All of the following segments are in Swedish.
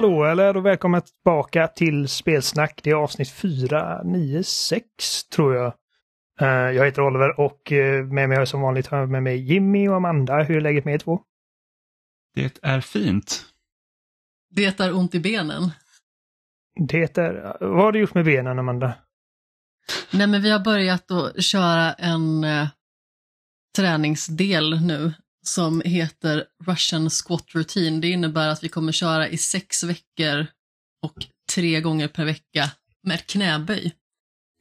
Hallå eller och välkomna tillbaka till Spelsnack. Det är avsnitt 496 tror jag. Eh, jag heter Oliver och eh, med mig har jag som vanligt har jag med mig Jimmy och Amanda. Hur är läget med er två? Det är fint. Det är ont i benen. Det är... Vad har du gjort med benen Amanda? Nej men vi har börjat att köra en eh, träningsdel nu som heter Russian Squat Routine. Det innebär att vi kommer köra i sex veckor och tre gånger per vecka med knäböj.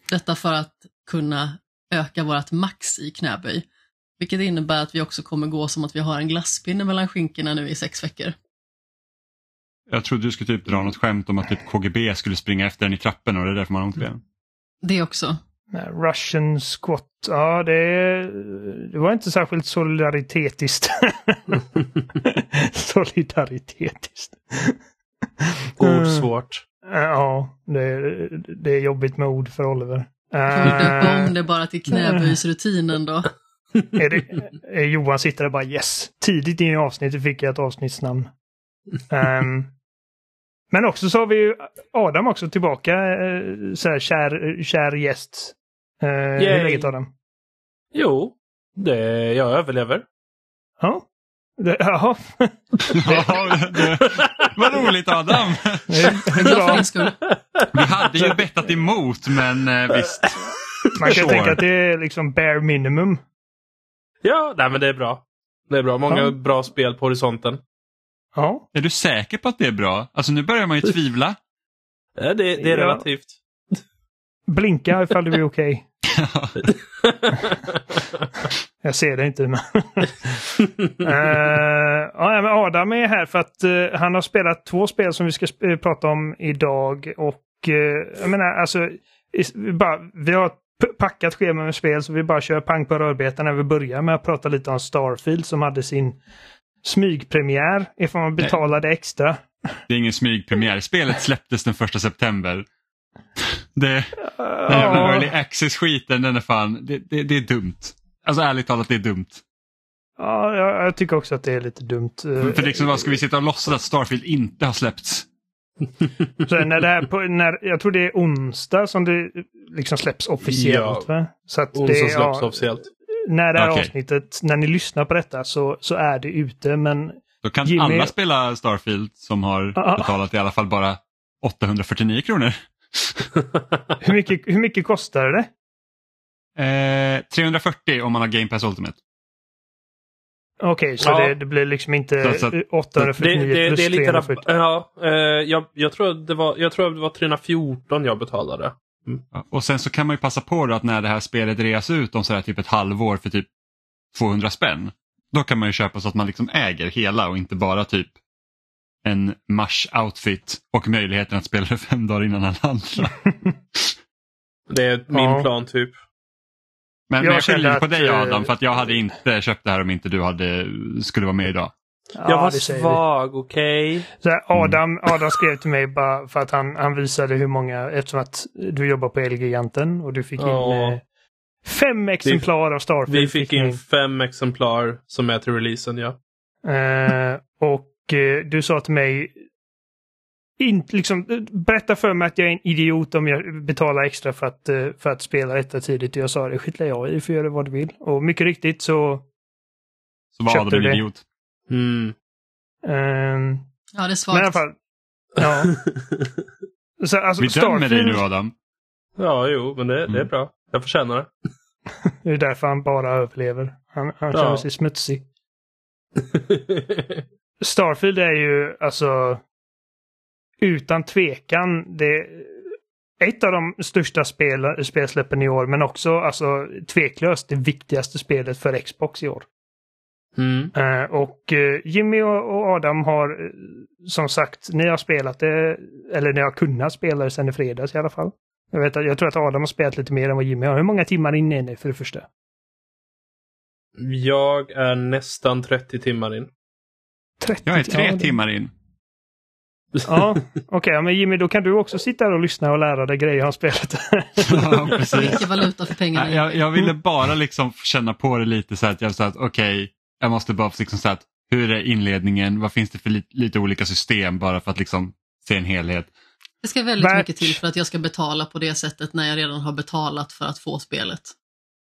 Detta för att kunna öka vårt max i knäböj. Vilket innebär att vi också kommer gå som att vi har en glasspinne mellan skinkorna nu i sex veckor. Jag trodde du skulle typ dra något skämt om att typ KGB skulle springa efter en i trappen och det är därför man har ont i benen. Det också. Russian squat. Ja, det, det var inte särskilt solidaritetiskt. solidaritetiskt. Ord svårt. Ja, det, det är jobbigt med ord för Oliver. Kan vi döpa Eh, om det bara till knäböjsrutinen då? är det, är Johan sitter där bara yes. Tidigt in i avsnittet fick jag ett avsnittsnamn. Ehm, men också så har vi ju Adam också tillbaka, uh, så här, kär, kär gäst. Uh, hur är läget Adam? Jo, det, jag överlever. Ja. Det, jaha. Vad roligt Adam! Bra. Vi hade ju bettat emot men eh, visst. Man kan Sure. tänka att det är liksom bare minimum. Ja, nej men det är bra. Det är bra. Många Ja. bra spel på horisonten. Ja. Är du säker på att det är bra? Alltså nu börjar man ju tvivla. Ja, det, det är Ja. relativt. Blinka ifall det blir okej. Jag ser det inte. Men Eh, ja, men Adam är här för att eh, han har spelat två spel som vi ska eh, prata om idag. Och uh, jag menar alltså, vi, bara, vi har packat schema med spel så vi bara kör pang på rödbetan när vi börjar med att prata lite om Starfield som hade sin smygpremiär ifall man betalade extra. Det är ingen smygpremiär. Spelet släpptes den första september. Det, den Ja. jävla early access-skiten, den är fan, det, det, det är dumt. Alltså ärligt talat, det är dumt. Ja, jag, jag tycker också att det är lite dumt. Eh, För liksom, vad ska vi sitta och låtsas att Starfield inte har släppts? Så när det här på, när, jag tror det är onsdag som det liksom släpps officiellt. Ja. Va? Så att det, Onsdag släpps ja, officiellt. När det här Okej. avsnittet, när ni lyssnar på detta så, så är det ute. Men Då kan Jimmy- alla spela Starfield som har betalat i alla fall bara 849 kronor. hur mycket, hur mycket kostar det? Eh, 340 om man har Game Pass Ultimate. Okej, så Ja. det, det blir liksom inte Så- så- 849 Det, det, plus det är lite 340. rabatt. Ja, eh, jag, jag, tror det var, jag tror det var 314 jag betalade. Ja, Och sen så kan man ju passa på då att när det här spelet reas ut om sådär typ ett halvår för typ 200 spänn. Då kan man ju köpa så att man liksom äger hela och inte bara typ en mars-outfit och möjligheten att spela det fem dagar innan alla andra. Det är min Ja. plan typ. Men, Jag men jag skyller på dig eh, Adam för att jag hade inte köpt det här om inte du hade, skulle vara med idag. jag var vi. svag, okej? Här, Adam, Adam skrev till mig bara för att han, han visade hur många, eftersom att du jobbar på Elgiganten och du fick in Ja. eh, fem exemplar av Starfield. Vi fick in fem exemplar som är till releasen, ja. Eh, och eh, du sa till mig, in, liksom, berätta för mig att jag är en idiot om jag betalar extra för att, eh, för att spela detta tidigt. Jag sa det skiter jag i, du får göra vad du vill. Och mycket riktigt så... Så var Köpte du en det? idiot. Mm. ehm, Ja, det är men i svagt. alla fall, ja. Så, alltså, Vi dömer dig Starfield- nu Adam. ja, jo, men det, det är Mm. bra. Jag förtjänar det. Det är därför han bara överlever. Han, han Ja. känner sig smutsig. Starfield är ju alltså utan tvekan det ett av de största spel, spelsläppen i år men också alltså tveklöst det viktigaste spelet för Xbox i år. mm. Eh, och eh, Jimmy och, och Adam har eh, som sagt, ni har spelat det, eller ni har kunnat spela det sedan i fredags i alla fall. Jag, vet, jag tror att Adam har spelat lite mer än vad Jimmy har. Hur många timmar in är ni för det första? Jag är nästan 30 timmar in. 30 Jag är tre ja, timmar in. Ja, okej. ja, men Jimmy, då kan du också sitta här och lyssna och lära dig grejer han spelat. Ja, precis. Mycket valuta för pengarna. Jag, jag ville bara liksom känna på det lite så att jag sa att okej, jag måste bara liksom säga att hur är inledningen, vad finns det för li, lite olika system bara för att liksom se en helhet. Det ska väldigt Värt. mycket till för att jag ska betala på det sättet när jag redan har betalat för att få spelet.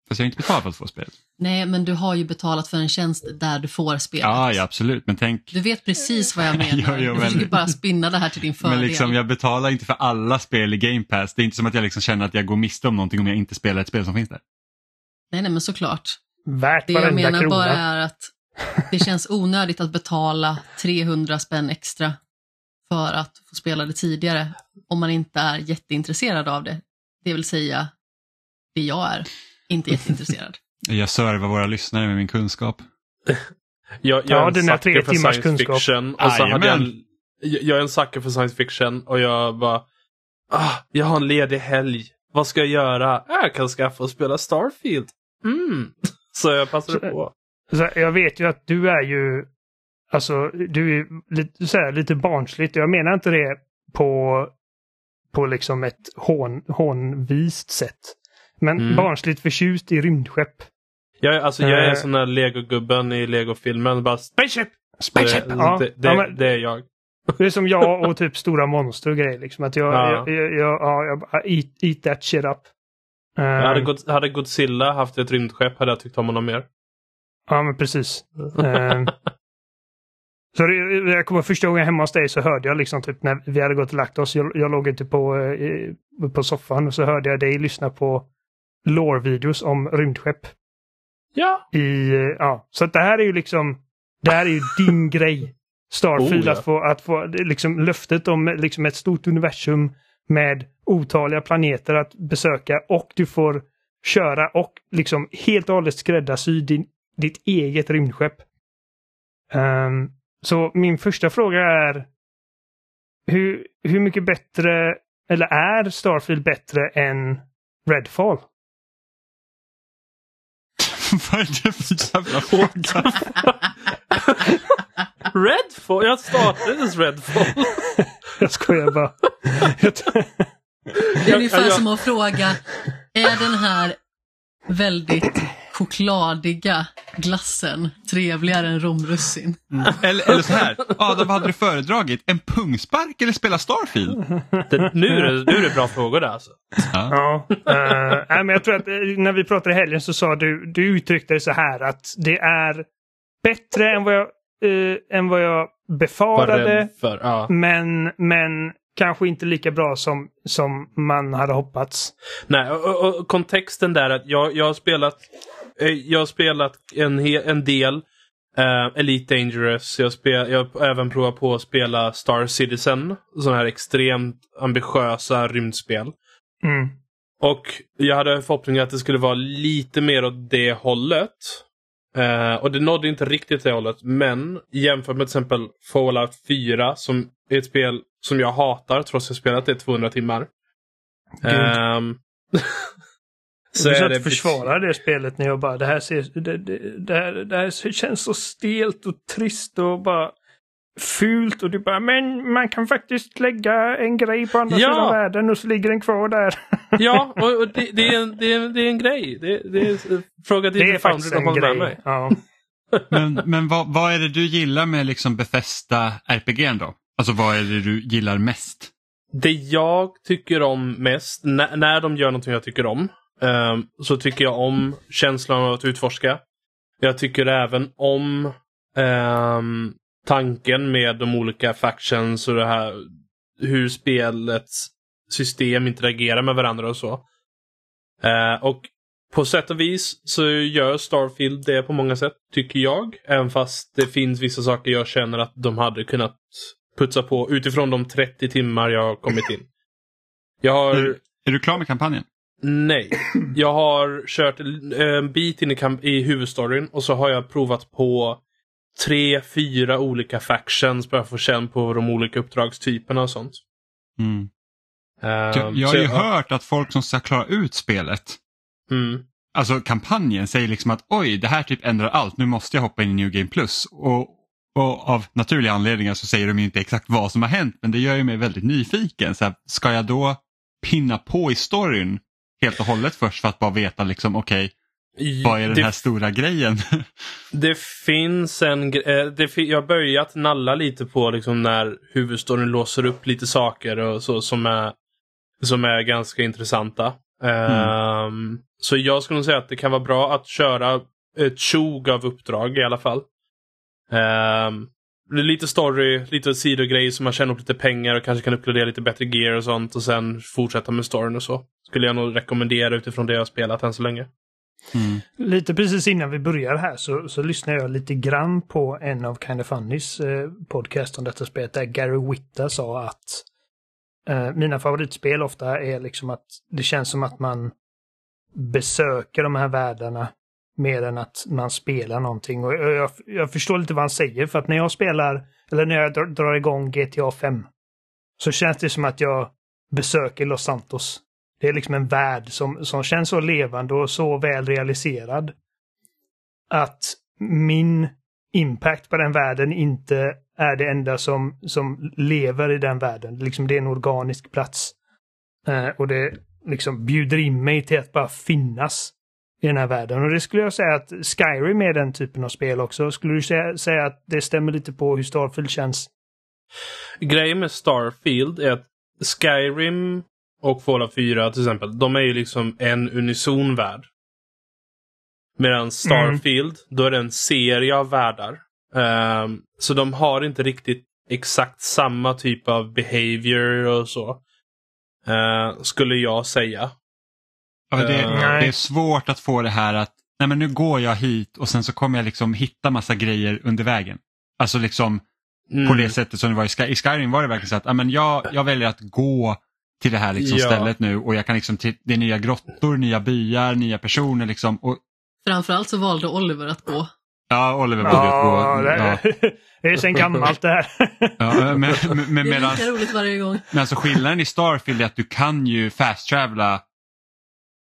Fast jag har inte betalat för att få spelet. Nej, men du har ju betalat för en tjänst där du får spelet. Ja, ja, absolut. Men tänk, Du vet precis vad jag menar. Jo, jo, jag men- försöker bara spinna det här till din fördel. men liksom, jag betalar inte för alla spel i Game Pass. Det är inte som att jag liksom känner att jag går miste om någonting om jag inte spelar ett spel som finns där. Nej, nej, men såklart. Värt Det jag menar krona. bara är att det känns onödigt att betala 300 spänn extra för att få spela det tidigare om man inte är jätteintresserad av det. Det vill säga, det jag är inte jätteintresserad. Jag servar våra lyssnare med min kunskap. Jag, jag Ja, är en dina sucker tre för timmars science kunskap. fiction. Och så hade jag, en- jag är en sucker för science fiction och jag bara... Ah, jag har en ledig helg. Vad ska jag göra? Jag kan skaffa och spela Starfield. Mm. Så jag passade Så- på. Så jag vet ju att du är ju, alltså du är lite, så här, lite barnsligt. Jag menar inte det på, på liksom ett hån, hånvist sätt. Men Mm. barnsligt förtjust i rymdskepp. Jag, alltså, jag är Eh. sån där legogubben i legofilmen. Bara Spaceship! Spaceship! Det, Ja, det, det, ja, men det är jag. det är som jag och typ stora monster och grejer. Liksom. Att jag, Ja. jag, jag, jag, ja, jag bara, eat, eat that shit up. Eh, Hade, God, hade Godzilla haft ett rymdskepp hade jag tyckt om honom mer. Ja, men precis. Eh, så det, jag kommer första gången hemma hos dig så hörde jag liksom typ när vi hade gått och lagt oss. Jag, jag låg inte på, eh, på soffan och så hörde jag dig lyssna på lore-videos om rymdskepp. Ja. I, eh, ja, så att det här är ju liksom, det här är ju din grej. Starfield, Oh, ja. att få, att få liksom löftet om liksom ett stort universum med otaliga planeter att besöka och du får köra och liksom helt och hållet skräddarsy din, ditt eget rymdskepp. Ehm, så min första fråga är hur, hur mycket bättre, eller är Starfield bättre än Redfall? Vad är det för jävla fråga? Redfall? Jag startade ens Redfall. Jag skojar bara. Det är ungefär som att fråga, är den här väldigt chokladiga glassen trevligare än romrussin? Eller, eller så här, Adam vad hade du föredragit? En pungspark eller spela Starfield? Det, nu, är det, nu är det bra frågor där alltså. Ja. Ja, nej, men jag tror att eh, när vi pratade i helgen så sa du, du uttryckte det så här att det är bättre än vad jag, eh, än vad jag befarade, för. Ja. men, men kanske inte lika bra som, som man hade hoppats. Nej, och, och, och kontexten där är att jag, jag har spelat jag har spelat en, en del eh, Elite Dangerous. Jag, spel, jag har även provat på att spela Star Citizen. Sådana här extremt ambitiösa rymdspel. Mm. Och jag hade förhoppningar att det skulle vara lite mer åt det hållet. Eh, och det nådde inte riktigt det hållet. Men jämfört med till exempel Fallout 4 som är ett spel som jag hatar trots att jag spelat det i 200 timmar. Så så är det försvara det spelet när jag bara, det här, ser, det, det, det, här, det här känns så stelt och trist och bara fult och du bara, men man kan faktiskt lägga en grej på andra Ja. sidan världen och så ligger den kvar där. Ja, och, och det, det, är en, det, är, det är en grej. Det, det är, fråga till Det är faktiskt en med grej. mig. Ja. Men, men vad, vad är det du gillar med liksom Bethesda RPG då? Alltså vad är det du gillar mest? Det jag tycker om mest, när, när de gör någonting jag tycker om, Um, så tycker jag om känslan av att utforska. Jag tycker även om um, tanken med de olika factions och det här hur spelets system interagerar med varandra och så. Uh, och på sätt och vis så gör Starfield det på många sätt, tycker jag. Även fast det finns vissa saker jag känner att de hade kunnat putsa på utifrån de 30 timmar jag har kommit in. Jag har... Är, är du klar med kampanjen? Nej. Jag har kört en bit in i, i huvudstoryn och så har jag provat på tre, fyra olika factions bara för att få känna på de olika uppdragstyperna och sånt. Mm. Ehm, Jag, jag har ju hört att folk som ska klara ut spelet, Mm. alltså kampanjen, säger liksom att oj, det här typ ändrar allt, nu måste jag hoppa in i New Game Plus. Och, och av naturliga anledningar så säger de ju inte exakt vad som har hänt, men det gör ju mig väldigt nyfiken. Så här, ska jag då pinna på i storyn helt och hållet först för att bara veta liksom okej, Vad är den det, här stora grejen? det finns en eh, det, Jag har börjat nalla lite på liksom när huvudstoryn låser upp lite saker och så som är, som är ganska intressanta. Ehm, så jag skulle nog säga att det kan vara bra att köra ett tjog av uppdrag i alla fall. Är lite story, lite sidogrejer som man tjänar upp lite pengar och kanske kan uppgradera lite bättre gear och sånt och sen fortsätta med storyn och så. Skulle jag nog rekommendera utifrån det jag har spelat än så länge. Mm. Lite precis innan vi börjar här så, så lyssnade jag lite grann på en av Kind of Funnys eh, podcast om detta spelet där Gary Whitta sa att eh, mina favoritspel ofta är liksom att det känns som att man besöker de här världarna mer än att man spelar någonting. Och jag, jag, jag förstår lite vad han säger för att när jag spelar, eller när jag drar, drar igång GTA 5 så känns det som att jag besöker Los Santos. Det är liksom en värld som, som känns så levande och så väl realiserad. Att min impact på den världen inte är det enda som, som lever i den världen. Liksom det är en organisk plats. Eh, och det liksom bjuder in mig till att bara finnas i den här världen. Och det skulle jag säga att Skyrim är den typen av spel också. Skulle du säga, säga att det stämmer lite på hur Starfield känns? Grejen med Starfield är att Skyrim och Fallout 4 till exempel, de är ju liksom en unison värld. Medan Starfield, då är det en serie av världar. Ehm, så de har inte riktigt exakt samma typ av behavior och så. Eh, skulle jag säga. Ja, det, nej. det är svårt att få det här att nej men nu går jag hit och sen så kommer jag liksom hitta massa grejer under vägen. Alltså liksom Mm. på det sättet som det var i, Sky, i Skyrim var det verkligen så att ja, men jag, jag väljer att gå till det här liksom Ja. stället nu och jag kan liksom till, det är nya grottor, nya byar, nya personer liksom. Och, Framförallt så valde Oliver att gå. ja, Oliver borde Ja, gå. det, Ja, det är sen gammalt det här. ja, men, men, men, Det är lika roligt varje gång. men alltså skillnaden i Starfield är att du kan ju fast-travela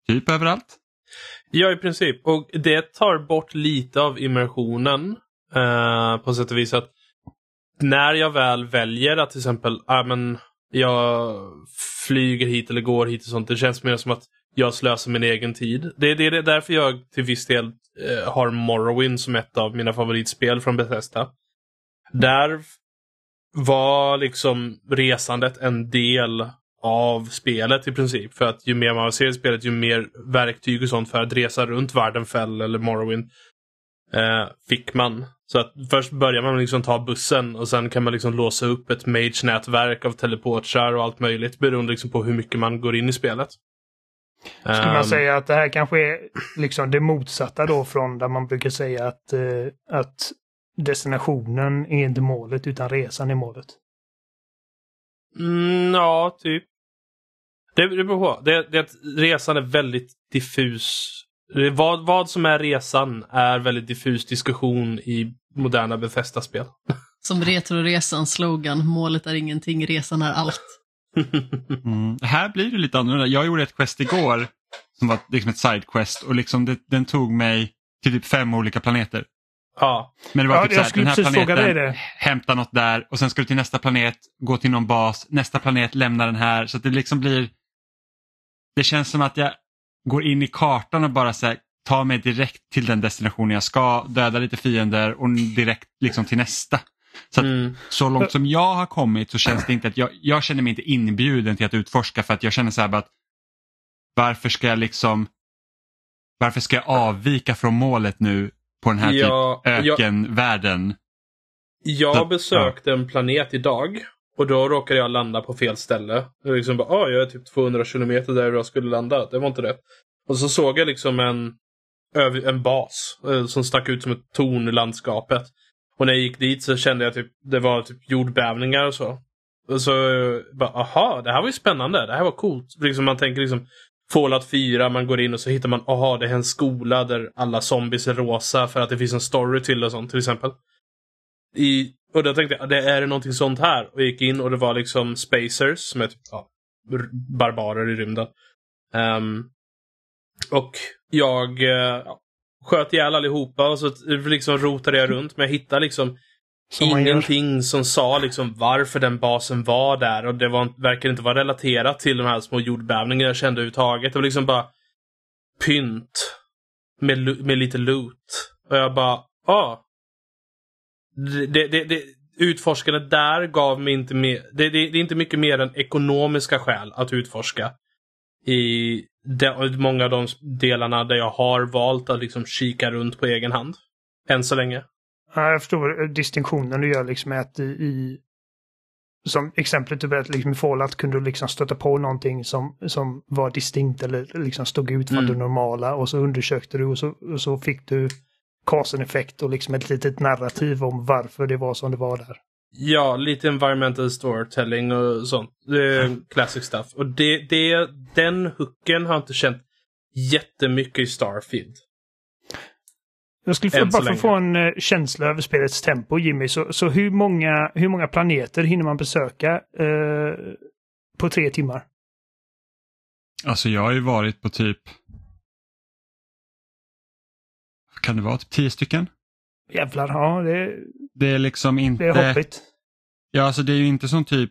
typ överallt. Ja, i princip. Och det tar bort lite av immersionen. eh, på sätt och vis att när jag väl väljer att till exempel, ja men jag flyger hit eller går hit och sånt. Det känns mer som att jag slösar min egen tid. Det, det är därför jag till viss del eh, har Morrowind som ett av mina favoritspel från Bethesda. Där var liksom resandet en del av spelet i princip. För att ju mer man avancerar i spelet, ju mer verktyg och sånt för att resa runt Vardenfell eller Morrowind eh, fick man. Så att först börjar man liksom ta bussen och sen kan man liksom låsa upp ett mage-nätverk av teleportrar och allt möjligt beroende liksom på hur mycket man går in i spelet. Skulle Ehm, man säga att det här kanske är liksom det motsatta då från där man brukar säga att, eh, att destinationen är inte målet utan resan är målet. Mm, ja, typ. Det, det beror på. Det, det, resan är väldigt diffus. Vad, vad som är resan är väldigt diffus diskussion i moderna Bethesda-spel. Som Retroresans slogan, målet är ingenting, resan är allt. Mm. Här blir det lite annorlunda. Jag gjorde ett quest igår som var liksom ett sidequest och liksom det, den tog mig till typ fem olika planeter. ja. Men det var Ja, typ så här, skulle den här precis fråga dig planeten, det. hämta något där och sen ska du till nästa planet, gå till någon bas, nästa planet, lämna den här. Så att det liksom blir... Det känns som att jag går in i kartan och bara så här, tar mig direkt till den destinationen jag ska, döda lite fiender och direkt liksom till nästa. Så, att, Mm. så långt som jag har kommit så känns det inte att jag, jag känner mig inte inbjuden till att utforska för att jag känner så här bara att varför ska jag liksom varför ska jag avvika från målet nu på den här Ja, typ jag- ökenvärlden? Jag Så- besökte en planet idag och då råkade jag landa på fel ställe. Jag liksom bara, ah, jag är typ 200 kilometer där jag skulle landa. Det var inte rätt. Och så såg jag liksom en, en bas eh, som stack ut som ett torn i landskapet. Och när jag gick dit så kände jag typ det var typ jordbävningar och så. Och så eh, bara, aha, det här var ju spännande. Det här var coolt. Liksom man tänker liksom Fallout 4, man går in och så hittar man, aha, det är en skola där alla zombies är rosa för att det finns en story till och sånt till exempel. I, och då tänkte jag, det är det någonting sånt här? Och gick in och det var liksom spacers som är typ, ja, barbarer i rymden. Um, och jag uh, sköt ihjäl allihopa och så liksom rotade jag runt men jag hittade liksom Som ingenting som sa liksom varför den basen var där och det var, verkar inte vara relaterat till de här små jordbävningarna jag kände överhuvudtaget. Det var liksom bara pynt. med, med lite loot. Och jag bara, ah. Det, det, det, det, utforskandet där gav mig inte mer, det, det, det är inte mycket mer än ekonomiska skäl att utforska. I de, många av de delarna där jag har valt att liksom kika runt på egen hand. Än så länge. Ja, jag förstår distinktionen du gör liksom att i, i som exemplet du berättade, liksom i Fallout kunde du liksom stöta på någonting som, som var distinkt eller liksom stod ut från Mm. det normala och så undersökte du och så, och så fick du Carson-effekt och liksom ett litet narrativ om varför det var som det var där. Ja, lite environmental storytelling och sånt. Det är classic stuff. Och det, det, den hooken har jag inte känt jättemycket i Starfield. Jag skulle få, bara för att få en eh, känsla över spelets tempo, Jimmy, så, så hur, många, hur många planeter hinner man besöka eh, på tre timmar? Alltså jag har ju varit på typ, kan det vara, typ tio stycken? Jävlar, ja det, Det är liksom inte... det är hoppigt. Ja, alltså det är ju inte som typ,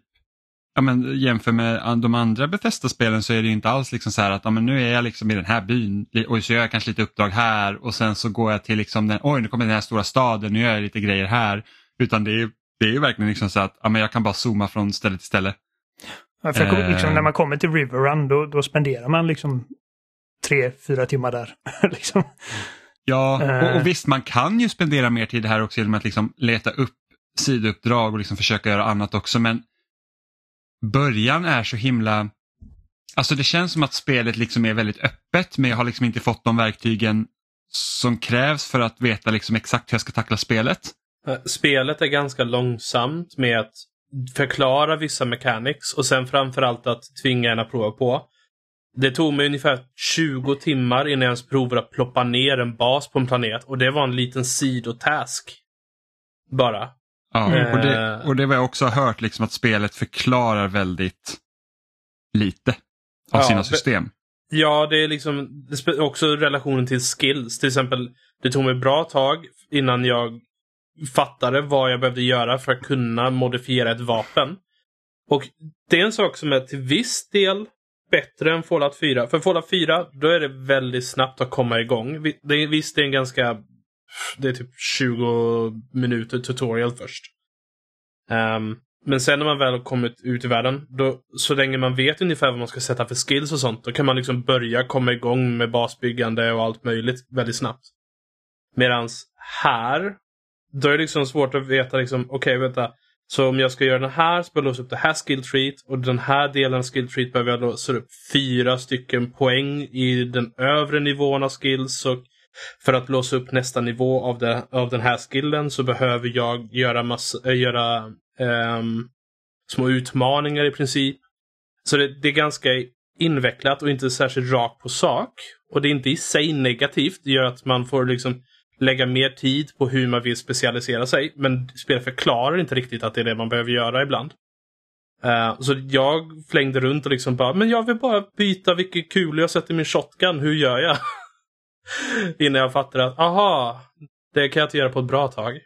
ja men jämför med de andra Bethesda-spelen så är det inte alls liksom så här att ja, men nu är jag liksom i den här byn och så gör jag kanske lite uppdrag här och sen så går jag till liksom den, oj nu kommer den här stora staden, nu gör jag lite grejer här. Utan det är det är ju verkligen liksom så att ja, men jag kan bara zooma från ställe till ställe. Ja, för liksom, Eh. när man kommer till River Run då, då spenderar man liksom tre, fyra timmar där. liksom. Ja, Eh. och, och visst man kan ju spendera mer tid här också genom att liksom leta upp sidouppdrag och liksom försöka göra annat också men början är så himla, alltså det känns som att spelet liksom är väldigt öppet men jag har liksom inte fått de verktygen som krävs för att veta liksom exakt hur jag ska tackla spelet. Eh, Spelet är ganska långsamt med att förklara vissa mechanics och sen framförallt att tvinga en att prova på. Det tog mig ungefär 20 timmar innan jag ens provade att ploppa ner en bas på en planet och det var en liten sidotask. Bara. Ja, Mm. och, det, Eh. och det var jag också hört liksom att spelet förklarar väldigt lite av Ja, sina system. Ja, det är liksom också relationen till skills. Till exempel, det tog mig bra tag innan jag fattade vad jag behövde göra för att kunna modifiera ett vapen. Och det är en sak som är till viss del bättre än Fallout 4. För Fallout 4, då är det väldigt snabbt att komma igång. Det är, visst, det är en ganska... Det är typ 20 minuter tutorial först. Um, men sen när man väl har kommit ut i världen, då, så länge man vet ungefär vad man ska sätta för skills och sånt, då kan man liksom börja komma igång med basbyggande och allt möjligt väldigt snabbt. Medans här, då är det liksom svårt att veta liksom, okej vänta, så om jag ska göra den här så behöver jag låsa upp det här skill treat och den här delen av skill treat behöver jag låsa upp fyra stycken poäng i den övre nivån av skills och för att låsa upp nästa nivå av, det, av den här skillen så behöver jag göra, massa, äh, göra ehm, små utmaningar i princip. Så det, det är ganska invecklat och inte särskilt rakt på sak. Och det är inte i sig negativt. Det gör att man får liksom lägga mer tid på hur man vill specialisera sig. Men spelet förklarar inte riktigt att det är det man behöver göra ibland. Eh, så jag flängde runt och liksom bara, men jag vill bara byta vilken kul jag sätter i min shotgun. Hur gör jag? Innan jag fattade att, aha, det kan jag inte göra på ett bra tag.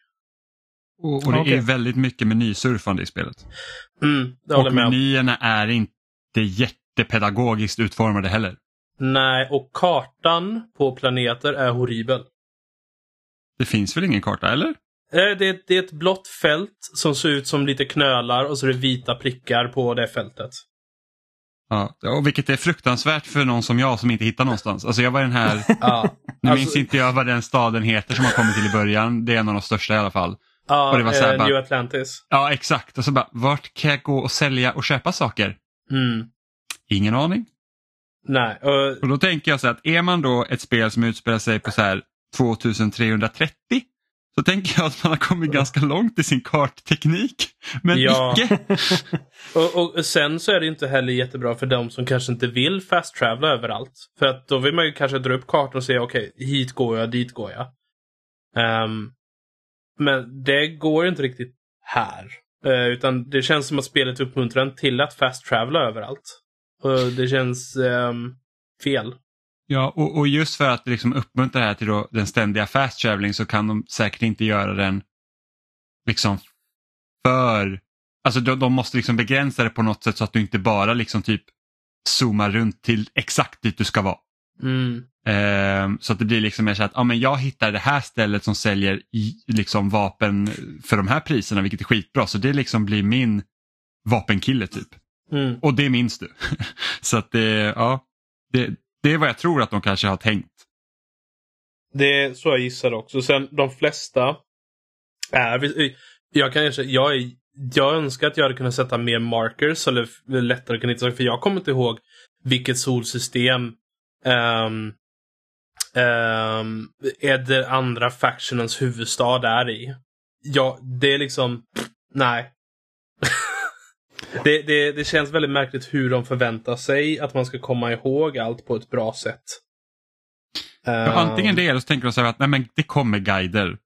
Och, och det Okej. är väldigt mycket menysurfande i spelet. Mm, det håller Och menyerna är inte jättepedagogiskt utformade heller. Nej, och kartan på planeter är horribel. Det finns väl ingen karta, eller? Eh, Det är, det är ett blått fält som ser ut som lite knölar och så är det vita prickar på det fältet. Ja, och vilket är fruktansvärt för någon som jag som inte hittar någonstans. Alltså jag var den här, Ja, nu Alltså- minns inte jag vad den staden heter som man kommer till i början. Det är en av de största i alla fall. ja Och det var så här eh, New Atlantis. Ja, exakt. Och så bara, vart kan jag gå och sälja och köpa saker? Mm. Ingen aning. Nej, och, Och då tänker jag så här att är man då ett spel som utspelar sig på så här 2330 så tänker jag att man har kommit ganska långt i sin kartteknik. Men Ja. icke. och, och sen så är det inte heller jättebra för de som kanske inte vill fast travela överallt. För att då vill man ju kanske dra upp kartan och säga okej, hit går jag, dit går jag. Ehm, men det går inte riktigt här. Eh, utan det känns som att spelet uppmuntrar en till att fast travela överallt. Och det känns ehm, fel. Ja, och, och just för att liksom uppmuntra det här till då den ständiga fast traveling så kan de säkert inte göra den liksom för... Alltså de, de måste liksom begränsa det på något sätt så att du inte bara liksom typ zoomar runt till exakt dit du ska vara. Mm. Eh, så att det blir liksom mer så att ja, men jag hittar det här stället som säljer i, liksom vapen för de här priserna vilket är skitbra så det liksom blir min vapenkille typ. Mm. Och det minns du. så att det, ja, det, det är vad jag tror att de kanske har tänkt. Det är så jag gissar också. Sen de flesta är... Jag kan erkänna, jag, är, jag önskar att jag hade kunnat sätta mer markers eller lättare kunnat hitta saker. För jag kommer inte ihåg vilket solsystem um, um, är det andra factionens huvudstad är i. Ja, det är liksom... Nej det, det, det känns väldigt märkligt hur de förväntar sig att man ska komma ihåg allt på ett bra sätt. Ja, antingen det eller så tänker de så här att nej, men det kommer guider.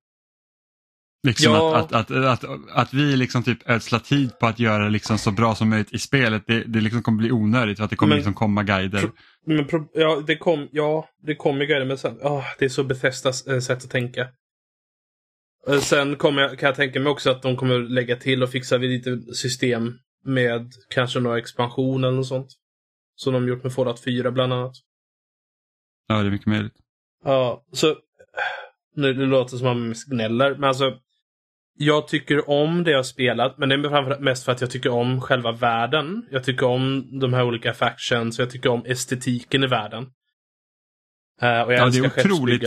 Liksom Ja. att, att, att, att, att vi liksom typ ödslar tid på att göra det liksom så bra som möjligt i spelet, det, det liksom kommer bli onödigt för att det kommer Men- liksom komma guider. Pro- Men pro- ja, det kom, ja, det kom ju grejer men sen, ah, det är så Bethesdas eh, sätt att tänka. Eh, Sen kommer jag, kan jag tänka mig också att de kommer lägga till och fixa lite system med kanske några expansion eller något sånt. Som de gjort med Fallout 4 bland annat. Ja, det är mycket möjligt. Ja, så... Nu det låter som att man gnäller, men alltså... Jag tycker om det jag spelat, men det är mest för att jag tycker om själva världen. Jag tycker om de här olika factions, jag tycker om estetiken i världen. Eh, och jag Ja, det, älskar är otroligt,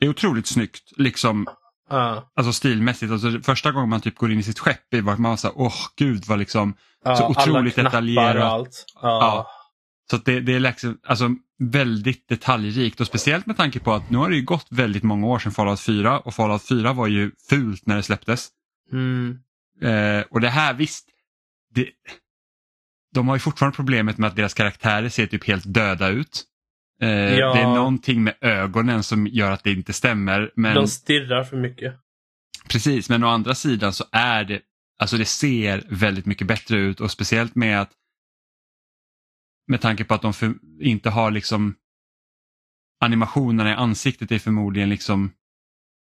det är otroligt snyggt, liksom, Ja, alltså stilmässigt. Alltså, första gången man typ går in i sitt skepp är var man så här, åh gud vad liksom, ja, Så otroligt detaljerat. Och allt. Ja. Ja. så det, det är liksom, alltså, väldigt detaljrikt och speciellt med tanke på att nu har det ju gått väldigt många år sedan Fallout 4 och Fallout 4 var ju fult när det släpptes. Mm. Eh, och det här visst, det, de har ju fortfarande problemet med att deras karaktärer ser typ helt döda ut. Eh, Ja. Det är någonting med ögonen som gör att det inte stämmer. Men, De stirrar för mycket. Precis, men å andra sidan så är det, alltså det ser väldigt mycket bättre ut och speciellt med att med tanke på att de för, inte har liksom animationerna i ansiktet är förmodligen liksom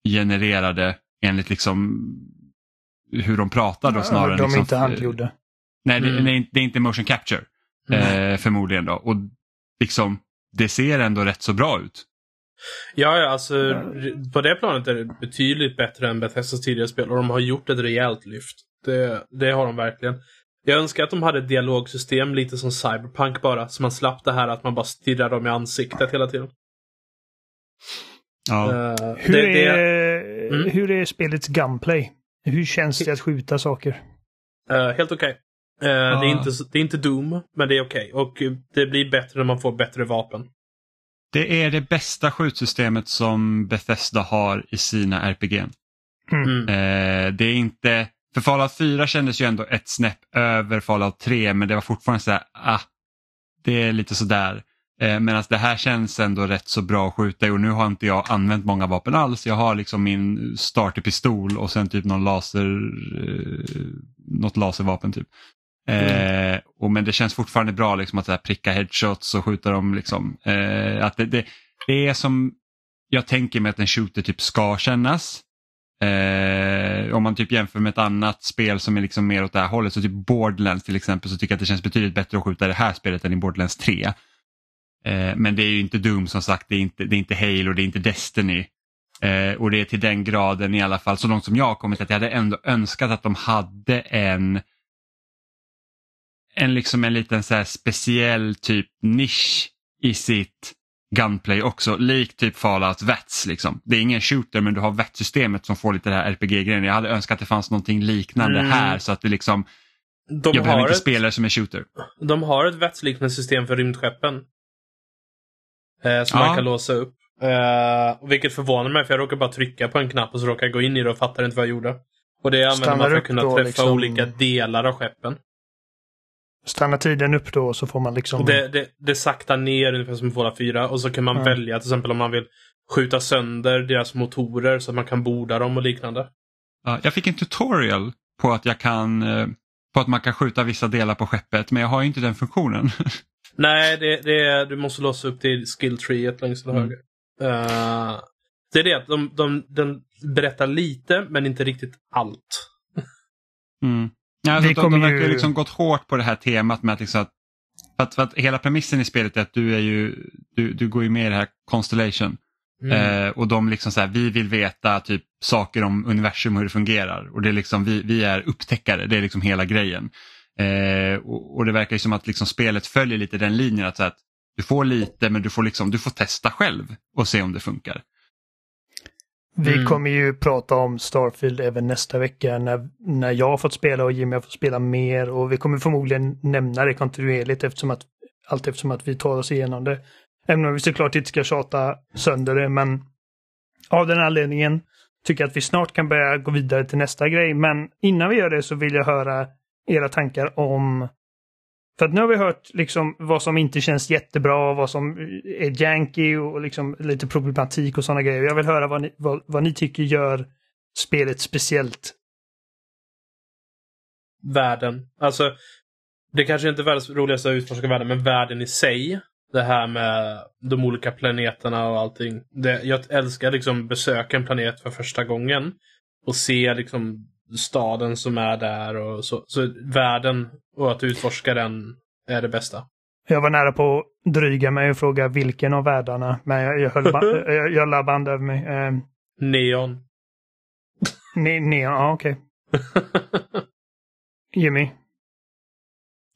genererade enligt liksom hur de pratar då snarare. de är liksom, inte handgjorda. Nej, det, Mm. nej, det är inte motion capture Mm. eh, förmodligen då. Och liksom, det ser ändå rätt så bra ut. Ja, ja, alltså på det planet är det betydligt bättre än Bethesdas tidigare spel och de har gjort ett rejält lyft. Det, det har de verkligen. Jag önskar att de hade ett dialogsystem lite som Cyberpunk bara, så man slapp det här att man bara stirrar dem i ansiktet hela tiden. Ja. Eh, Hur, det, det, är, Mm. hur är spelets gunplay? Hur känns det att skjuta saker? eh, helt okej. Eh, det, är Ah. inte, det är inte Doom, men det är okej. Och eh, det blir bättre när man får bättre vapen. Det är det bästa skjutsystemet som Bethesda har i sina RPG. Mm. Eh, det är inte, för Fallout 4 kändes ju ändå ett snäpp över Fallout 3 men det var fortfarande så här, ah, det är lite sådär. Eh, Medan det här känns ändå rätt så bra att skjuta i och nu har inte jag använt många vapen alls. Jag har liksom min starterpistol och sen typ någon laser, eh, något laservapen typ. Eh, och, men det känns fortfarande bra liksom att här, pricka headshots och skjuta dem. Liksom. Eh, att det, det, det är som jag tänker mig att en shooter typ ska kännas. Eh, om man typ jämför med ett annat spel som är liksom mer åt det här hållet, så typ Borderlands till exempel, så tycker jag att det känns betydligt bättre att skjuta det här spelet än i Borderlands 3. Eh, men det är ju inte Doom som sagt, det är inte, det är inte Halo, det är inte Destiny. Eh, och det är till den graden i alla fall, så långt som jag har kommit, att jag hade ändå önskat att de hade en en liksom en liten så här speciell typ nisch i sitt gunplay också, likt typ Fallout VATS. Liksom. Det är ingen shooter men du har VATS-systemet som får lite det här RPG-grejen. Jag hade önskat att det fanns någonting liknande Mm. här så att det liksom, De, jag behöver har inte ett, spela som en shooter. de har ett VATS-liknande system för rymdskeppen. Eh, som Ja. man kan låsa upp. Eh, vilket förvånar mig för jag råkar bara trycka på en knapp och så råkar jag gå in i det och fattar inte vad jag gjorde. Och det använder Stannar man för att kunna då, träffa liksom- olika delar av skeppen. Stannar tiden upp då så får man liksom... Det, det, det saktar ner ungefär som i Fallout 4 och så kan man Ja. välja till exempel om man vill skjuta sönder deras motorer så att man kan borda dem och liknande. Ja, jag fick en tutorial på att jag kan eh, på att man kan skjuta vissa delar på skeppet men jag har ju inte den funktionen. Nej, det, det är, du måste låsa upp det i skill treet längst till Mm. höger. Eh, det är det att de, de, den berättar lite men inte riktigt allt. Mm. Ja, alltså, Det de, kommer de verkar ju- liksom gått hårt på det här temat med att, liksom att För att, för att hela premissen i spelet är att du är ju, du, du går ju med i det här Constellation. Mm. Eh, och de liksom så här, vi vill veta typ saker om universum och hur det fungerar. Och det är liksom, vi, vi är upptäckare, det är liksom hela grejen. Eh, och, och det verkar ju som att liksom spelet följer lite den linjen att, så att du får lite men du får, liksom, du får testa själv och se om det funkar. Vi Mm. kommer ju prata om Starfield även nästa vecka när, när jag har fått spela och Jimmy har fått spela mer och vi kommer förmodligen nämna det kontinuerligt eftersom att allt eftersom att vi tar oss igenom det. Även om vi såklart inte ska tjata sönder det men av den anledningen tycker jag att vi snart kan börja gå vidare till nästa grej. Men innan vi gör det så vill jag höra era tankar om för att nu har vi hört liksom vad som inte känns jättebra, vad som är janky och liksom lite problematik och sådana grejer. Jag vill höra vad ni, vad, vad ni tycker gör spelet speciellt. Världen. Alltså, det kanske inte är världens roligaste att utforska världen, men världen i sig. Det här med de olika planeterna och allting. Det, jag älskar liksom besöka en planet för första gången. Och se liksom staden som är där och så. Så världen och att utforska den är det bästa. Jag var nära på att dryga mig och fråga vilken av världarna, men jag, jag, höll ba- jag, jag la band över mig. Eh, Neon. ne, ne, ja, okej. Jimmy,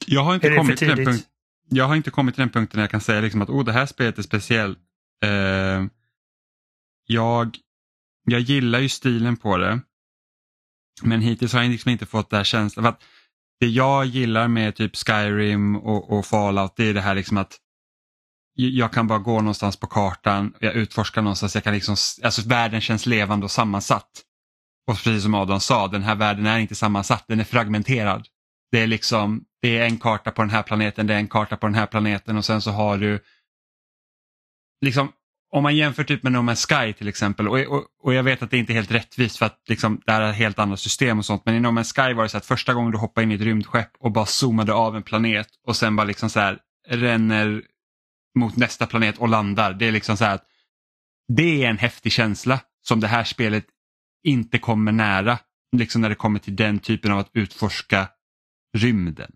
Jag har inte kommit till den punkt, jag har inte kommit till den punkten där jag kan säga liksom att oh, det här spelet är speciellt. Eh, jag, jag gillar ju stilen på det. Men hittills har jag liksom inte fått den här känslan. För att det jag gillar med typ Skyrim och, och Fallout det är det här liksom att jag kan bara gå någonstans på kartan, jag utforskar någonstans, jag kan liksom, alltså världen känns levande och sammansatt. Och precis som Adam sa, den här världen är inte sammansatt, den är fragmenterad. Det är liksom, det är en karta på den här planeten, det är en karta på den här planeten och sen så har du liksom om man jämför typ med No Man's Sky till exempel och, och, och jag vet att det inte är helt rättvist för att liksom, det här är ett helt annat system och sånt men i No Man's Sky var det så att första gången du hoppade in i ett rymdskepp och bara zoomade av en planet och sen bara liksom så här ränner mot nästa planet och landar. Det är liksom så här att det är en häftig känsla som det här spelet inte kommer nära. Liksom när det kommer till den typen av att utforska rymden.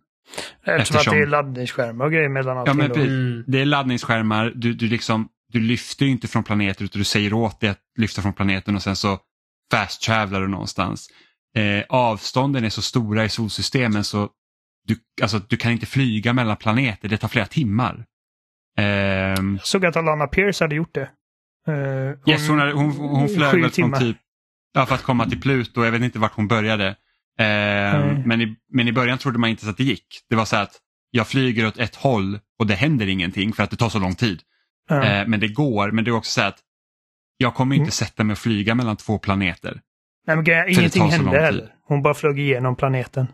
Eftersom, Eftersom- att det är laddningsskärmar och grejer mellan Ja, allting. men då. Mm. Det är laddningsskärmar, du, du, liksom, du lyfter ju inte från planeter utan du säger åt dig att lyfta från planeten och sen så fast du någonstans. Eh, avstånden är så stora i solsystemen så du, alltså, du kan inte flyga mellan planeter, det tar flera timmar. Ehm, Jag såg att Alana Pierce hade gjort det. Eh, yes, hon, hade, hon, hon flög väl från typ, ja, för att komma till Pluto, jag vet inte vart hon började. Mm. men, i, men i början trodde man inte så att det gick. Det var så att jag flyger åt ett håll och det händer ingenting för att det tar så lång tid. Eh, men det går, men det är också så att jag kommer inte Mm. sätta mig och flyga mellan två planeter. Nej, men grejen, ingenting hände heller. Hon bara flög igenom planeten.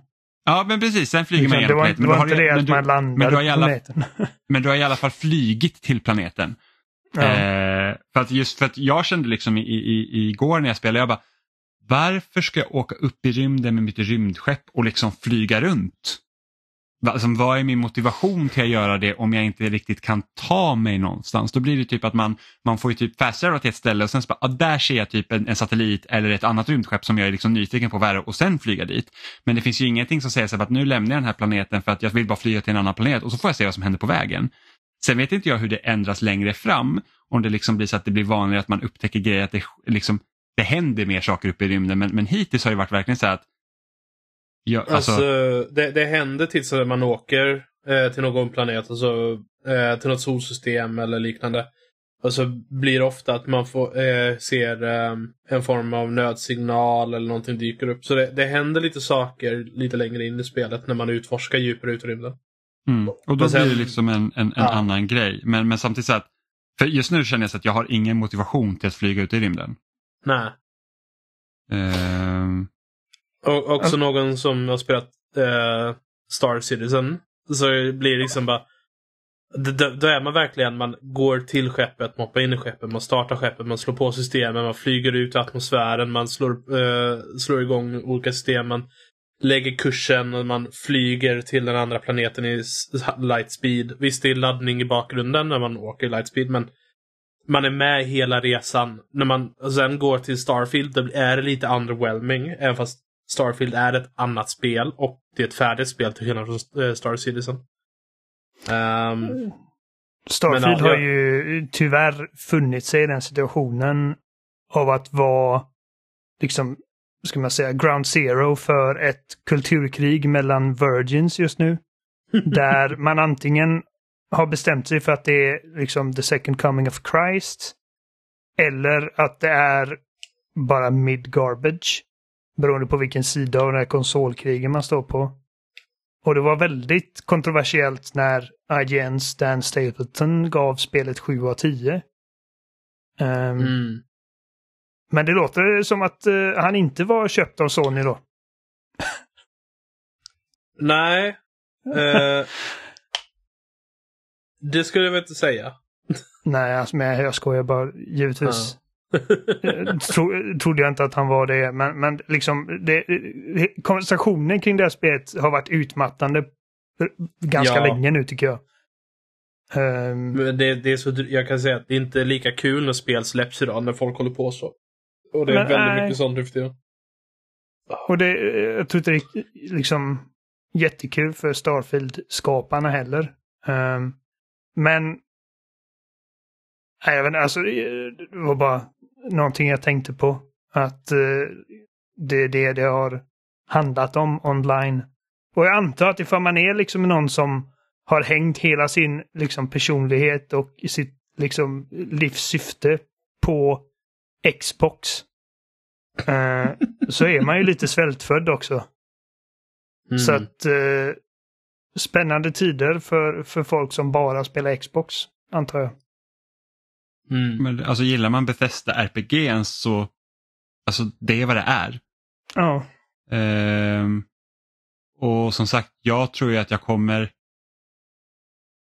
Ja, men precis, sen flyger man Liksom, igenom planeten. det Men var du inte har, det att man landade på planeten. men du har i alla fall flygit till planeten. ja. Eh, för att just för att jag kände liksom i, i, igår när jag spelade, jag bara varför ska jag åka upp i rymden med mitt rymdskepp och liksom flyga runt? Alltså, vad är min motivation till att göra det om jag inte riktigt kan ta mig någonstans? Då blir det typ att man, man får ju typ fast till ett ställe och sen så bara, ah, där ser jag typ en, en satellit eller ett annat rymdskepp som jag är liksom nyfiken på vad och sen flyga dit. Men det finns ju ingenting som säger så att nu lämnar jag den här planeten för att jag vill bara flyga till en annan planet och så får jag se vad som händer på vägen. Sen vet inte jag hur det ändras längre fram. Om det liksom blir så att det blir vanligare att man upptäcker grejer, att det, liksom, det händer mer saker uppe i rymden. Men, men hittills har det varit verkligen så här att jag, alltså, Alltså, det, det händer tills man åker eh, till någon planet, alltså eh, till något solsystem eller liknande. Och så blir det ofta att man får, eh, ser eh, en form av nödsignal eller någonting dyker upp. Så det, det händer lite saker lite längre in i spelet när man utforskar djupare ut i rymden. mm, och då sen- blir det liksom en, en, en Ja. annan grej. Men, men samtidigt så att, för just nu känner jag så att jag har ingen motivation till att flyga ut i rymden. Nej. Ehm, Och också någon som har spelat eh, Star Citizen. Så blir det liksom bara... Då är man verkligen, man går till skeppet, man hoppar in i skeppet, man startar skeppet, man slår på systemen, man flyger ut i atmosfären, man slår, eh, slår igång olika system, man lägger kursen och man flyger till den andra planeten i lightspeed. Visst, det är laddning i bakgrunden när man åker i lightspeed, men man är med hela resan. När man sen går till Starfield, då är det lite underwhelming, även fast Starfield är ett annat spel och det är ett färdigt spel till skillnad från eh, Star Citizen. Um, Starfield Men, ja, har ju tyvärr funnit sig i den situationen av att vara, liksom, ska man säga, ground zero för ett kulturkrig mellan virgins just nu. där man antingen har bestämt sig för att det är liksom the second coming of Christ. Eller att det är bara mid garbage. Beroende på vilken sida av det här konsolkrigen man står på. Och det var väldigt kontroversiellt när IGNs Dan Stapleton gav spelet 7 av 10. Ehm, mm. Men det låter som att eh, han inte var köpt av Sony då. Nej. eh, det skulle jag väl inte säga. Nej, alltså, men jag skojar bara. Givetvis tro, trodde jag inte att han var det. Men, men liksom, det, konversationen kring det här spelet har varit utmattande ganska Ja. länge nu tycker jag. Ehm, Men det, det är så, jag kan säga att det är inte lika kul när spel släpps idag när folk håller på så. Och det är Men, väldigt nej. mycket sånt nu för tiden. Och det, jag tror inte det är liksom jättekul för Starfield-skaparna heller. Ehm, men... Nej, jag vet inte, alltså det var bara någonting jag tänkte på. Att eh, det är det det har handlat om online. Och jag antar att ifall man är liksom någon som har hängt hela sin liksom, personlighet och sitt liksom, livssyfte på Xbox eh, så är man ju lite svältfödd också. Mm. Så att eh, spännande tider för, för folk som bara spelar Xbox, antar jag. Mm. Men, alltså gillar man Bethesda RPG så alltså det är vad det är. Ja. Ehm, och som sagt, jag tror ju att jag kommer...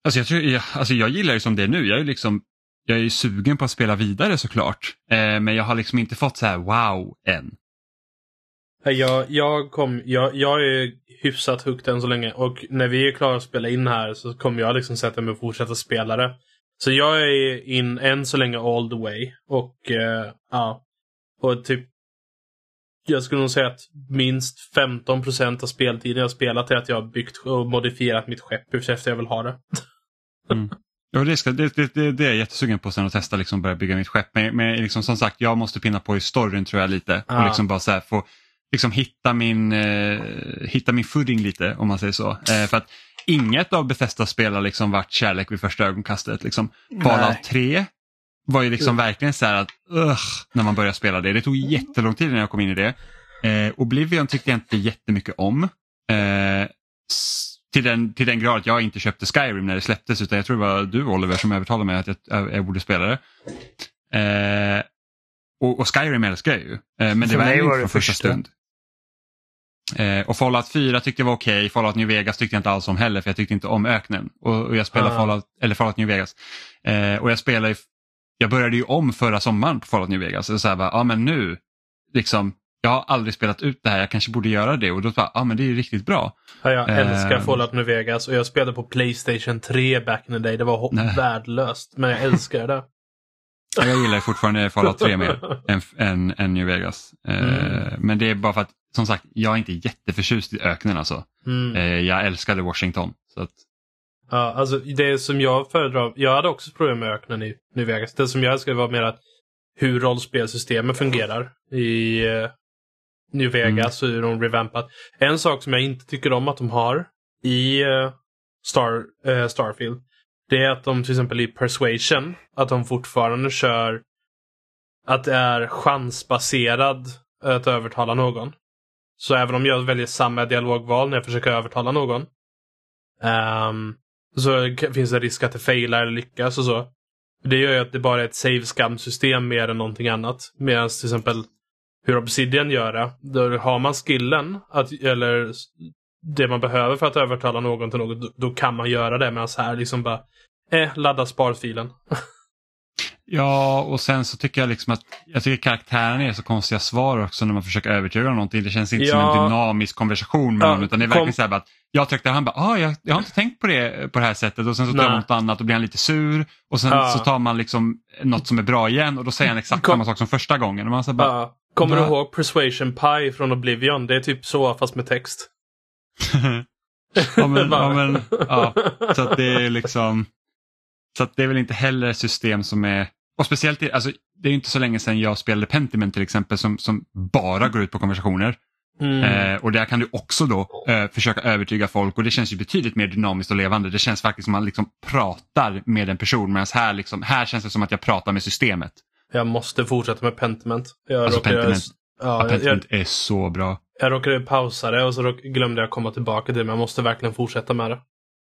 Alltså jag, tror, jag, alltså jag gillar det som det är nu. Jag är, liksom, jag är ju sugen på att spela vidare såklart. Eh, men jag har liksom inte fått så här wow än. Nej, Jag, jag, kom, jag, jag är hyfsat hooked än så länge och när vi är klara att spela in här så kommer jag liksom sätta mig och fortsätta spela det. Så jag är in än så länge all the way. Och eh, ja. Och typ jag skulle nog säga att minst 15 procent av speltiden jag spelat är att jag har byggt och modifierat mitt skepp efter jag vill ha det. Ja, det, ska, det, det, det, är jag jättesugen på sen att testa liksom börja bygga mitt skepp. Men, men liksom, som sagt, jag måste pinna på i storyn tror jag lite. Ja. Och liksom bara så här, få liksom, hitta, min, eh, hitta min footing lite om man säger så. Eh, för att inget av Bethesda spel har liksom varit kärlek vid första ögonkastet. Liksom. Fallout Nej. 3 var ju liksom verkligen så här att ugh, när man började spela det. Det tog jättelång tid innan jag kom in i det. Eh, Oblivion tyckte jag inte jättemycket om. Eh, till, den, till den grad att jag inte köpte Skyrim när det släpptes utan jag tror det var du Oliver som övertalade mig att jag, jag, jag borde spela det. Eh, och, och Skyrim älskar jag ju. Eh, men det För var ju inte från första första. stund. Eh, och Fallout 4 tyckte jag var okej, Fallout New Vegas tyckte jag inte alls om heller för jag tyckte inte om öknen. Och, och jag spelade Ah. Fallout, eller Fallout New Vegas. Eh, och jag spelade jag började ju om förra sommaren på Fallout New Vegas. Så, så här bara, ja men nu, liksom, jag har aldrig spelat ut det här, jag kanske borde göra det. Och då bara, ja men det är ju riktigt bra. Ja, jag älskar Ehm. Fallout New Vegas och jag spelade på Playstation 3 back in the day. Det var Nej. värdelöst. Men jag älskar det. Ja, Jag gillar fortfarande Fallout 3 mer än, än, än New Vegas. Eh, Mm. Men det är bara för att, som sagt, jag är inte jätteförtjust i öknen alltså. Mm. Eh, jag älskade Washington. Så att, Ja, alltså det som jag föredrar. Jag hade också problem med öknen i New Vegas. Det som jag älskade var mer att hur rollspelsystemet fungerar i eh, New Vegas och hur de revampat. En sak som jag inte tycker om att de har i eh, Star, eh, Starfield. Det är att de till exempel i Persuasion, att de fortfarande kör att det är chansbaserad att övertala någon. Så även om jag väljer samma dialogval när jag försöker övertala någon. um, så finns det risk att det failar eller lyckas och så. Det gör ju att det bara är ett save scam system mer än någonting annat. Medan till exempel hur Obsidian gör det. Då har man skillen, att, eller det man behöver för att övertala någon till något, då, då kan man göra det. Medan här liksom bara, eh, ladda sparfilen. Ja, och sen så tycker jag liksom att jag tycker karaktärerna är så konstiga svar också när man försöker övertyga om någonting. Det känns inte som Ja. en dynamisk konversation med Ja, någon utan det är kom- verkligen så här att jag tryckte han bara, ah, jag, jag har inte tänkt på det på det här sättet och sen så tar man något annat och blir han lite sur och sen Ja. så tar man liksom något som är bra igen och då säger han exakt Kom- samma sak som första gången. Och man så bara, Ja. Kommer du ihåg Persuasion Pie från Oblivion? Det är typ så fast med text. Ja, men, ja, men, ja. Så att det är liksom så det är väl inte heller ett system som är och speciellt, alltså, det är inte så länge sedan jag spelade Pentiment till exempel som, som bara går ut på konversationer. Mm. Eh, och där kan du också då eh, försöka övertyga folk och det känns ju betydligt mer dynamiskt och levande. Det känns faktiskt som man liksom pratar med en person medan här, liksom, här känns det som att jag pratar med systemet. Jag måste fortsätta med Pentiment. Jag Alltså, Pentiment. Ja, ja, jag, jag, Pentiment är så bra. jag råkade pausa det och så glömde jag komma tillbaka till det. Men jag måste verkligen fortsätta med det.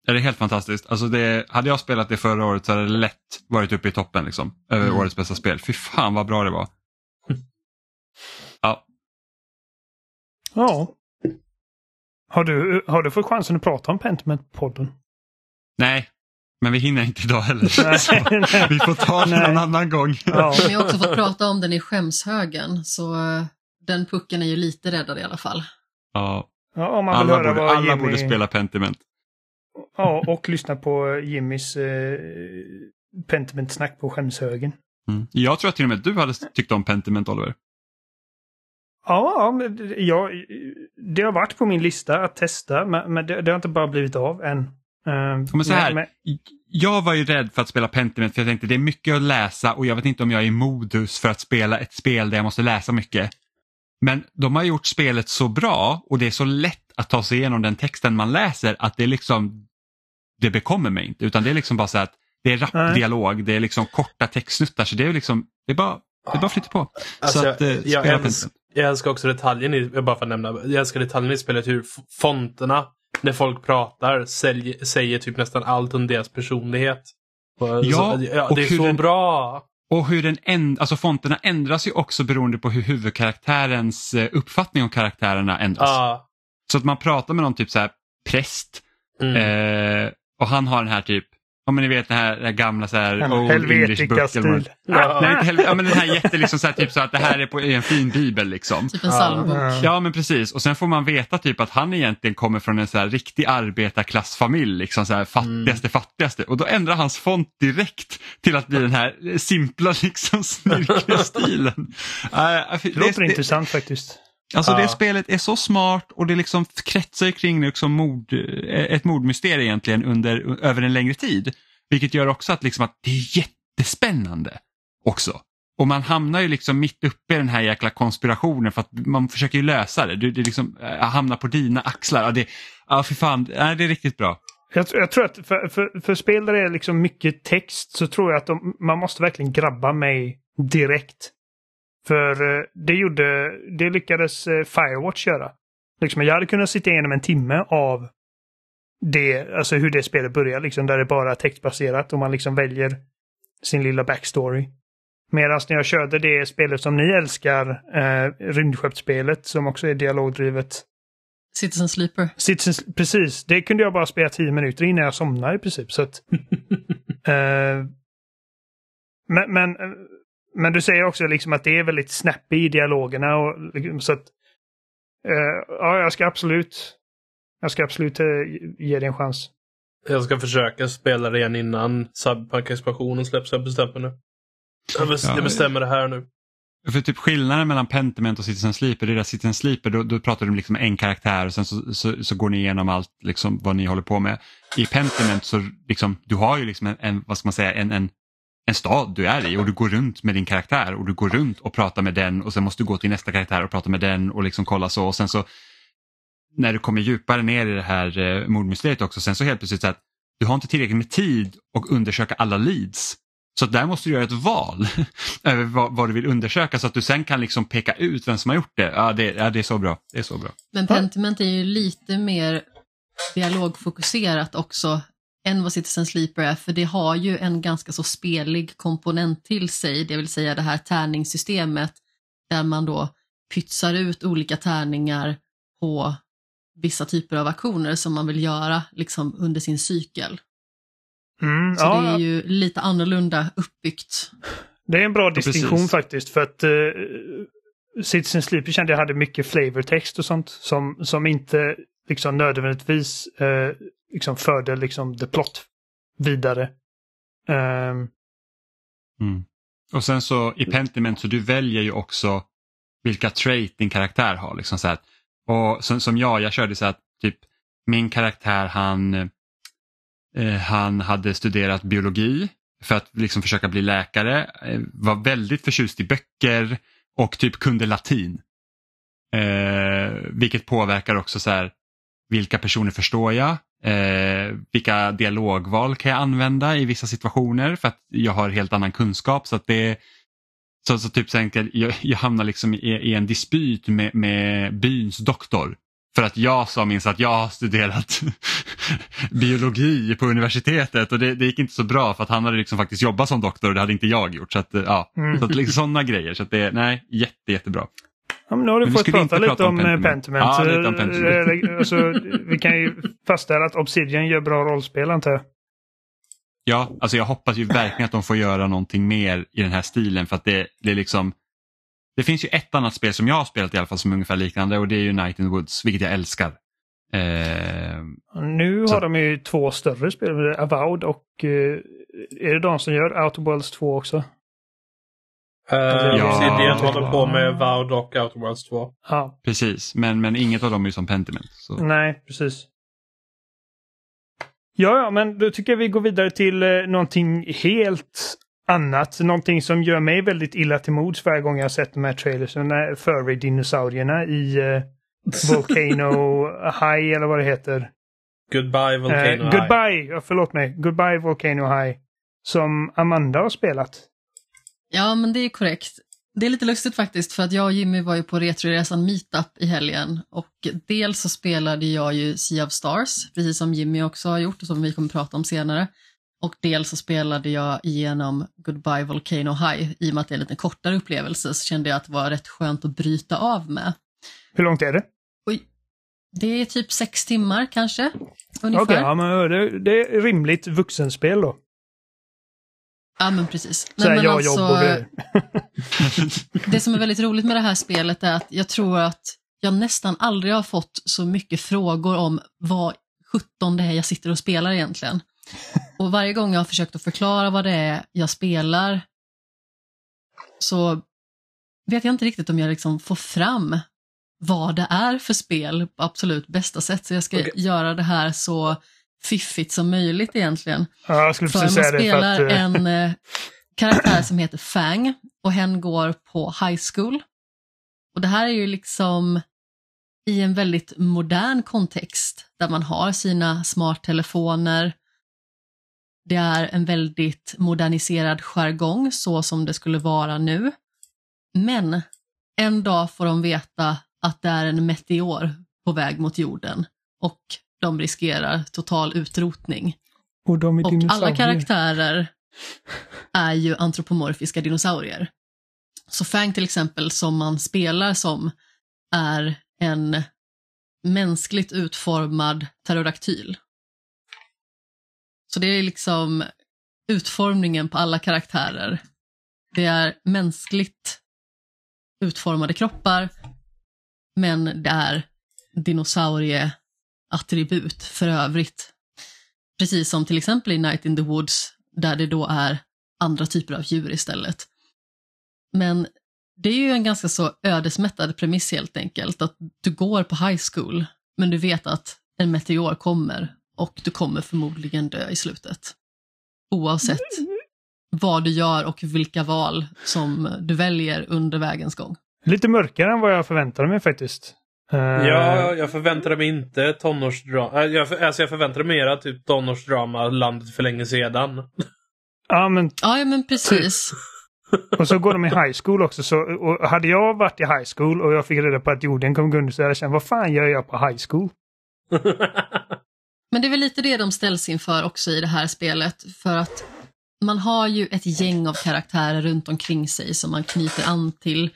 Ja, det är helt fantastiskt. Alltså det, hade jag spelat det förra året så hade det lätt varit uppe i toppen liksom, över Mm. årets bästa spel. Fy fan vad bra det var. Ja, Ja. Har du, har du fått chansen att prata om Pentiment-podden? nej, men vi hinner inte idag heller. Nej, Så nej. vi får ta Nej. någon annan gång. Ja. Vi har också fått prata om den i skämshögen, så eh, den pucken är ju lite räddad i alla fall. Ja, Ja, om man vill alla höra borde, vad alla Jimmy... borde spela Pentiment. Ja, och lyssna på Jimmys eh, Pentiment-snack på skämshögen. Mm. Jag tror att till och med du hade tyckt om Pentiment Oliver. Ja, ja, det- har varit på min lista att testa, men, det, det har inte bara blivit av än. Eh, Men så här, men- Jag var ju rädd för att spela Pentiment för jag tänkte det är mycket att läsa och jag vet inte om jag är i modus för att spela ett spel där jag måste läsa mycket. Men de har gjort spelet så bra och det är så lätt att ta sig igenom den texten man läser att det är liksom det bekommer mig inte utan det är liksom bara så att det är rapp Nej. dialog, det är liksom korta textsnuttar så det är liksom det är bara, det är bara flytta på. Alltså, så att, eh, jag, jag, älskar, jag älskar också detaljen i, bara för att nämna, jag älskar detaljen i spelet hur fonterna när folk pratar sälj, säger typ nästan allt om deras personlighet. Och, Ja, så, ja det är så den- bra. Och hur den änd- alltså fonterna ändras ju också beroende på hur huvudkaraktärens eh, uppfattning om karaktärerna ändras. Ja. Så att man pratar med någon typ så här präst Mm. eh, och han har den här typ, ja men ni vet den här, den här gamla så här old English book. Helvetica-stil. Ja. Nej, inte helv- ja, men den här jätte liksom så här, typ så att det här är på, i en fin bibel liksom. Typ en Ja. psalmbok. Ja. Men precis och sen får man veta typ att han egentligen kommer från en så här riktig arbetarklassfamilj, liksom så här fattigaste fattigaste och då ändrar hans font direkt till att bli den här simpla liksom snirkliga stilen. Äh, Det låter intressant faktiskt. Alltså Ja. det spelet är så smart och det liksom kretsar kring liksom mord, eh, ett mordmysterium egentligen under, över en längre tid. Vilket gör också att, liksom att det är jättespännande också. Och man hamnar ju liksom mitt uppe i den här jäkla konspirationen för att man försöker ju lösa det. Du, det liksom äh, hamnar på dina axlar. Ja, det, ja för fan, äh, det är riktigt bra. Jag, jag tror att för, för, för spel där det är liksom mycket text så tror jag att de, man måste verkligen grabba mig direkt. För eh, det gjorde, det lyckades eh, Firewatch göra. Liksom, jag hade kunnat sitta igenom en timme av det, alltså hur det spelet börjar, liksom, där det bara är textbaserat och man liksom väljer sin lilla backstory. Medan när jag körde det spelet som ni älskar, eh, rymdskeppsspelet som också är dialogdrivet, Citizen Sleeper. Citizens, precis, det kunde jag bara spela tio minuter innan jag somnade i princip. Så att, eh, men, men, eh, men du säger också liksom att det är väldigt snappy i dialogerna. Och, liksom, så att, eh, ja, jag ska absolut jag ska absolut eh, ge det en chans. Jag ska försöka spela det igen innan Cyberpunk-expansionen släpps. Jag bestämmer nu. Jag, bes- Ja, jag bestämmer det här nu. För typ skillnaden mellan Pentiment och Citizen Sleeper, det är att Citizen Sleeper då, då pratar du om liksom en karaktär och sen så, så, så går ni igenom allt liksom vad ni håller på med. I Pentiment så liksom, du har ju liksom en, en vad ska man säga, en, en, en stad du är i och du går runt med din karaktär och du går runt och pratar med den och sen måste du gå till nästa karaktär och prata med den och liksom kolla så och sen så när du kommer djupare ner i det här eh, mordmysteriet också, sen så helt plötsligt så att du har inte tillräckligt med tid att undersöka alla leads. Så där måste du göra ett val över vad, vad du vill undersöka så att du sen kan liksom peka ut vem som har gjort det. Ja, det, ja, det är så bra. Det är så bra. Men Pentiment är ju lite mer dialogfokuserat också än vad Citizen Sleeper är, för det har ju en ganska så spelig komponent till sig, det vill säga det här tärningssystemet där man då pytsar ut olika tärningar på vissa typer av aktioner som man vill göra liksom under sin cykel. Mm, Så ja, det är ju lite annorlunda uppbyggt. det är en bra precis. distinktion faktiskt. För att uh, Citizen Sleeper kände jag hade mycket flavortext och sånt som, som inte liksom nödvändigtvis eh, liksom förde liksom the plot vidare. Um. Mm. Och sen så i Pentiment så du väljer ju också vilka trait din karaktär har. Liksom så här. Och som, som jag, jag körde så att typ min karaktär han, eh, han hade studerat biologi för att liksom försöka bli läkare. Eh, var väldigt förtjust i böcker och typ kunde latin. Eh, vilket påverkar också så här, vilka personer förstår jag? Eh, vilka dialogval kan jag använda i vissa situationer för att jag har helt annan kunskap. Så att det så, så typ så enkelt, jag, jag hamnar liksom i, i en dispyt med, med byns doktor. För att jag sa minst att jag har studerat biologi på universitetet och det, det, gick inte så bra för att han hade liksom faktiskt jobbat som doktor och det hade inte jag gjort. Så att, ja, Mm. så att liksom sådana grejer. Så att det, nej, jätte, jättebra. Ja, men nu har du Men fått prata lite prata om om eh, Pentiment. Ja, lite om Pentiment. Eh, alltså, vi kan ju fastställa att Obsidian gör bra rollspel antar jag. Ja, alltså jag hoppas ju verkligen att de får göra någonting mer i den här stilen för att det, det är liksom Det finns ju ett annat spel som jag har spelat i alla fall som är ungefär liknande och det är ju Night in the Woods, vilket jag älskar. Eh, Nu Så- har de ju två större spel, Avowed och eh, är det de som gör Outer Worlds 2 också? Uh, Ja. Obsidian håller på med Vowed och Outer Worlds 2. Ja, precis, men, men inget av dem är som Pentiment. Så. nej, precis. Ja, ja, men då tycker jag vi går vidare till eh, någonting helt annat. Någonting som gör mig väldigt illa till mods varje gång jag har sett de här trailersen. Furry-dinosaurierna i eh, Volcano High eller vad det heter. Goodbye Volcano Eh, High. goodbye, ja, förlåt mig. Goodbye Volcano High. Som Amanda har spelat. Ja, men det är korrekt. Det är lite lustigt faktiskt för att jag och Jimmy var ju på Retroresan Meetup i helgen och dels så spelade jag ju Sea of Stars, precis som Jimmy också har gjort och som vi kommer prata om senare. Och dels så spelade jag igenom Goodbye Volcano High. I och med att det är en lite kortare upplevelse så kände jag att det var rätt skönt att bryta av med. Hur långt är det? Oj, det är typ sex timmar kanske, Okej, ungefär. ja, men det, det är rimligt vuxenspel då. Ja, men precis. Så här, men jag alltså, jobb och det. Det som är väldigt roligt med det här spelet är att jag tror att jag nästan aldrig har fått så mycket frågor om vad 17 det är jag sitter och spelar egentligen. Och varje gång jag har försökt att förklara vad det är jag spelar så vet jag inte riktigt om jag liksom får fram vad det är för spel på absolut bästa sätt. Så jag ska Okej. göra det här så fiffigt som möjligt egentligen. Ja, jag skulle För man precis det. För spelar att, eh, en eh, karaktär som heter Fang och hen går på high school. Och det här är ju liksom i en väldigt modern kontext där man har sina smarttelefoner. Det är en väldigt moderniserad jargong så som det skulle vara nu. Men en dag får de veta att det är en meteor på väg mot jorden och de riskerar total utrotning. och de är Och alla karaktärer är ju antropomorfiska dinosaurier. Så Fang till exempel, som man spelar som, är en mänskligt utformad pterodaktyl. Så det är liksom utformningen på alla karaktärer. Det är mänskligt utformade kroppar, men det är attribut för övrigt. Precis som till exempel i Night in the Woods, där det då är andra typer av djur istället. Men det är ju en ganska så ödesmättad premiss helt enkelt, att du går på high school, men du vet att en meteor kommer och du kommer förmodligen dö i slutet. Oavsett vad du gör och vilka val som du väljer under vägens gång. Lite mörkare än vad jag förväntade mig faktiskt. Eh, Ja, jag förväntade mig inte tonårsdrama. Jag, för- alltså jag förväntade mig mera typ tonårsdrama landet för länge sedan. ja, men Ja, men precis. och så går de i high school också. Så, och hade jag varit i high school och jag fick reda på att jorden kommer gå under så hade jag känt, vad fan gör jag på high school? Men det är väl lite det de ställs inför också i det här spelet. För att man har ju ett gäng av karaktärer runt omkring sig som man knyter an till.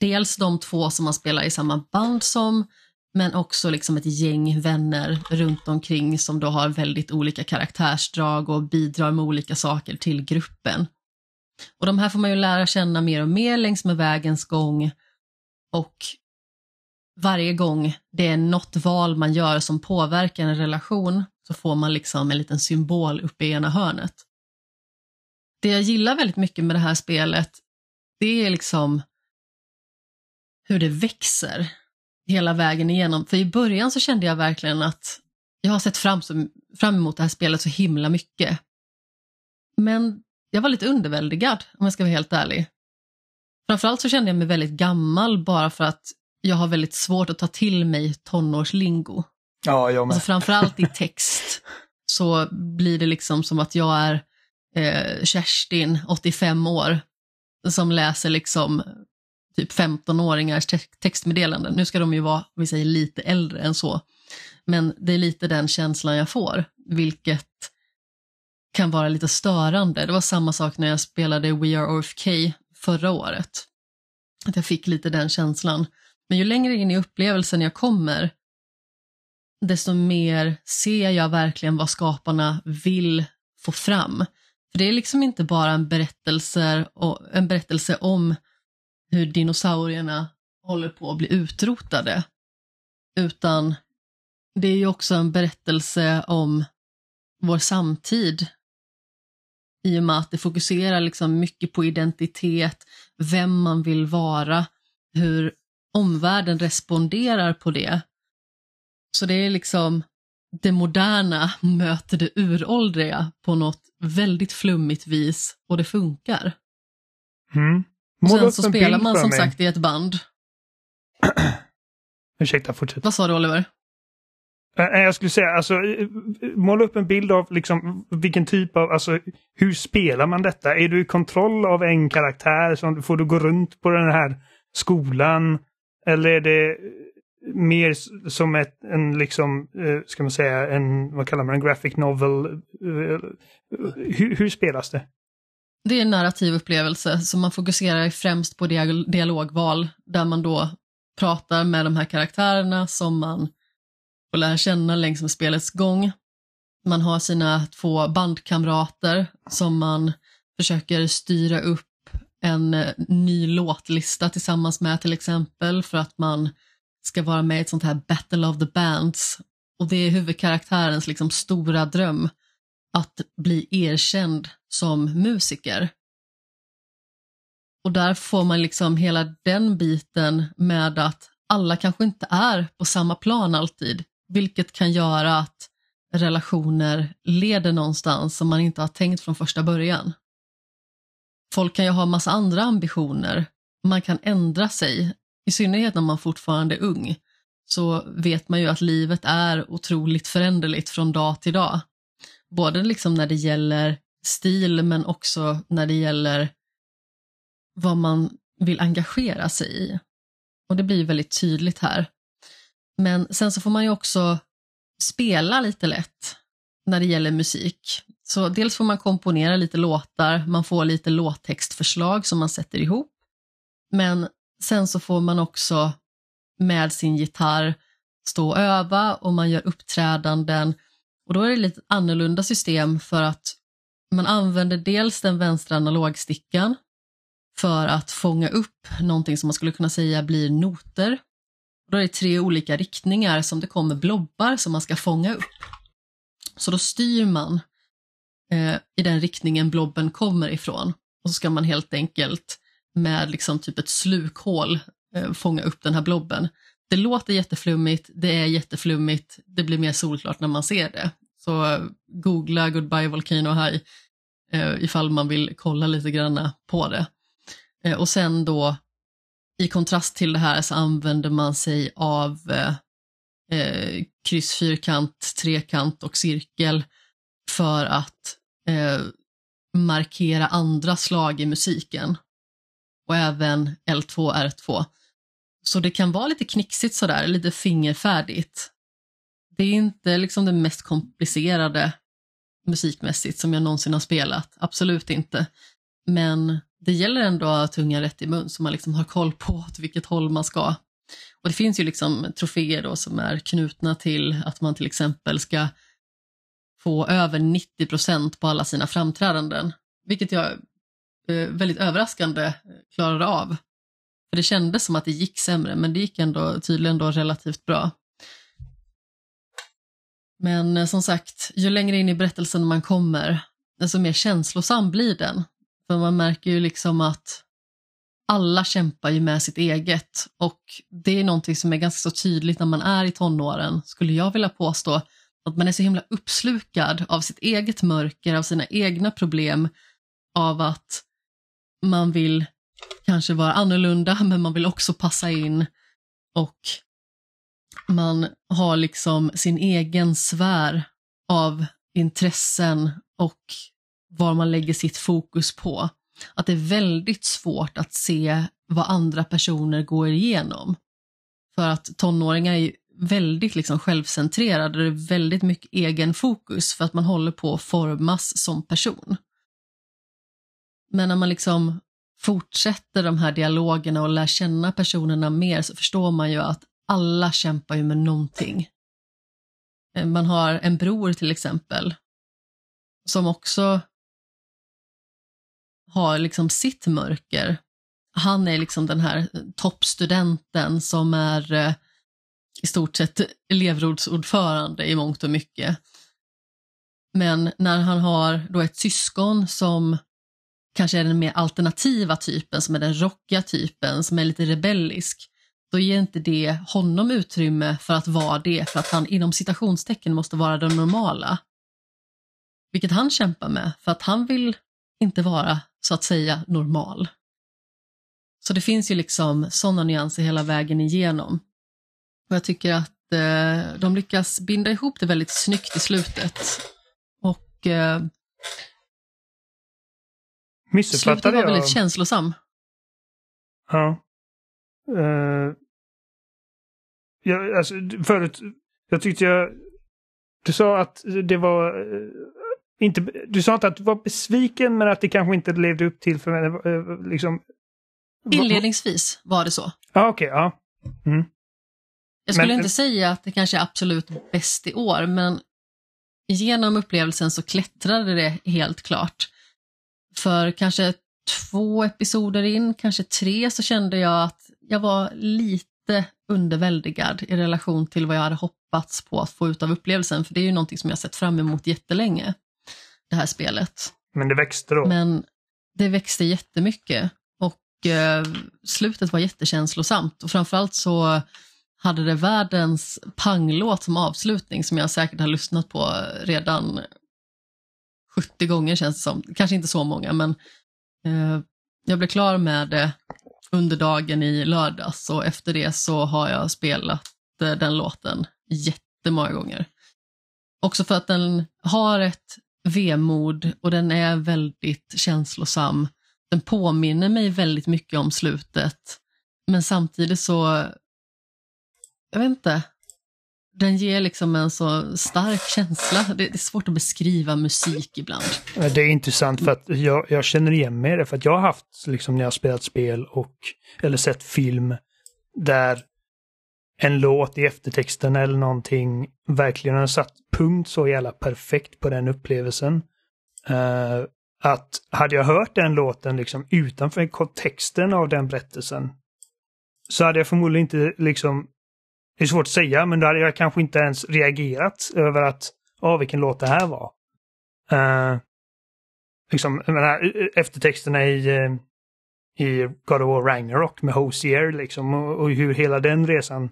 Dels de två som man spelar i samma band som, men också liksom ett gäng vänner runt omkring som då har väldigt olika karaktärsdrag och bidrar med olika saker till gruppen. Och de här får man ju lära känna mer och mer längs med vägens gång. Och varje gång det är något val man gör som påverkar en relation så får man liksom en liten symbol uppe i ena hörnet. Det jag gillar väldigt mycket med det här spelet, det är liksom hur det växer. hela vägen igenom. För i början så kände jag verkligen att jag har sett fram, som, fram emot det här spelet så himla mycket. Men jag var lite underväldigad om jag ska vara helt ärlig. Framförallt så kände jag mig väldigt gammal bara för att jag har väldigt svårt att ta till mig tonårslingo. Ja, jag med. Alltså framförallt i text så blir det liksom som att jag är eh, Kerstin, 85 år, som läser liksom typ 15-åringars te textmeddelanden. Nu ska de ju vara, vi säger lite äldre än så. Men det är lite den känslan jag får, vilket kan vara lite störande. Det var samma sak när jag spelade We Are OFK förra året. Att jag fick lite den känslan. Men ju längre in i upplevelsen jag kommer, desto mer ser jag verkligen vad skaparna vill få fram. För det är liksom inte bara en berättelse, en berättelse om hur dinosaurierna håller på att bli utrotade, utan det är ju också en berättelse om vår samtid i och med att det fokuserar liksom mycket på identitet, vem man vill vara, hur omvärlden responderar på det. Så det är liksom det moderna möter det uråldriga på något väldigt flummigt vis och det funkar. Mm. Och sen så spelar man som mig. sagt i ett band. Ursäkta, fortsätt. Vad sa du Oliver? Jag skulle säga, alltså, måla upp en bild av liksom, vilken typ av, alltså hur spelar man detta? Är du i kontroll av en karaktär? Som, får du gå runt på den här skolan? Eller är det mer som ett, en liksom, ska man säga, en, vad kallar man en graphic novel? Hur, hur spelas det? Det är en narrativ upplevelse, så man fokuserar främst på dialogval, där man då pratar med de här karaktärerna som man får lära känna längs med spelets gång. Man har sina två bandkamrater som man försöker styra upp en eh, ny låtlista tillsammans med till exempel för att man ska vara med i ett sånt här Battle of the Bands. Och det är huvudkaraktärens liksom stora dröm att bli erkänd som musiker. Och där får man liksom hela den biten med att alla kanske inte är på samma plan alltid, vilket kan göra att relationer leder någonstans som man inte har tänkt från första början. Folk kan ju ha massa andra ambitioner, man kan ändra sig, i synnerhet när man fortfarande är ung, så vet man ju att livet är otroligt föränderligt från dag till dag. Både liksom när det gäller stil men också när det gäller vad man vill engagera sig i. Och det blir väldigt tydligt här. Men sen så får man ju också spela lite lätt när det gäller musik. Så dels får man komponera lite låtar, man får lite låttextförslag som man sätter ihop. Men sen så får man också med sin gitarr stå och öva och man gör uppträdanden och då är det lite annorlunda system för att man använder dels den vänstra analogstickan för att fånga upp någonting som man skulle kunna säga blir noter. då är det tre olika riktningar som det kommer blobbar som man ska fånga upp. Så då styr man eh, i den riktningen blobben kommer ifrån och så ska man helt enkelt med liksom typ ett slukhål eh, fånga upp den här blobben. Det låter jätteflummigt, det är jätteflummigt, det blir mer solklart när man ser det. Så googla Goodbye Volcano High eh, ifall man vill kolla lite grann på det. Eh, och sen då i kontrast till det här så använder man sig av eh, eh kryss, fyrkant, trekant och cirkel för att eh, markera andra slag i musiken. Och även L2, R2. Så det kan vara lite knixigt sådär, lite fingerfärdigt. Det är inte liksom det mest komplicerade musikmässigt som jag någonsin har spelat, absolut inte. Men det gäller ändå att ha tungan rätt i mun så man liksom har koll på åt vilket håll man ska. Och det finns ju liksom troféer då som är knutna till att man till exempel ska få över 90 procent på alla sina framträdanden, vilket jag eh, väldigt överraskande eh, klarade av. För Det kändes som att det gick sämre, men det gick ändå tydligen då relativt bra. Men eh, som sagt, ju längre in i berättelsen man kommer, desto mer känslosam blir den. För man märker ju liksom att alla kämpar ju med sitt eget och det är någonting som är ganska så tydligt när man är i tonåren, skulle jag vilja påstå. Att man är så himla uppslukad av sitt eget mörker, av sina egna problem, av att man vill kanske vara annorlunda, men man vill också passa in och man har liksom sin egen sfär av intressen och var man lägger sitt fokus på. Att det är väldigt svårt att se vad andra personer går igenom. För att tonåringar är väldigt liksom självcentrerade, det är väldigt mycket egen fokus för att man håller på att formas som person. Men när man liksom fortsätter de här dialogerna och lär känna personerna mer så förstår man ju att alla kämpar ju med någonting. Eh, man har en bror till exempel som också har liksom sitt mörker. Han är liksom den här eh, toppstudenten som är eh, i stort sett elevrådsordförande i mångt och mycket. Men när han har då ett syskon som kanske är den mer alternativa typen, som är den rockiga typen, som är lite rebellisk, då ger inte det honom utrymme för att vara det, för att han inom citationstecken måste vara den normala. Vilket han kämpar med, för att han vill inte vara, så att säga, normal. Så det finns ju liksom sådana nyanser hela vägen igenom. Och jag tycker att eh, de lyckas binda ihop det väldigt snyggt i slutet. Och eh, Missuppfattade slutet var väldigt känslosam. Ja. Uh, jag, alltså, förut, jag tyckte jag... Du sa att det var... Uh, inte, du sa inte att du var besviken men att det kanske inte levde upp till för uh, liksom... Inledningsvis var det så. Ja, okej. Okay, ja. Mm. Jag skulle Men- inte säga att det kanske är absolut bäst i år, men genom upplevelsen så klättrade det helt klart. För kanske två episoder in, kanske tre, så kände jag att jag var lite underväldigad i relation till vad jag hade hoppats på att få ut av upplevelsen, för det är ju någonting som jag sett fram emot jättelänge, det här spelet. Men det växte då. Men det växte jättemycket och eh, slutet var jättekänslosamt och framförallt så hade det världens panglåt som avslutning som jag säkert har lyssnat på redan 70 gånger känns det som. Kanske inte så många men eh, jag blev klar med det under dagen i lördags och efter det så har jag spelat eh, den låten jättemånga gånger. Också för att den har ett vemod och den är väldigt känslosam. Den påminner mig väldigt mycket om slutet men samtidigt så, jag vet inte, den ger liksom en så stark känsla. Det, det är svårt att beskriva musik ibland. Det är intressant för att jag, jag känner igen mig i det. För att jag har haft, liksom när jag har spelat spel och, eller sett film, där en låt i eftertexten eller någonting verkligen har satt punkt så jävla perfekt på den upplevelsen. Uh, att hade jag hört den låten liksom utanför kontexten av den berättelsen så hade jag förmodligen inte liksom, det är svårt att säga, men då hade jag kanske inte ens reagerat över att, åh vilken låt det här var. Uh, liksom, jag menar, eftertexterna i, eh, i God of War Ragnarok med Hosier liksom och, och hur hela den resan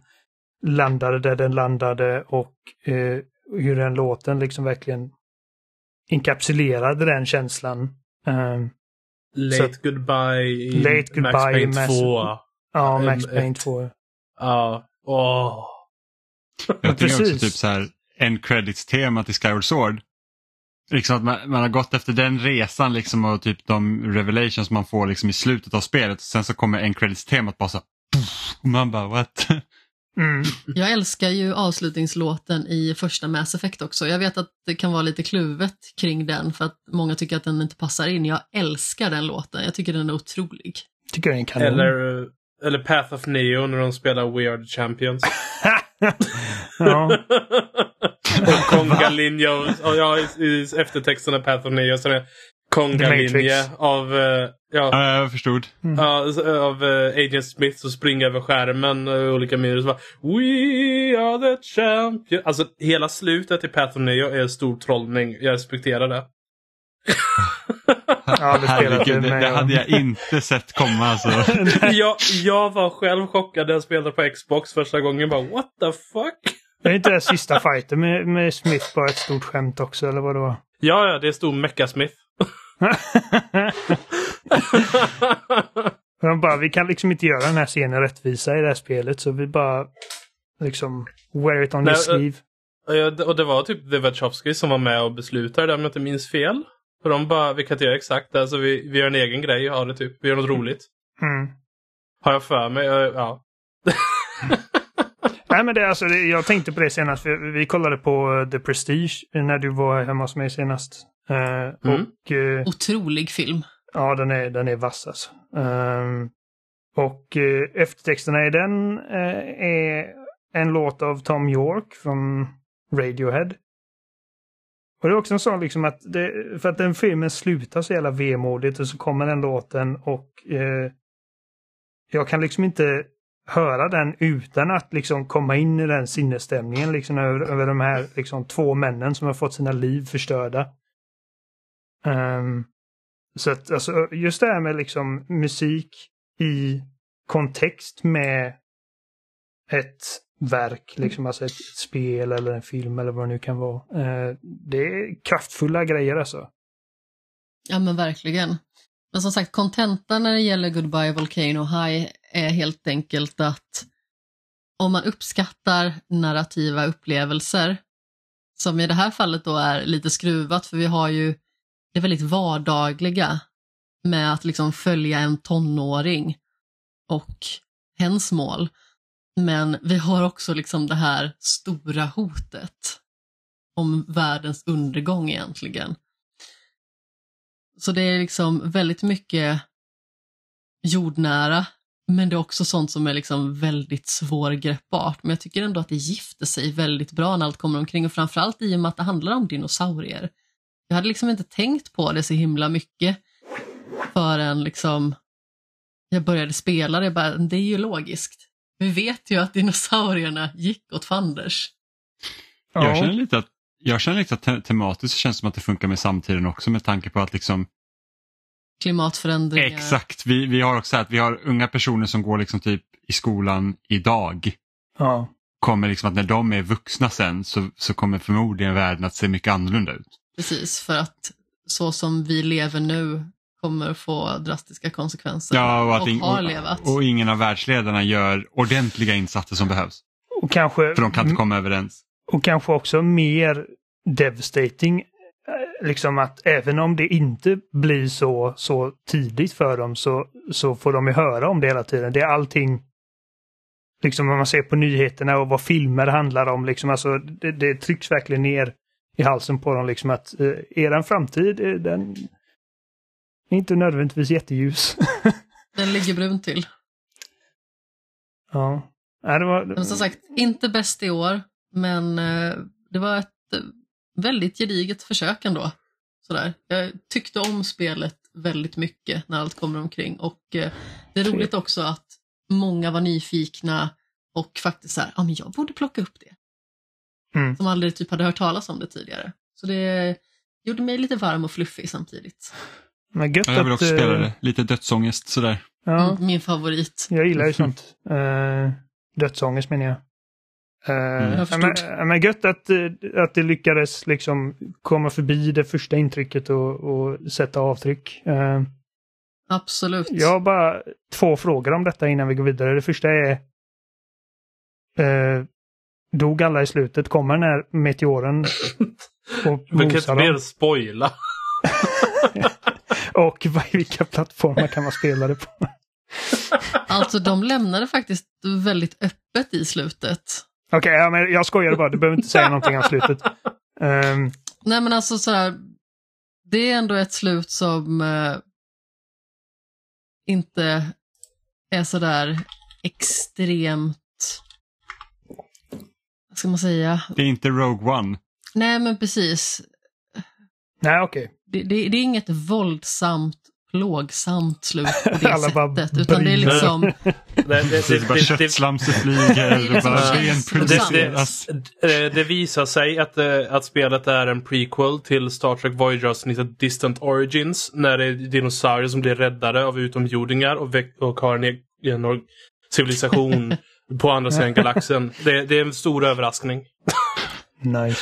landade där den landade och eh, hur den låten liksom verkligen inkapsulerade den känslan. Eh, Late Så- Goodbye i Late Max Goodbye Payne Mass- 2. ja, Max Payne 2. Ja. Åh. Jag också precis. typ så här en credits-tema till Skyward Sword. Liksom att man, man har gått efter den resan liksom och typ de revelations man får liksom i slutet av spelet. Sen så kommer en credits-temat bara så här, puff, och man bara what? Mm. Jag älskar ju avslutningslåten i första Mass Effect också. Jag vet att det kan vara lite kluvet kring den för att många tycker att den inte passar in. Jag älskar den låten. Jag tycker den är otrolig. Tycker jag är en kanon. Eller, eller Path of Neo när de spelar We Are The Champions. ja. och Konga-linje och, och ja, i, i eftertexterna Path of Neo så är det Konga-linje av, eh, ja, Ja, jag förstod. ja, s- av eh, Agent Smith som springer över skärmen och olika minus. Bara, We are the champion. Alltså hela slutet i Path of Neo är stor trollning. Jag respekterar det. Ja, det Herregud, det, det hade jag inte sett komma alltså. jag, jag var själv chockad när jag spelade på Xbox första gången. Bara what the fuck? Är inte det sista fighten med, med Smith bara ett stort skämt också, eller vad det var? Ja, ja, det stod Mecca-Smith. De bara, vi kan liksom inte göra den här scenen rättvisa i det här spelet, så vi bara liksom wear it on Nej, your sleeve. Det- och det var typ The Wachowski som var med och beslutade om jag inte minns fel. För de bara, vi kan inte göra exakt det, så vi, vi gör en egen grej och har det typ. Vi gör något roligt. Mm. Har jag för mig. Ja. ja. Nej, men det, är alltså, det, jag tänkte på det senast, för vi kollade på eh, The Prestige när du var hemma hos mig senast. Eh, Mm. Och eh, Otrolig film. ja, den är, den är vass alltså. Ehm, och eh, eftertexterna i den eh, är en låt av Tom York från Radiohead. Och det är också en sån liksom att, det, för att den filmen slutar så jävla vemodigt och så kommer den låten och eh, jag kan liksom inte höra den utan att liksom komma in i den sinnesstämningen liksom över, över de här liksom två männen som har fått sina liv förstörda. Um, så att alltså, just det här med liksom musik i kontext med ett verk, liksom alltså ett spel eller en film eller vad det nu kan vara. Eh, det är kraftfulla grejer alltså. Ja men verkligen. Men som sagt, kontentan när det gäller Goodbye Volcano High är helt enkelt att om man uppskattar narrativa upplevelser, som i det här fallet då är lite skruvat för vi har ju det väldigt vardagliga med att liksom följa en tonåring och hens mål. Men vi har också liksom det här stora hotet om världens undergång egentligen. Så det är liksom väldigt mycket jordnära, men det är också sånt som är liksom väldigt svårgreppbart. Men jag tycker ändå att det gifter sig väldigt bra när allt kommer omkring och framförallt i och med att det handlar om dinosaurier. Jag hade liksom inte tänkt på det så himla mycket förrän liksom jag började spela det. Bara, det är ju logiskt. Vi vet ju att dinosaurierna gick åt fanders. Jag känner lite att, jag känner lite att te- tematiskt känns det som att det funkar med samtiden också med tanke på att liksom Klimatförändringar. Exakt, vi, vi har också att vi har unga personer som går liksom typ i skolan idag. Ja. Kommer liksom att när de är vuxna sen så, så kommer förmodligen världen att se mycket annorlunda ut. Precis, för att så som vi lever nu kommer få drastiska konsekvenser Ja, och, och, har levat. och, och ingen av världsledarna gör ordentliga insatser som behövs. Och kanske, För de kan inte komma överens. och kanske också mer devastating. eh, Liksom att även om det inte blir så, så tidigt för dem så, så får de ju höra om det hela tiden. Det är allting, liksom när man ser på nyheterna och vad filmer handlar om, liksom alltså det, det trycks verkligen ner i halsen på dem liksom att eh, eran framtid, eh, den inte nödvändigtvis jätteljus. Den ligger brun till. ja. Nej, det var, Men som sagt, inte bäst i år, men eh, det var ett eh, väldigt gediget försök ändå. Sådär. Jag tyckte om spelet väldigt mycket när allt kommer omkring och eh, det är roligt också att många var nyfikna och faktiskt så här, ja men jag borde plocka upp det. Mm. Som aldrig typ hade hört talas om det tidigare. Så det gjorde mig lite varm och fluffig samtidigt. Men gött Ja, jag vill att, också eh, spela det. Lite dödsångest sådär. Ja. Mm, min favorit. Jag gillar ju sånt. Uh, dödsångest menar jag. Uh, jag ja, förstod. men, men gött att, eh, att det lyckades liksom komma förbi det första intrycket och, och sätta avtryck. Eh, Absolut. jag har bara två frågor om detta innan vi går vidare. Det första är eh, Dog alla i slutet? Kommer den här meteoren och Vi kan inte mer spoila. Och vad- vilka plattformar kan man spela det på? Alltså de lämnade faktiskt väldigt öppet i slutet. Okej, ja, men jag skojar bara. Du behöver inte säga någonting om slutet. Ehm, Nej men alltså så här, det är ändå ett slut som eh, inte är så där extremt, vad ska man säga? Det är inte Rogue One. Nej men precis, nej, okej. Det, det, det är inget våldsamt plågsamt slut på det Alla bara sättet. Utan det är liksom, Det, det, Det är bara köttslamsor flyger Det liksom pulseras. det, visar sig att, eh, att spelet är en prequel till Star Trek Voyager-avsnittet Distant Origins. När det är dinosaurier som blir räddade av utomjordingar och, och har en egen or- civilisation på andra sidan galaxen. Det, det är en stor överraskning. Nice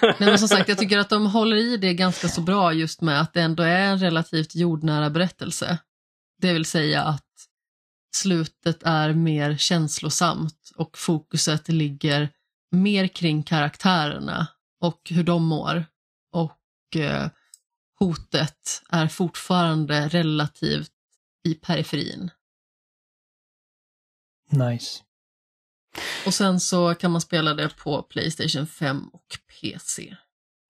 nej men som sagt jag tycker att de håller i det ganska så bra just med att det ändå är en relativt jordnära berättelse. Det vill säga att slutet är mer känslosamt och fokuset ligger mer kring karaktärerna och hur de mår. Och eh, hotet är fortfarande relativt i periferin. Nice. Och sen så kan man spela det på Playstation 5 och PC.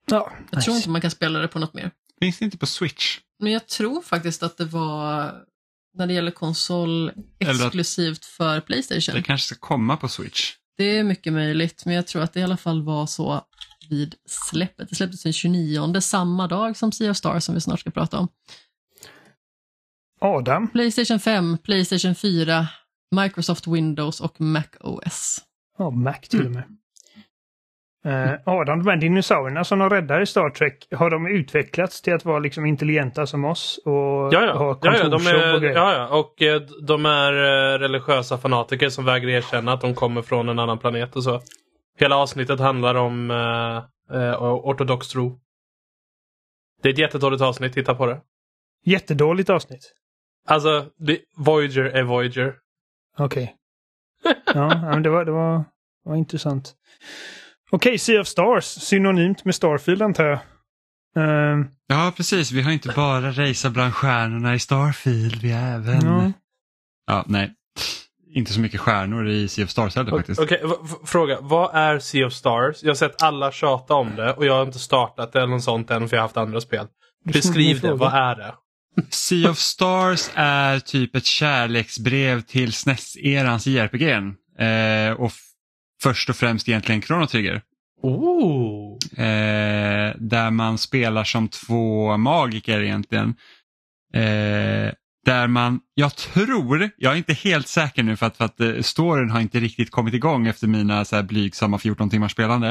Ja, Jag tror inte man kan spela det på något mer. Finns det inte på Switch? Men jag tror faktiskt att det var när det gäller konsol exklusivt för Playstation. Det kanske ska komma på Switch. Det är mycket möjligt, men jag tror att det i alla fall var så vid släppet. Det släpptes den 29, samma dag som Sea of Stars som vi snart ska prata om. Adam. Playstation 5, Playstation 4, Microsoft Windows och Mac OS. Ja, Mac till och med. Eh, Adam, de här dinosaurierna som de räddar i Star Trek, har de utvecklats till att vara liksom intelligenta som oss? Och Ja, ja. ha ja, ja, de kontorsjobb och är, grejer? ja, ja. Och eh, de är eh, religiösa fanatiker som vägrar erkänna att de kommer från en annan planet och så. Hela avsnittet handlar om eh, eh, ortodox tro. Det är ett jättedåligt avsnitt, titta på det. Jättedåligt avsnitt. Alltså, det, Voyager är Voyager. Okej. Ja, ja, men det var, det var, det var intressant. Okej, Sea of Stars. Synonymt med Starfield antar jag. Ehm, Ja, precis. Vi har inte bara raceat bland stjärnorna i Starfield, vi har även... Ja. Ja, nej. Inte så mycket stjärnor i Sea of Stars heller faktiskt. Okej, v- fråga. Vad är Sea of Stars? Jag har sett alla tjata om det och jag har inte startat det eller något sånt än för jag har haft andra spel. Beskriv det, vad är det? Sea of Stars är typ ett kärleksbrev till SNES-erans JRPG. Eh, och först och främst egentligen Chrono Trigger. Ooh. Eh, där man spelar som två magiker egentligen. Eh, där man, jag tror, jag är inte helt säker nu för att, för att eh, storyn har inte riktigt kommit igång efter mina så här blygsamma 14 timmars spelande.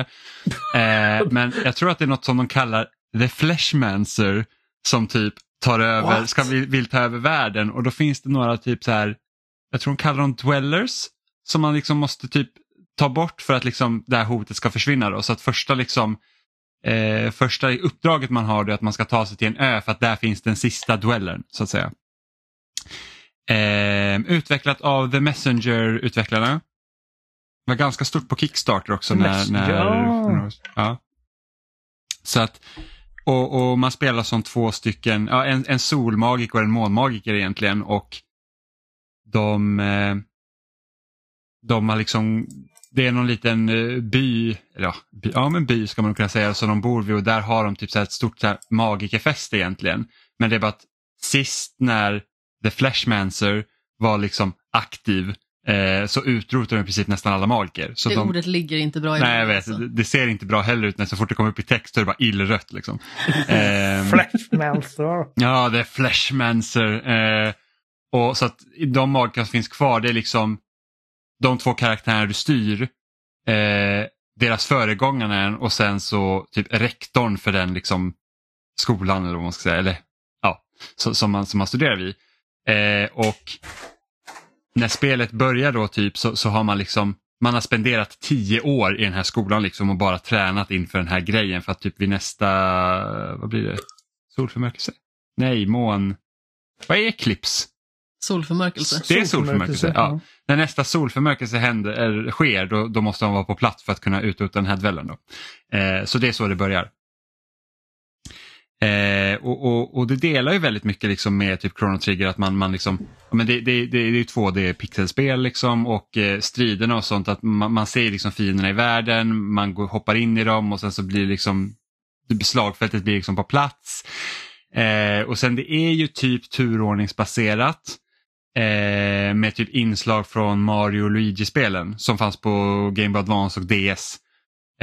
Eh, men jag tror att det är något som de kallar The Fleshmancer som typ tar över, What? ska vill, vill ta över världen och då finns det några typ så här, jag tror de kallar dem dwellers, som man liksom måste typ ta bort för att liksom det här hotet ska försvinna. Då. Så att första liksom eh, första uppdraget man har är att man ska ta sig till en ö för att där finns den sista duellen så att säga. Eh, utvecklat av The Messenger-utvecklarna. Var ganska stort på Kickstarter också. När, när, ja. ja. Så att, och, och man spelar som två stycken, ja, en, en solmagiker och en månmagiker egentligen och de, eh, de har liksom, det är någon liten eh, by, eller ja, by, ja men by ska man nog kunna säga, som de bor vid och där har de typ så här ett stort så här, magikerfest egentligen. Men det är bara att sist när The Flashmancer var liksom aktiv eh, så utrotade de i princip nästan alla magiker. Så det de, ordet ligger inte bra i Nej, jag vet. alltså. Det, det ser inte bra heller ut när så fort det kommer upp i text så är det bara illrött. Liksom. Ehm, Flashmancer. ja, det är Fleshmancer. Eh, och så att de magiker som finns kvar, det är liksom de två karaktärerna du styr, eh, deras föregångaren och sen så typ rektorn för den liksom skolan eller vad man ska säga, eller ja, så, som, man, som man studerar vid. Eh, och när spelet börjar då typ så, så har man liksom man har spenderat tio år i den här skolan liksom och bara tränat inför den här grejen för att typ vid nästa, vad blir det, solförmörkelse? Nej, mån, vad är eklips? Solförmörkelse. Det är solförmörkelse, ja. När nästa solförmörkelse händer, eller, sker då, då måste de vara på plats för att kunna utrota den här dvällen. Då. Eh, så det är så det börjar. Eh, och, och, och det delar ju väldigt mycket liksom med typ Chrono Trigger att man, man liksom, men det, det, det, det är 2D-pixelspel liksom och eh, striderna och sånt att man, man ser liksom fienderna i världen, man går, hoppar in i dem och sen så blir liksom slagfältet blir liksom på plats. Eh, och sen det är ju typ turordningsbaserat eh, med typ inslag från Mario och Luigi-spelen som fanns på Game Boy Advance och DS.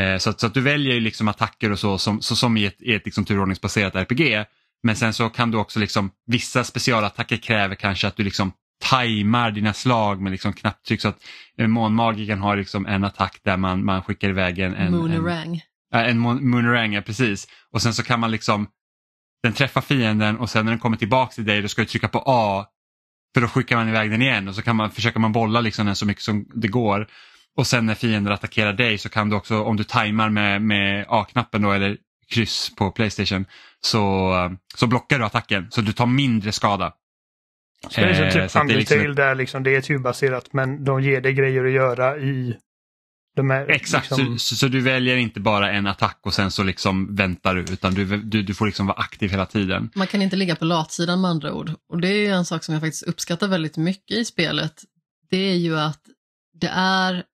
Eh, så, att, så att du väljer ju liksom attacker och så som, så, som i ett, i ett liksom turordningsbaserat RPG. Men sen så kan du också liksom, vissa specialattacker kräver kanske att du liksom tajmar dina slag med liksom knapptryck så att månmagikern har liksom en attack där man, man skickar iväg en, en, en, Moonerang. En mon- Moonerang, ja, precis. Och sen så kan man liksom, den träffar fienden och sen när den kommer tillbaka till dig då ska du trycka på A för då skickar man iväg den igen och så kan man, försöker man bolla liksom den så mycket som det går. Och sen när fienden attackerar dig så kan du också, om du tajmar med, med A-knappen då eller kryss på Playstation så, så blockar du attacken så du tar mindre skada. Så det är Eh, så typ är liksom Undertale där liksom, det är turbaserat men de ger dig grejer att göra i de här... Exakt, liksom, så, så du väljer inte bara en attack och sen så liksom väntar du utan du, du, du får liksom vara aktiv hela tiden. Man kan inte ligga på latsidan med andra ord. Och det är ju en sak som jag faktiskt uppskattar väldigt mycket i spelet. Det är ju att det är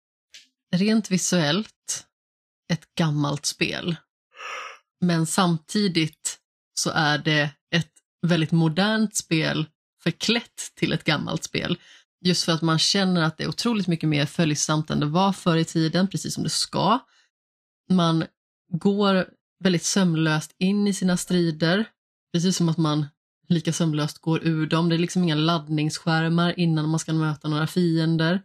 rent visuellt ett gammalt spel. Men samtidigt så är det ett väldigt modernt spel förklätt till ett gammalt spel. Just för att man känner att det är otroligt mycket mer följsamt än det var förr i tiden, precis som det ska. Man går väldigt sömlöst in i sina strider, precis som att man lika sömlöst går ur dem. Det är liksom inga laddningsskärmar innan man ska möta några fiender.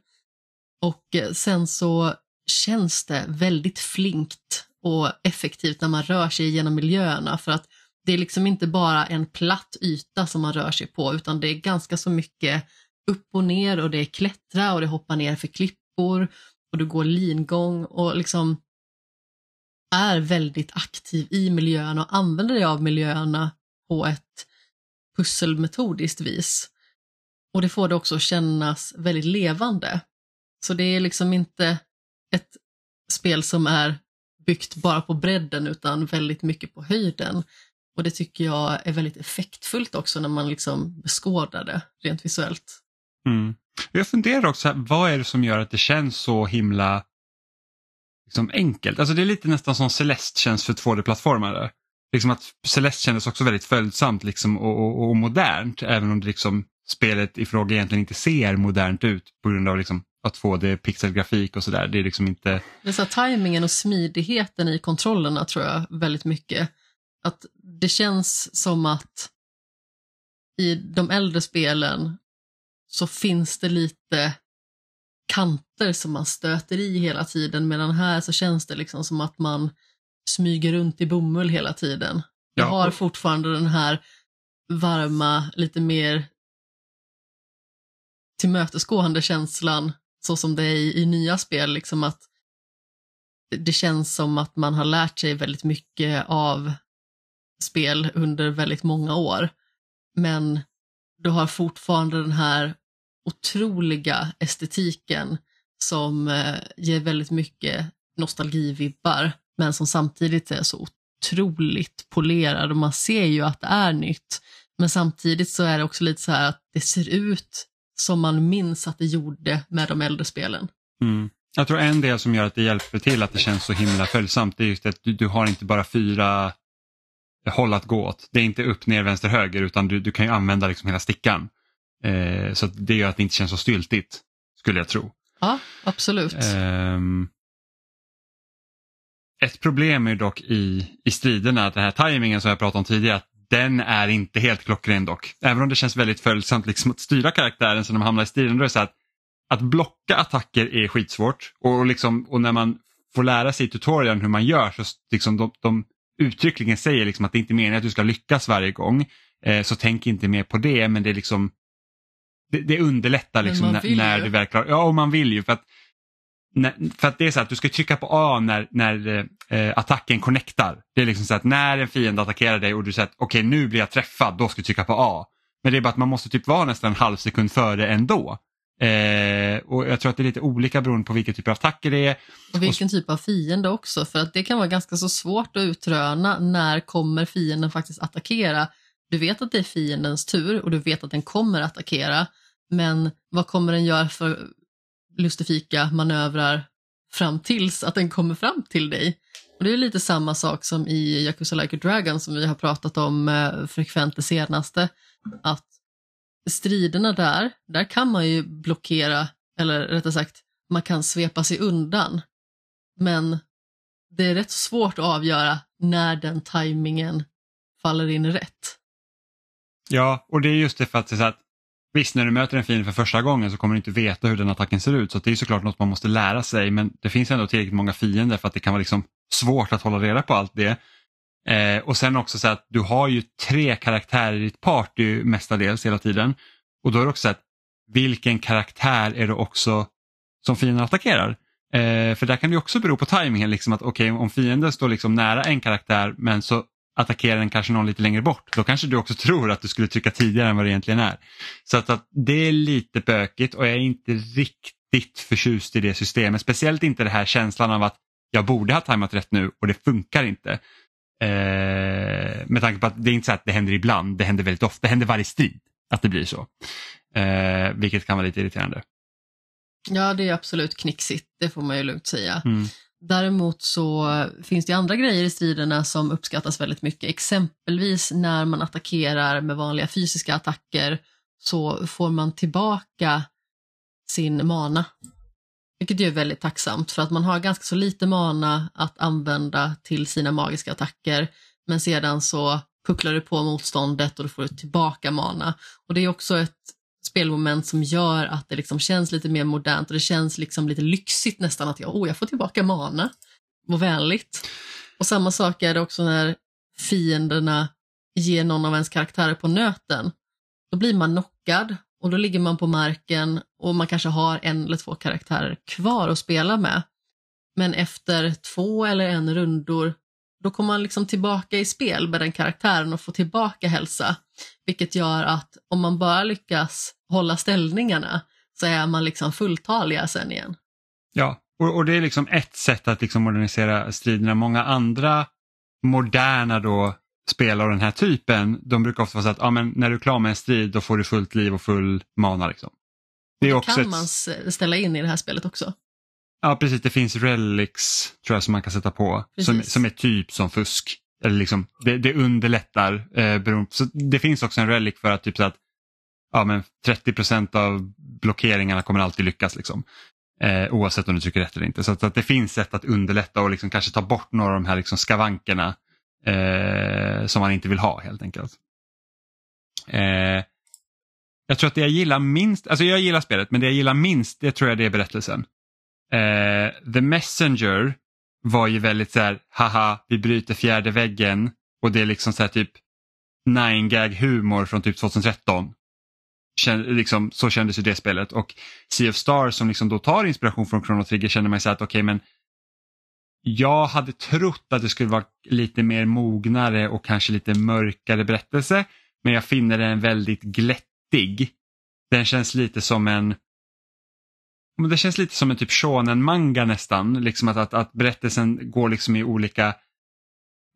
Och eh, sen så känns det väldigt flinkt och effektivt när man rör sig genom miljöerna för att det är liksom inte bara en platt yta som man rör sig på utan det är ganska så mycket upp och ner och det är klättra och det hoppar ner för klippor och du går lingång och liksom är väldigt aktiv i miljön och använder dig av miljöerna på ett pusselmetodiskt vis. Och det får det också kännas väldigt levande. Så det är liksom inte ett spel som är byggt bara på bredden utan väldigt mycket på höjden. Och det tycker jag är väldigt effektfullt också när man liksom beskådar det rent visuellt. Mm. Jag funderar också, här, vad är det som gör att det känns så himla liksom, enkelt? Alltså det är lite nästan som Celeste känns för 2D-plattformare. Liksom att Celeste kändes också väldigt följsamt liksom, och, och, och modernt även om det liksom, spelet i fråga egentligen inte ser modernt ut på grund av liksom, att 2D pixelgrafik och sådär. Det är liksom inte... Det är så tajmingen och smidigheten i kontrollerna tror jag väldigt mycket. Att det känns som att i de äldre spelen så finns det lite kanter som man stöter i hela tiden medan här så känns det liksom som att man smyger runt i bomull hela tiden. Jag Ja, har fortfarande den här varma, lite mer tillmötesgående känslan så som det är i, i nya spel, liksom att det- känns som att man har lärt sig väldigt mycket av spel under väldigt många år. Men du har fortfarande den här otroliga estetiken som eh, ger väldigt mycket nostalgivibbar, men som samtidigt är så otroligt polerad och man ser ju att det är nytt. Men samtidigt så är det också lite så här att det ser ut som man minns att det gjorde med de äldre spelen. Mm. Jag tror en del som gör att det hjälper till att det känns så himla följsamt det är just att du, du har inte bara fyra håll att gå åt. Det är inte upp, ner, vänster, höger utan du, du kan ju använda liksom hela stickan. Eh, så det gör att det inte känns så styltigt skulle jag tro. Ja, absolut. Ehm, ett problem är dock i, i striderna att den här tajmingen som jag pratade om tidigare, att den är inte helt klockren dock. Även om det känns väldigt följsamt liksom, att styra karaktären så när man hamnar i striden då är det så att, att blocka attacker är skitsvårt och, liksom, och när man får lära sig i tutorialen hur man gör så liksom, de, de uttryckligen säger liksom att det inte är meningen att du ska lyckas varje gång. Eh, så tänk inte mer på det men det är liksom det, det underlättar liksom när, när du väl klarar, ja och man vill ju för att för att det är så att du ska trycka på A när, när eh, attacken connectar. Det är liksom så att när en fiende attackerar dig och du säger att okej nu blir jag träffad, då ska du trycka på A. Men det är bara att man måste typ vara nästan en halv sekund före ändå. Eh, och jag tror att det är lite olika beroende på vilken typ av attacker det är. Och vilken typ av fiende också, för att det kan vara ganska så svårt att utröna när kommer fienden faktiskt attackera. Du vet att det är fiendens tur och du vet att den kommer attackera, men vad kommer den göra för lustifika manövrar fram tills att den kommer fram till dig? Och det är lite samma sak som i Yakuza Like a Dragon som vi har pratat om eh, frekvent det senaste, att striderna där, där kan man ju blockera, eller rättare sagt, man kan svepa sig undan. Men det är rätt svårt att avgöra när den tajmingen faller in rätt. Ja, och det är just det för att, det är så att visst när du möter en fiende för första gången så kommer du inte veta hur den attacken ser ut så det är såklart något man måste lära sig men det finns ändå tillräckligt många fiender för att det kan vara liksom svårt att hålla reda på allt det. Eh, och sen också så att du har ju tre karaktärer i ditt party mestadels hela tiden och då är det också så att vilken karaktär är det också som fienden attackerar? Eh, för där kan det också bero på tajmingen, liksom att okej okay, om fienden står liksom nära en karaktär men så attackerar den kanske någon lite längre bort, då kanske du också tror att du skulle trycka tidigare än vad det egentligen är. Så att, att det är lite bökigt och jag är inte riktigt förtjust i det systemet, speciellt inte den här känslan av att jag borde ha tajmat rätt nu och det funkar inte. Eh, med tanke på att det är inte så att det händer ibland, det händer väldigt ofta, det händer varje strid att det blir så. Eh, vilket kan vara lite irriterande. Ja, det är absolut knixigt, det får man ju lugnt säga. Mm. Däremot så finns det andra grejer i striderna som uppskattas väldigt mycket. Exempelvis när man attackerar med vanliga fysiska attacker så får man tillbaka sin mana. Vilket är väldigt tacksamt för att man har ganska så lite mana att använda till sina magiska attacker. Men sedan så pucklar du på motståndet och då får du tillbaka mana. Och det är också ett spelmoment som gör att det liksom känns lite mer modernt och det känns liksom lite lyxigt nästan att jag, oh, jag får tillbaka mana. Vad vänligt. Och samma sak är det också när fienderna ger någon av ens karaktärer på nöten. Då blir man knockad och då ligger man på marken och man kanske har en eller två karaktärer kvar att spela med. Men efter två eller en rundor då kommer man liksom tillbaka i spel med den karaktären och får tillbaka hälsa. Vilket gör att om man bara lyckas hålla ställningarna så är man liksom fulltaliga sen igen. Ja, och, och det är liksom ett sätt att liksom modernisera striderna. Många andra moderna då spel av den här typen, de brukar ofta vara så att ja, men när du är klar med en strid då får du fullt liv och full mana. Liksom. Det, är också kan ett... man ställa in i det här spelet också. Ja precis, det finns relics tror jag som man kan sätta på som, som är typ som fusk. Eller liksom, det, det underlättar. Eh, så det finns också en relic för att typ så att ja, men 30% av blockeringarna kommer alltid lyckas. Liksom. Eh, oavsett om du trycker rätt eller inte. Så att, att det finns sätt att underlätta och liksom kanske ta bort några av de här liksom skavankerna eh, som man inte vill ha helt enkelt. Eh, jag tror att det jag gillar minst, alltså jag gillar spelet men det jag gillar minst det tror jag det är berättelsen. Eh, The Messenger var ju väldigt så här, haha, vi bryter fjärde väggen och det är liksom så här typ nine gag humor från typ 2013. Känn, liksom, så kändes ju det spelet och Sea of Stars som liksom då tar inspiration från Chrono Trigger känner man så här att okej okay, men jag hade trott att det skulle vara lite mer mognare och kanske lite mörkare berättelse men jag finner den väldigt glättig. Den känns lite som en det känns lite som en typ shonen-manga nästan. Liksom att, att, att berättelsen går liksom i olika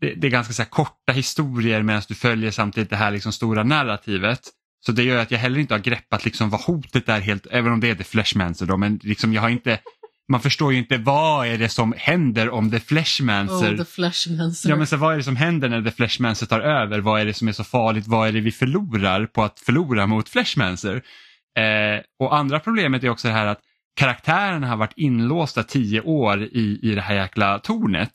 det, det är ganska så korta historier medan du följer samtidigt det här liksom stora narrativet. Så det gör att jag heller inte har greppat liksom vad hotet är helt, även om det är The Fleshmancer då, men liksom jag har inte man förstår ju inte vad är det som händer om The Fleshmancer. Oh, the Fleshmancer. Ja men så vad är det som händer när The Fleshmancer tar över? Vad är det som är så farligt? Vad är det vi förlorar på att förlora mot Fleshmancer? Eh, och andra problemet är också det här att karaktärerna har varit inlåsta tio år i, i det här jäkla tornet.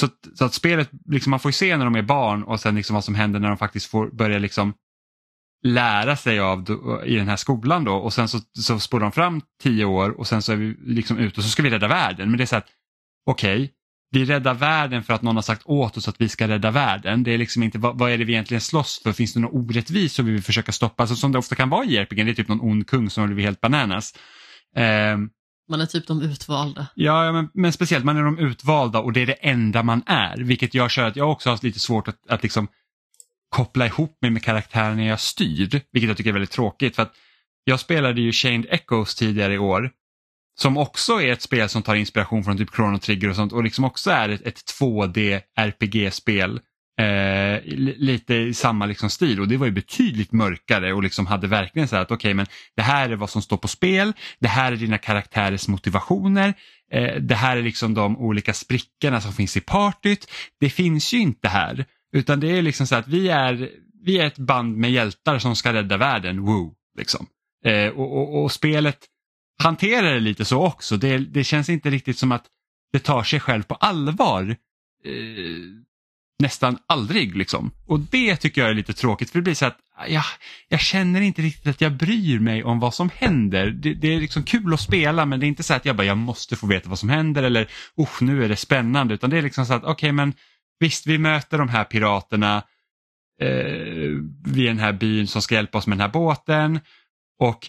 Så, så att spelet, liksom, man får ju se när de är barn och sen liksom vad som händer när de faktiskt får börja liksom lära sig av i den här skolan då och sen så, så spolar de fram tio år och sen så är vi liksom ute och så ska vi rädda världen. Men det är så att okej, okay, vi räddar världen för att någon har sagt åt oss att vi ska rädda världen. Det är liksom inte vad, vad är det vi egentligen slåss för? Finns det något orättvis som vi vill försöka stoppa? Alltså, som det ofta kan vara i RPG, det är typ någon ond kung som blir helt bananas. Eh, man är typ de utvalda. Ja, men, men, speciellt man är de utvalda och det är det enda man är. Vilket jag kör att jag också har lite svårt att, att liksom koppla ihop mig med karaktärerna jag styr. Vilket jag tycker är väldigt tråkigt. för att Jag spelade ju Chained Echoes tidigare i år. Som också är ett spel som tar inspiration från typ Chrono Trigger och sånt och liksom också är ett, ett 2D RPG-spel Eh, lite i samma liksom stil och det var ju betydligt mörkare och liksom hade verkligen så här att okej okay, men det här är vad som står på spel, det här är dina karaktärers motivationer, eh, det här är liksom de olika sprickorna som finns i partyt. Det finns ju inte här utan det är liksom så att vi är, vi är ett band med hjältar som ska rädda världen, woo. Liksom. Eh, och, och, och, spelet hanterar det lite så också, det, det känns inte riktigt som att det tar sig själv på allvar. Eh, Nästan aldrig. Liksom. Och det tycker jag är lite tråkigt för det blir så att jag, jag känner inte riktigt att jag bryr mig om vad som händer. Det, det är liksom kul att spela men det är inte så att jag bara jag måste få veta vad som händer eller usch nu är det spännande utan det är liksom så att okej okay, men visst vi möter de här piraterna eh, vid den här byn som ska hjälpa oss med den här båten och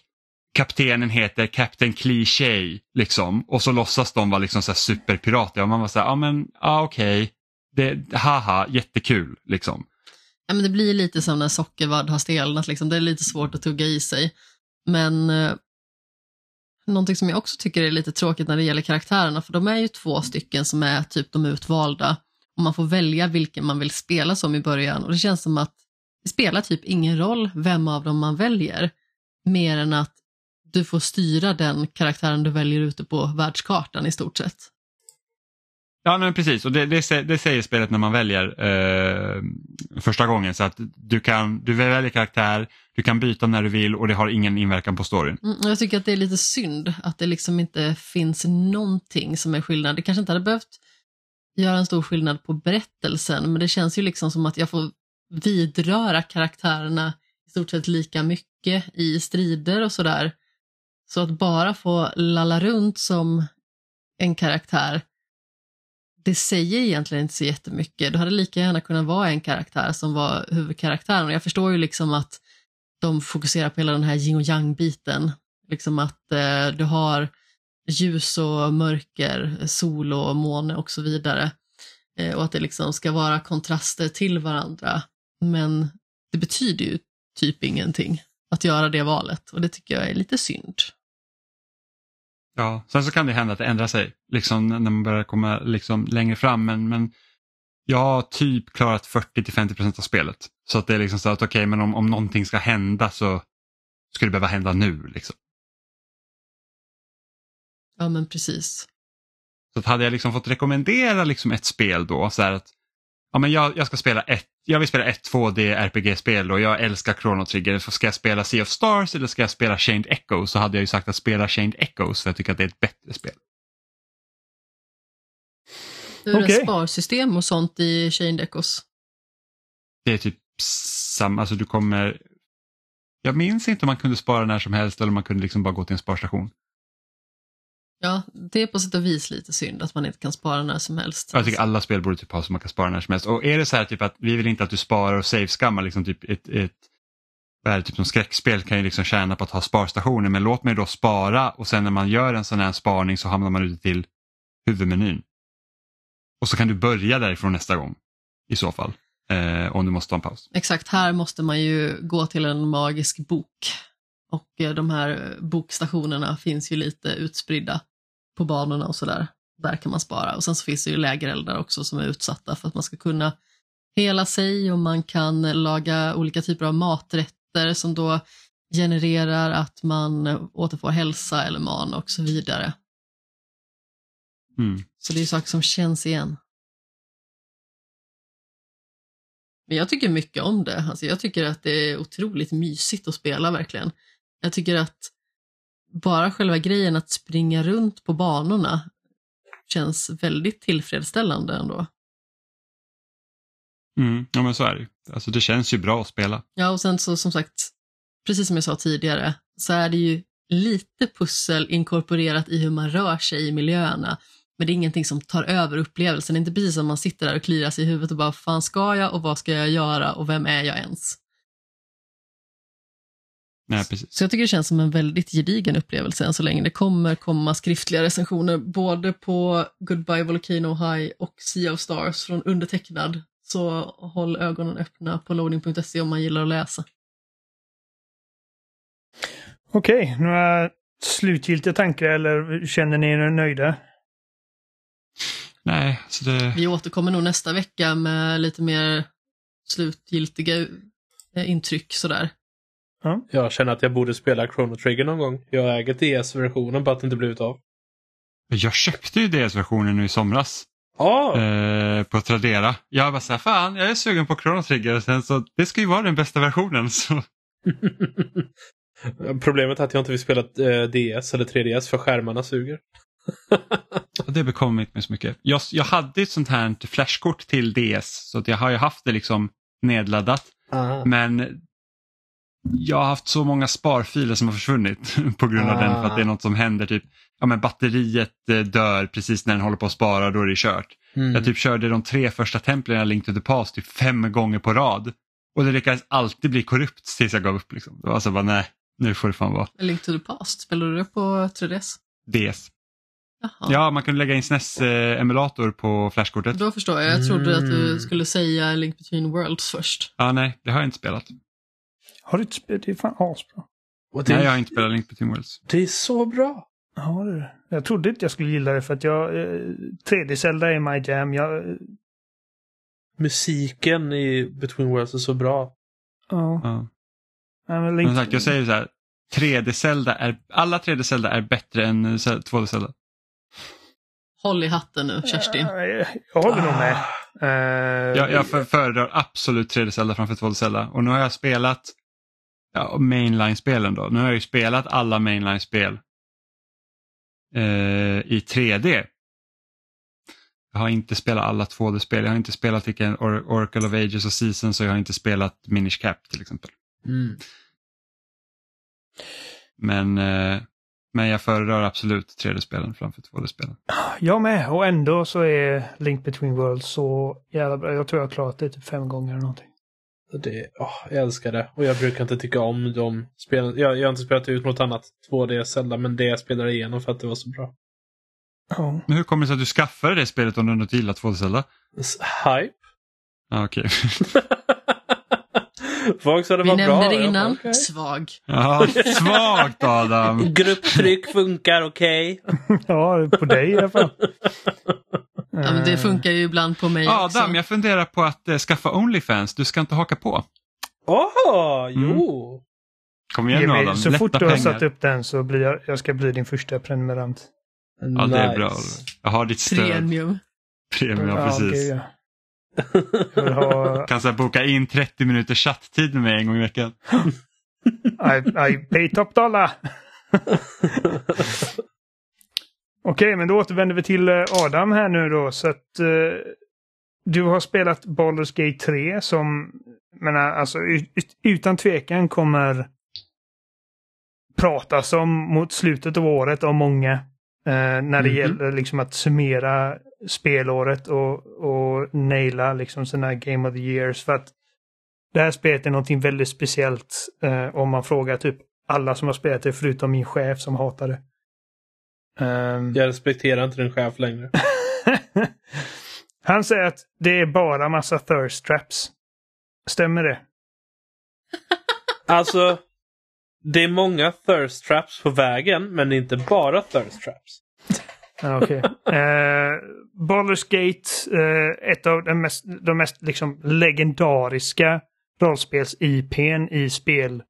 kaptenen heter Captain Cliché liksom och så låtsas de vara liksom så här superpirater och man var så här, ja men ja okej, okay. Det haha jättekul liksom. Ja, men det blir lite som när sockervadd har stelnat, liksom. det är lite svårt att tugga i sig. Men eh, någonting som jag också tycker är lite tråkigt när det gäller karaktärerna, för de är ju två stycken som är typ de utvalda och man får välja vilken man vill spela som i början och det känns som att det spelar typ ingen roll vem av dem man väljer, mer än att du får styra den karaktären du väljer ute på världskartan i stort sett. Ja, men precis och det, det, det säger spelet när man väljer eh, första gången så att du kan du väljer karaktär, du kan byta när du vill och det har ingen inverkan på storyn. Mm, jag tycker att det är lite synd att det liksom inte finns någonting som är skillnad. Det kanske inte hade behövt göra en stor skillnad på berättelsen men det känns ju liksom som att jag får vidröra karaktärerna i stort sett lika mycket i strider och sådär. Så att bara få lalla runt som en karaktär det säger egentligen inte så jättemycket. Det hade lika gärna kunnat vara en karaktär som var huvudkaraktären. Och jag förstår ju liksom att de fokuserar på hela den här yin och yang-biten. Liksom att eh, du har ljus och mörker, sol och måne och så vidare. Eh, och att det liksom ska vara kontraster till varandra. Men det betyder ju typ ingenting att göra det valet och det tycker jag är lite synd. Ja, sen så kan det hända att det ändrar sig liksom när man börjar komma liksom längre fram men, men jag har typ klarat 40-50% av spelet. Så att det är liksom så att okej okay, men om, om någonting ska hända så ska det behöva hända nu. Liksom. Ja men precis. Så att hade jag liksom fått rekommendera liksom ett spel då så att ja, men jag, jag ska spela ett, jag vill spela ett 2D RPG-spel och jag älskar Chrono Trigger. Ska jag spela Sea of Stars eller ska jag spela Chained Echoes så hade jag ju sagt att spela Chained Echoes för jag tycker att det är ett bättre spel. Hur är okay. sparsystem och sånt i Chained Echoes? Det är typ samma, alltså du kommer jag minns inte om man kunde spara när som helst eller om man kunde liksom bara gå till en sparstation. Ja, det är på sätt och vis lite synd att man inte kan spara när som helst. Jag tycker alla spel borde typ ha så man kan spara när som helst. Och är det så här typ att vi vill inte att du sparar och save-skammar, liksom typ ett, ett vad är det, typ som skräckspel kan ju liksom tjäna på att ha sparstationer men låt mig då spara och sen när man gör en sån här sparning så hamnar man ute till huvudmenyn. Och så kan du börja därifrån nästa gång i så fall. Eh, om du måste ta en paus. Exakt, här måste man ju gå till en magisk bok. Och eh, de här bokstationerna finns ju lite utspridda på banorna och sådär. Där kan man spara. Och sen så finns det ju lägereldar också som är utsatta för att man ska kunna hela sig och man kan laga olika typer av maträtter som då genererar att man återfår hälsa eller man och så vidare. Mm. Så det är saker som känns igen. Men jag tycker mycket om det. Alltså jag tycker att det är otroligt mysigt att spela verkligen. Jag tycker att bara själva grejen att springa runt på banorna känns väldigt tillfredsställande ändå. Mm, ja men så är det Alltså det känns ju bra att spela. Ja och sen så som sagt, precis som jag sa tidigare, så är det ju lite pussel inkorporerat i hur man rör sig i miljöerna. Men det är ingenting som tar över upplevelsen. Det är inte precis som man sitter där och kliar sig i huvudet och bara, fan ska jag och vad ska jag göra och vem är jag ens? Nej, precis. Så jag tycker det känns som en väldigt gedigen upplevelse än så länge. Det kommer komma skriftliga recensioner både på Goodbye Volcano High och Sea of Stars från undertecknad. Så håll ögonen öppna på loading.se om man gillar att läsa. Okej, okay, några slutgiltiga tankar eller känner ni er nöjda? Nej, så det... Vi återkommer nog nästa vecka med lite mer slutgiltiga eh, intryck sådär. Ja. Jag känner att jag borde spela Chrono Trigger någon gång. Jag äger DS-versionen på att det inte blivit av. Jag köpte ju DS-versionen nu i somras. Oh. Eh, på Tradera. Jag var såhär, fan jag är sugen på Chrono Trigger. Sen så, det ska ju vara den bästa versionen. Så. Problemet är att jag inte vill spela eh, DS eller 3DS för skärmarna suger. det bekommer inte mig så mycket. Jag, jag hade ett sånt här flashkort till DS så jag har ju haft det liksom nedladdat. Aha. Men jag har haft så många sparfiler som har försvunnit på grund av den för att det är något som händer. typ ja, men Batteriet eh, dör precis när den håller på att spara, då är det kört. Mm. Jag typ körde de tre första templen i Link to the Past typ fem gånger på rad. Och det lyckades alltid bli korrupt tills jag gav upp. Liksom. Det var så bara nej, nu får det fan vara. Link to the Past, spelar du det på 3DS? DS. Jaha. Ja, man kunde lägga in SNES-emulator på flashkortet. Då förstår jag. Jag trodde att du Mm. skulle säga Link Between Worlds först. Ja, nej, det har jag inte spelat. Har du inte spelat? Det är fan asbra. Det, Nej, jag har inte spelat Link Between Worlds. det är så bra. Ja, det är. Jag trodde inte jag skulle gilla det för att jag... Eh, 3D-Zelda är my jam. Jag, eh, Musiken i Between Worlds är så bra. ja. Ja. Nej, men Men Link, som sagt, jag säger så här. 3D-Zelda är, alla 3D-Zelda är bättre än eh, 2D-Zelda. Håll i hatten nu, Kerstin. Ja, jag, jag håller nog med. Eh, Jag, jag för- föredrar absolut 3D-Zelda framför 2D-Zelda. Och nu har jag spelat ja, mainline-spelen då. Nu har jag ju spelat alla mainline-spel eh, i 3D. Jag har inte spelat alla 2D-spel. Jag har inte spelat vilken Or- Oracle of Ages och Seasons och jag har inte spelat Minish Cap till exempel. Mm. Men, eh, men jag föredrar absolut 3D-spelen framför 2D-spelen. Jag med. Och ändå så är Link Between Worlds så jävla bra. Jag tror jag har klarat det typ fem gånger eller någonting. Det, åh, jag älskar det. Och jag brukar inte tycka om de spelen. Jag, jag har inte spelat ut något annat 2D Zelda, men det jag spelade igenom för att det var så bra. Ja. Men hur kommer det sig att du skaffade det spelet om du inte gillar 2D-Zelda? S- Hype? Ja, okej. Folk sa det Vi var nämnde bra. det Jag bara, innan. okej. Svag. Ja, svagt Adam! Grupptryck funkar okej. ja, på dig i alla fall. Ja, men det funkar ju ibland på mig också. Adam, jag funderar på att eh, skaffa Onlyfans. Du ska inte haka på. Åh, jo! Kom igen Ge nu mig, Adam, så lätta fort du har pengar. satt upp den så blir jag, jag ska bli din första prenumerant. Ja, det är bra. Jag har ditt stöd. Premium. Premium, ja, precis. okej, ja. Ha Kan så boka in 30 minuters chatttid med mig en gång i veckan. I, I pay top dollar. Okej, men då återvänder vi till eh, Adam här nu då. Så att eh, du har spelat Baldur's Gate 3 som, menar, alltså ut, ut- utan tvekan kommer pratas om mot slutet av året av många. Eh, när det Mhm. gäller liksom att summera spelåret och, och naila liksom sina Game of the Years. För att det här spelet är någonting väldigt speciellt eh, om man frågar typ alla som har spelat det förutom min chef som hatar det. Ehm, Jag respekterar inte din chef längre. Han säger att det är bara massa thirst traps. Stämmer det? Alltså, det är många thirst traps på vägen, men det är inte bara thirst traps. Okej. Eh, Baldur's Gate, eh, ett av de mest, de mest liksom legendariska rollspels-IPn i spel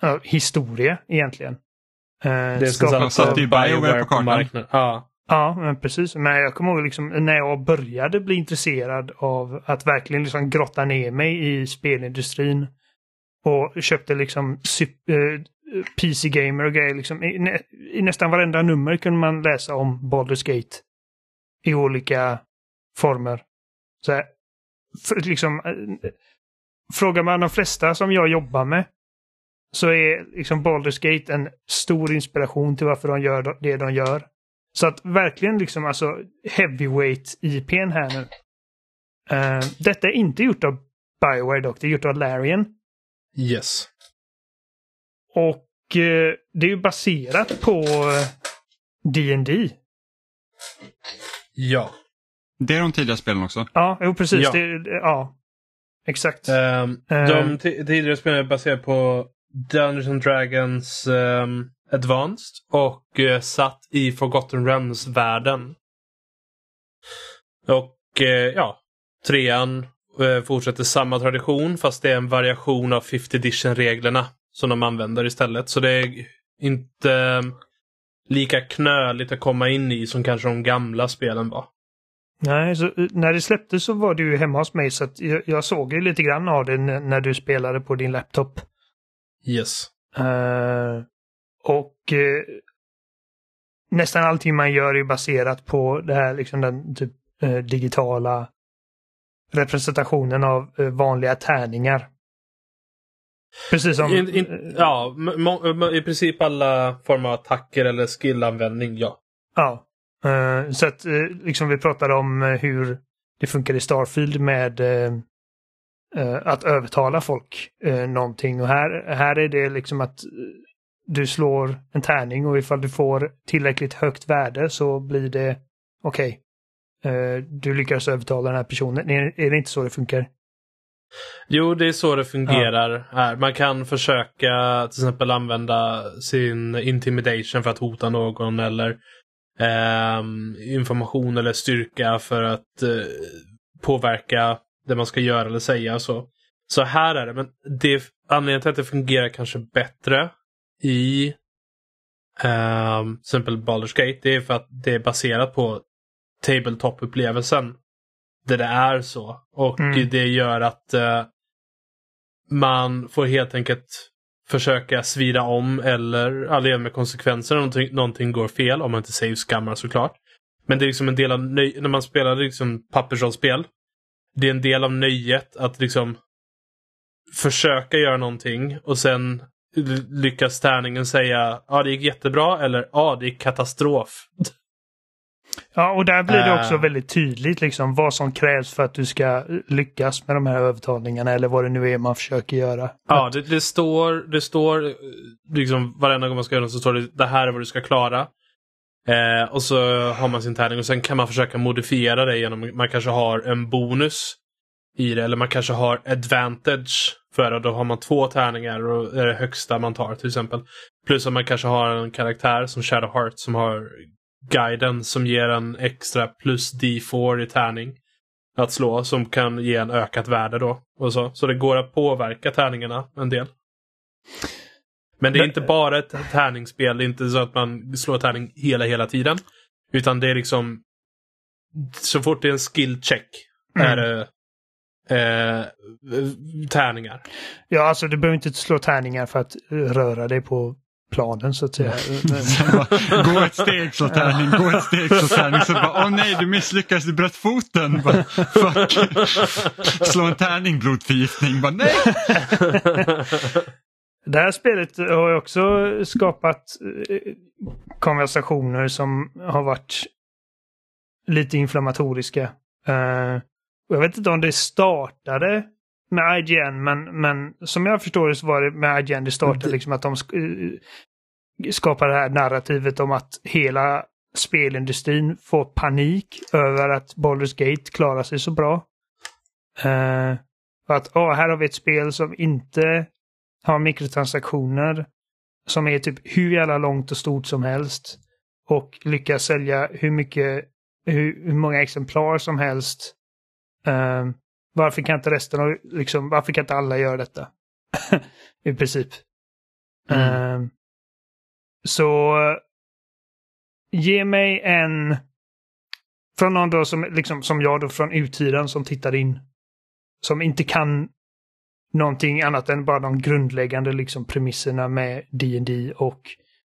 ja, historia egentligen. Eh, Det som skapad- satte ju BioWare på kartan. marknaden. Ja. Ja, men precis. Men jag kommer ihåg liksom, när jag började bli intresserad av att verkligen liksom grotta ner mig i spelindustrin och köpte liksom sup- eh, PC Gamer och grejer. Liksom, i, nä, I nästan varenda nummer kunde man läsa om Baldur's Gate i olika former. Så här, för, liksom, eh, frågar man de flesta som jag jobbar med så är liksom Baldur's Gate en stor inspiration till varför de gör det de gör. Så att verkligen liksom alltså heavyweight IPn här nu. Eh, detta är inte gjort av Bioware dock, det är gjort av Larian. Yes. Och eh, det är ju baserat på eh, D&D. Ja. Det är de tidiga spelen också. Ja, jo precis. Ja. Det, ja. Exakt. Um, Eh. de ti- tidigare spelen är baserade på Dungeons and Dragons um, Advanced och uh, satt i Forgotten Realms-världen. Och uh, ja, trean uh, fortsätter samma tradition fast det är en variation av 50 edition-reglerna som de använder istället. Så det är inte ehm, lika knöligt att komma in i som kanske de gamla spelen var. Nej, så, när det släpptes så var du ju hemma hos mig så att jag, jag såg ju lite grann av det när du spelade på din laptop. Yes. Eh, och eh, nästan allting man gör är baserat på det här liksom den typ eh, digitala representationen av vanliga tärningar. Precis som... In, in, ja, må, må, i princip alla former av attacker eller skillanvändning, ja. Ja. Uh, så att uh, liksom vi pratade om uh, hur det funkar i Starfield med att övertala folk någonting. Och här, här är det liksom att du slår en tärning och ifall du får tillräckligt högt värde så blir det okej. Okay, du lyckas övertala den här personen. Är, är det inte så det funkar? Jo, det är så det fungerar ja. här. Man kan försöka till exempel använda sin intimidation för att hota någon eller eh, information eller styrka för att eh, påverka det man ska göra eller säga. Så, så här är det. Men det, anledningen till att det fungerar kanske bättre i eh, till exempel Baldur's Gate det är för att det är baserat på tabletop-upplevelsen där det är så. Och mm. det gör att uh, man får helt enkelt försöka svida om eller leva med konsekvenser om någonting, någonting går fel. Om man inte save-skammar såklart. Men det är liksom en del av nöj- när man spelar liksom pappersrollspel. Det är en del av nöjet att liksom försöka göra någonting och sen lyckas tärningen säga ja det gick jättebra eller ja det gick katastrof. Ja, och där blir det också uh, väldigt tydligt liksom vad som krävs för att du ska lyckas med de här övertalningarna eller vad det nu är man försöker göra. Ja, det, det står, det står liksom varenda gång man ska göra något så står det det här är vad du ska klara. Eh, och så har man sin tärning och sen kan man försöka modifiera det genom man kanske har en bonus i det eller man kanske har advantage för det. Då har man två tärningar och det är det högsta man tar till exempel. Plus att man kanske har en karaktär som Shadowheart som har guiden som ger en extra plus D4 i tärning att slå som kan ge en ökat värde då. Och så. så det går att påverka tärningarna en del. Men det är inte bara ett tärningsspel. Det är inte så att man slår tärning hela, hela tiden. Utan det är liksom så fort det är en skill check mm. är det eh, tärningar. Ja, alltså du behöver inte slå tärningar för att röra dig på planen så att säga. gå ett steg så tärning, gå ett steg så tärning. Så bara, åh nej du misslyckades, du bröt foten. Bara, fuck. Slå en tärning, blodförgiftning. Bara, nej. Det här spelet har också skapat eh, konversationer som har varit lite inflammatoriska. Uh, jag vet inte om det startade med IGN, men, men som jag förstår det så var det med IGN det startade, liksom att de skapar det här narrativet om att hela spelindustrin får panik över att Baldur's Gate klarar sig så bra. Uh, att oh, här har vi ett spel som inte har mikrotransaktioner, som är typ hur jävla långt och stort som helst och lyckas sälja hur mycket, hur, hur många exemplar som helst. Uh, varför kan inte resten av, liksom, varför kan inte alla göra detta? I princip. Mm. Uh, så ge mig en från någon då som, liksom, som jag då från utsidan som tittar in. Som inte kan någonting annat än bara de grundläggande liksom, premisserna med D&D och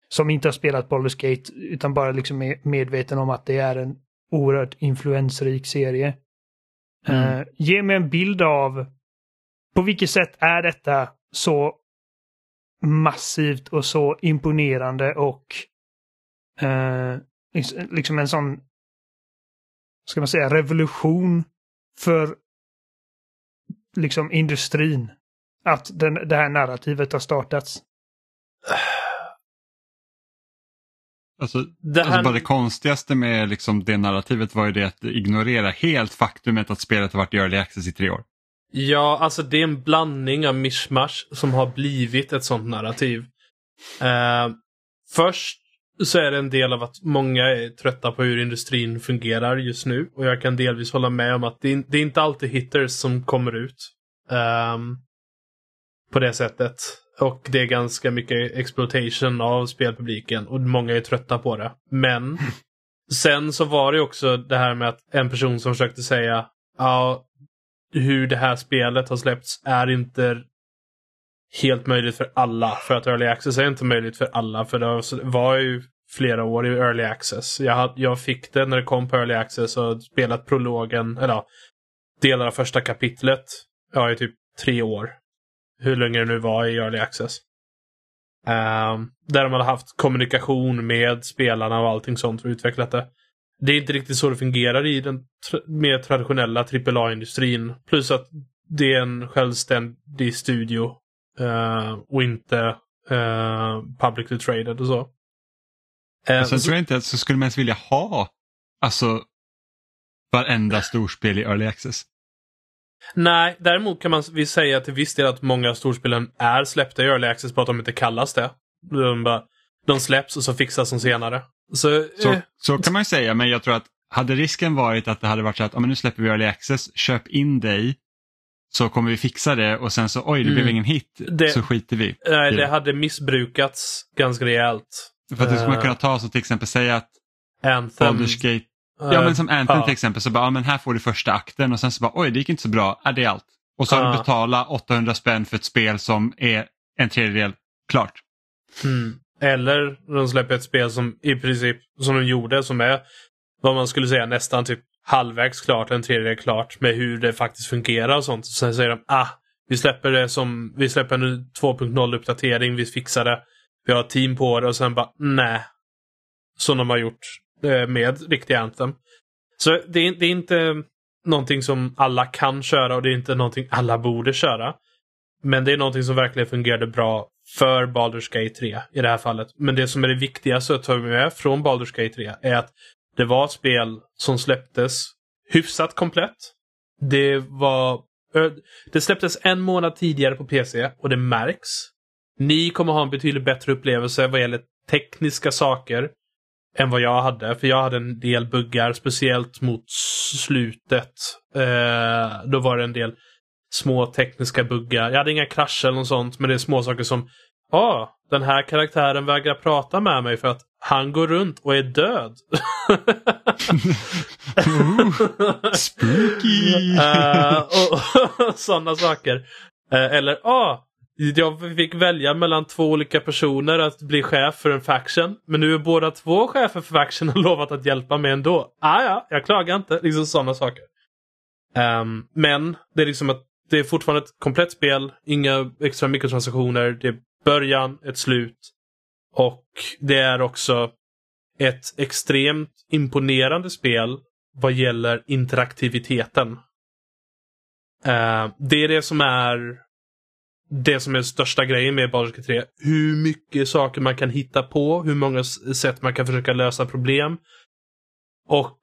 som inte har spelat Baldur's Gate utan bara liksom är medveten om att det är en oerhört influensrik serie. Mm. Uh, ge mig en bild av på vilket sätt är detta så massivt och så imponerande och uh, liksom en sån, ska man säga, revolution för liksom industrin. Att den, det här narrativet har startats. Alltså, det, här... alltså bara det konstigaste med liksom det narrativet var ju det att ignorera helt faktumet att spelet har varit i early access i tre år. Ja, alltså det är en blandning av mishmash som har blivit ett sånt narrativ. Uh, först så är det en del av att många är trötta på hur industrin fungerar just nu. Och jag kan delvis hålla med om att det är, det är inte alltid hitters som kommer ut. Um, på det sättet. Och det är ganska mycket exploitation av spelpubliken och många är trötta på det. Men sen så var det också det här med att en person som försökte säga ja, hur det här spelet har släppts är inte helt möjligt för alla. För att early access är inte möjligt för alla. För det var ju flera år i early access. Jag, hade, jag fick det när det kom på early access och spelat prologen, eller ja, delar av första kapitlet. Ja, i typ tre år. hur länge det nu var i Early Access. Um, där de hade haft kommunikation med spelarna och allting sånt och utvecklat det. Det är inte riktigt så det fungerar i den tra mer traditionella AAA-industrin. Plus att det är en självständig studio och inte uh, publicly traded och så. Uh, sen tror jag inte att så skulle man ens vilja ha alltså varenda storspel i Early Access. Nej, däremot kan man vi säga till viss del att många storspelen är släppta i Early Access på att de inte kallas det. De, bara, de släpps och så fixas de senare. Så, så, eh. så, kan man ju säga, men jag tror att hade risken varit att det hade varit så att ah, men nu släpper vi Early Access, köp in dig så kommer vi fixa det och sen så oj det mm. blev ingen hit det, så skiter vi. Nej, det hade missbrukats ganska rejält. För att det skulle man kunna ta som till exempel säga att Anthem. Baldur's Gate Ja men som Anthem uh. till exempel så bara, ja, men här får du första akten och sen så bara, oj det gick inte så bra, är det är allt. Och så har du betalat 800 spänn för ett spel som är en tredjedel klart. Mm. Eller de släpper ett spel som i princip, som de gjorde, som är vad man skulle säga nästan typ halvvägs klart, en tredjedel klart med hur det faktiskt fungerar och sånt. Sen säger de, ah, vi släpper det som, vi släpper en 2.0 uppdatering, vi fixar det, vi har team på det och sen bara, nej. Som de har gjort eh, med riktiga Anthem. Så det är, det är inte någonting som alla kan köra och det är inte någonting alla borde köra. Men det är någonting som verkligen fungerade bra för Baldur's Gate 3 i det här fallet. Men det som är det viktigaste att ta med från Baldur's Gate 3 är att det var ett spel som släpptes hyfsat komplett. Det var... Det släpptes en månad tidigare på PC och det märks. Ni kommer ha en betydligt bättre upplevelse vad gäller tekniska saker än vad jag hade. För jag hade en del buggar, speciellt mot slutet. Eh, då var det en del små tekniska buggar. Jag hade inga krascher eller något sånt, men det är små saker som Ja, ah, den här karaktären vägrar prata med mig för att han går runt och är död. Ooh, spooky! uh, och, och sådana saker. Uh, eller, ah, jag fick välja mellan två olika personer att bli chef för en faction. Men nu är båda två chefer för faction och lovat att hjälpa mig ändå. Ah, ja, jag klagar inte. Liksom sådana saker. Um, men det är liksom att det är fortfarande ett komplett spel. Inga extra mikrotransaktioner. Det är början, ett slut. Och det är också ett extremt imponerande spel vad gäller interaktiviteten. Uh, det är det som är det som är största grejen med Baldur's 3. Hur mycket saker man kan hitta på, hur många sätt man kan försöka lösa problem. Och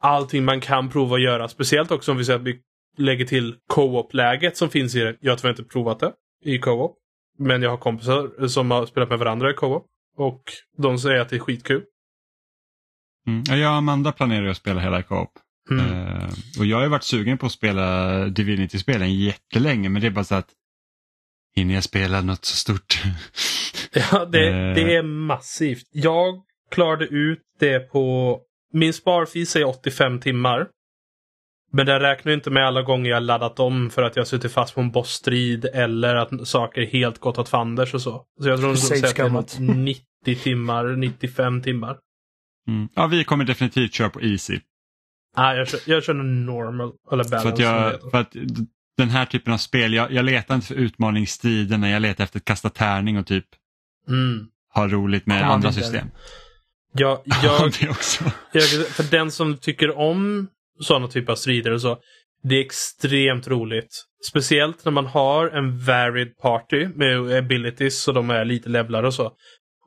allting man kan prova att göra. Speciellt också om vi säger att vi lägger till co-op-läget som finns i det. Jag har tyvärr inte provat det i co-op. Men jag har kompisar som har spelat med varandra i co-op. Och de säger att det är skitkul. Mm. Jag och Amanda planerar att spela hela co-op. Mm. Uh, och jag har varit sugen på att spela Divinity-spelen jättelänge men det är bara så att hinner jag spela något så stort. ja, det, eh. det är massivt. Jag klarade ut det på... Min sparfil säger 85 timmar. Men det räknar inte med alla gånger jag laddat om för att jag suttit fast på en bossstrid eller att saker helt gått åt fanders och så. Så jag tror att det är 90 timmar, 95 timmar. Mm. Ja, vi kommer definitivt köra på Easy. Ah, jag, kör, jag kör normal eller balance. För att, jag, för att den här typen av spel, jag, jag letar inte för utmaningstiderna, jag letar efter att kasta tärning och typ mm. ha roligt med Kom andra system. Ja, jag, ja, jag, för den som tycker om sådana typer av strider och så, det är extremt roligt. Speciellt när man har en varied party med abilities så de är lite levlade och så.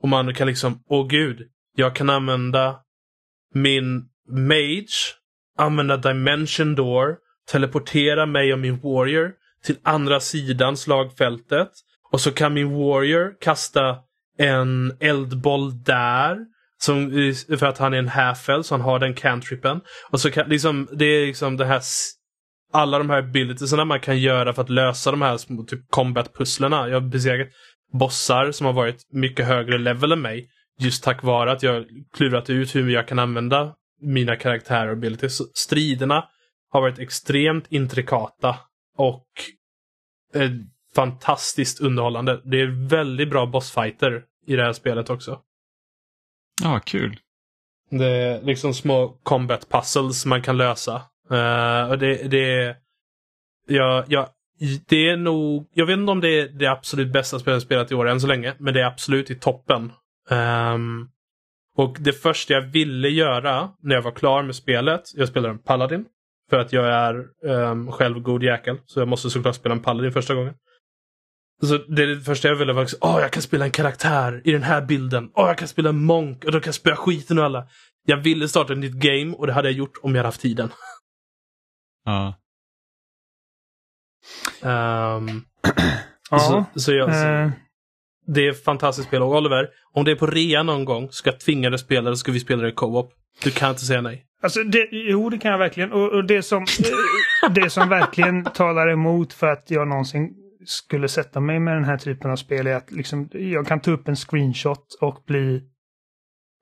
Och man kan liksom, åh gud, jag kan använda min mage, använda dimension door teleportera mig och min warrior till andra sidan slagfältet. Och så kan min warrior kasta en eldboll där. Som, för att han är en half så han har den cantripen. Och så kan, liksom, det är liksom det här alla de här abilitiesarna man kan göra för att lösa de här små typ combat-pusslerna. Jag har besegrat bossar som har varit mycket högre level än mig. Just tack vare att jag klurat ut hur jag kan använda mina karaktärer och abilities. Striderna har varit extremt intrikata och eh, fantastiskt underhållande. Det är väldigt bra bossfighter i det här spelet också. Ja, kul. Det är liksom små combat puzzles man kan lösa. Uh, och det, det är... Jag, ja, det är nog, jag vet inte om det är det absolut bästa spelet jag spelat i år än så länge, men det är absolut i toppen. Um, och det första jag ville göra när jag var klar med spelet, jag spelade en Paladin. För att jag är um, själv god jäkel, så jag måste såklart spela en Paladin första gången. Så det, det första jag ville var att oh, jag kan spela en karaktär i den här bilden. Åh, oh, jag kan spela en monk och då kan jag spela skiten och alla. Jag ville starta ett nytt game och det hade jag gjort om jag hade haft tiden. Ja. Um, Ja, så, så jag, så, eh, det är ett fantastiskt spel. Och Oliver, om det är på rea någon gång, ska jag tvinga dig att spela det, ska vi spela det i co-op. Du kan inte säga nej. Alltså, det, jo, det kan jag verkligen. Och, och det, som, eh, det som verkligen talar emot för att jag någonsin skulle sätta mig med den här typen av spel är att liksom, jag kan ta upp en screenshot och bli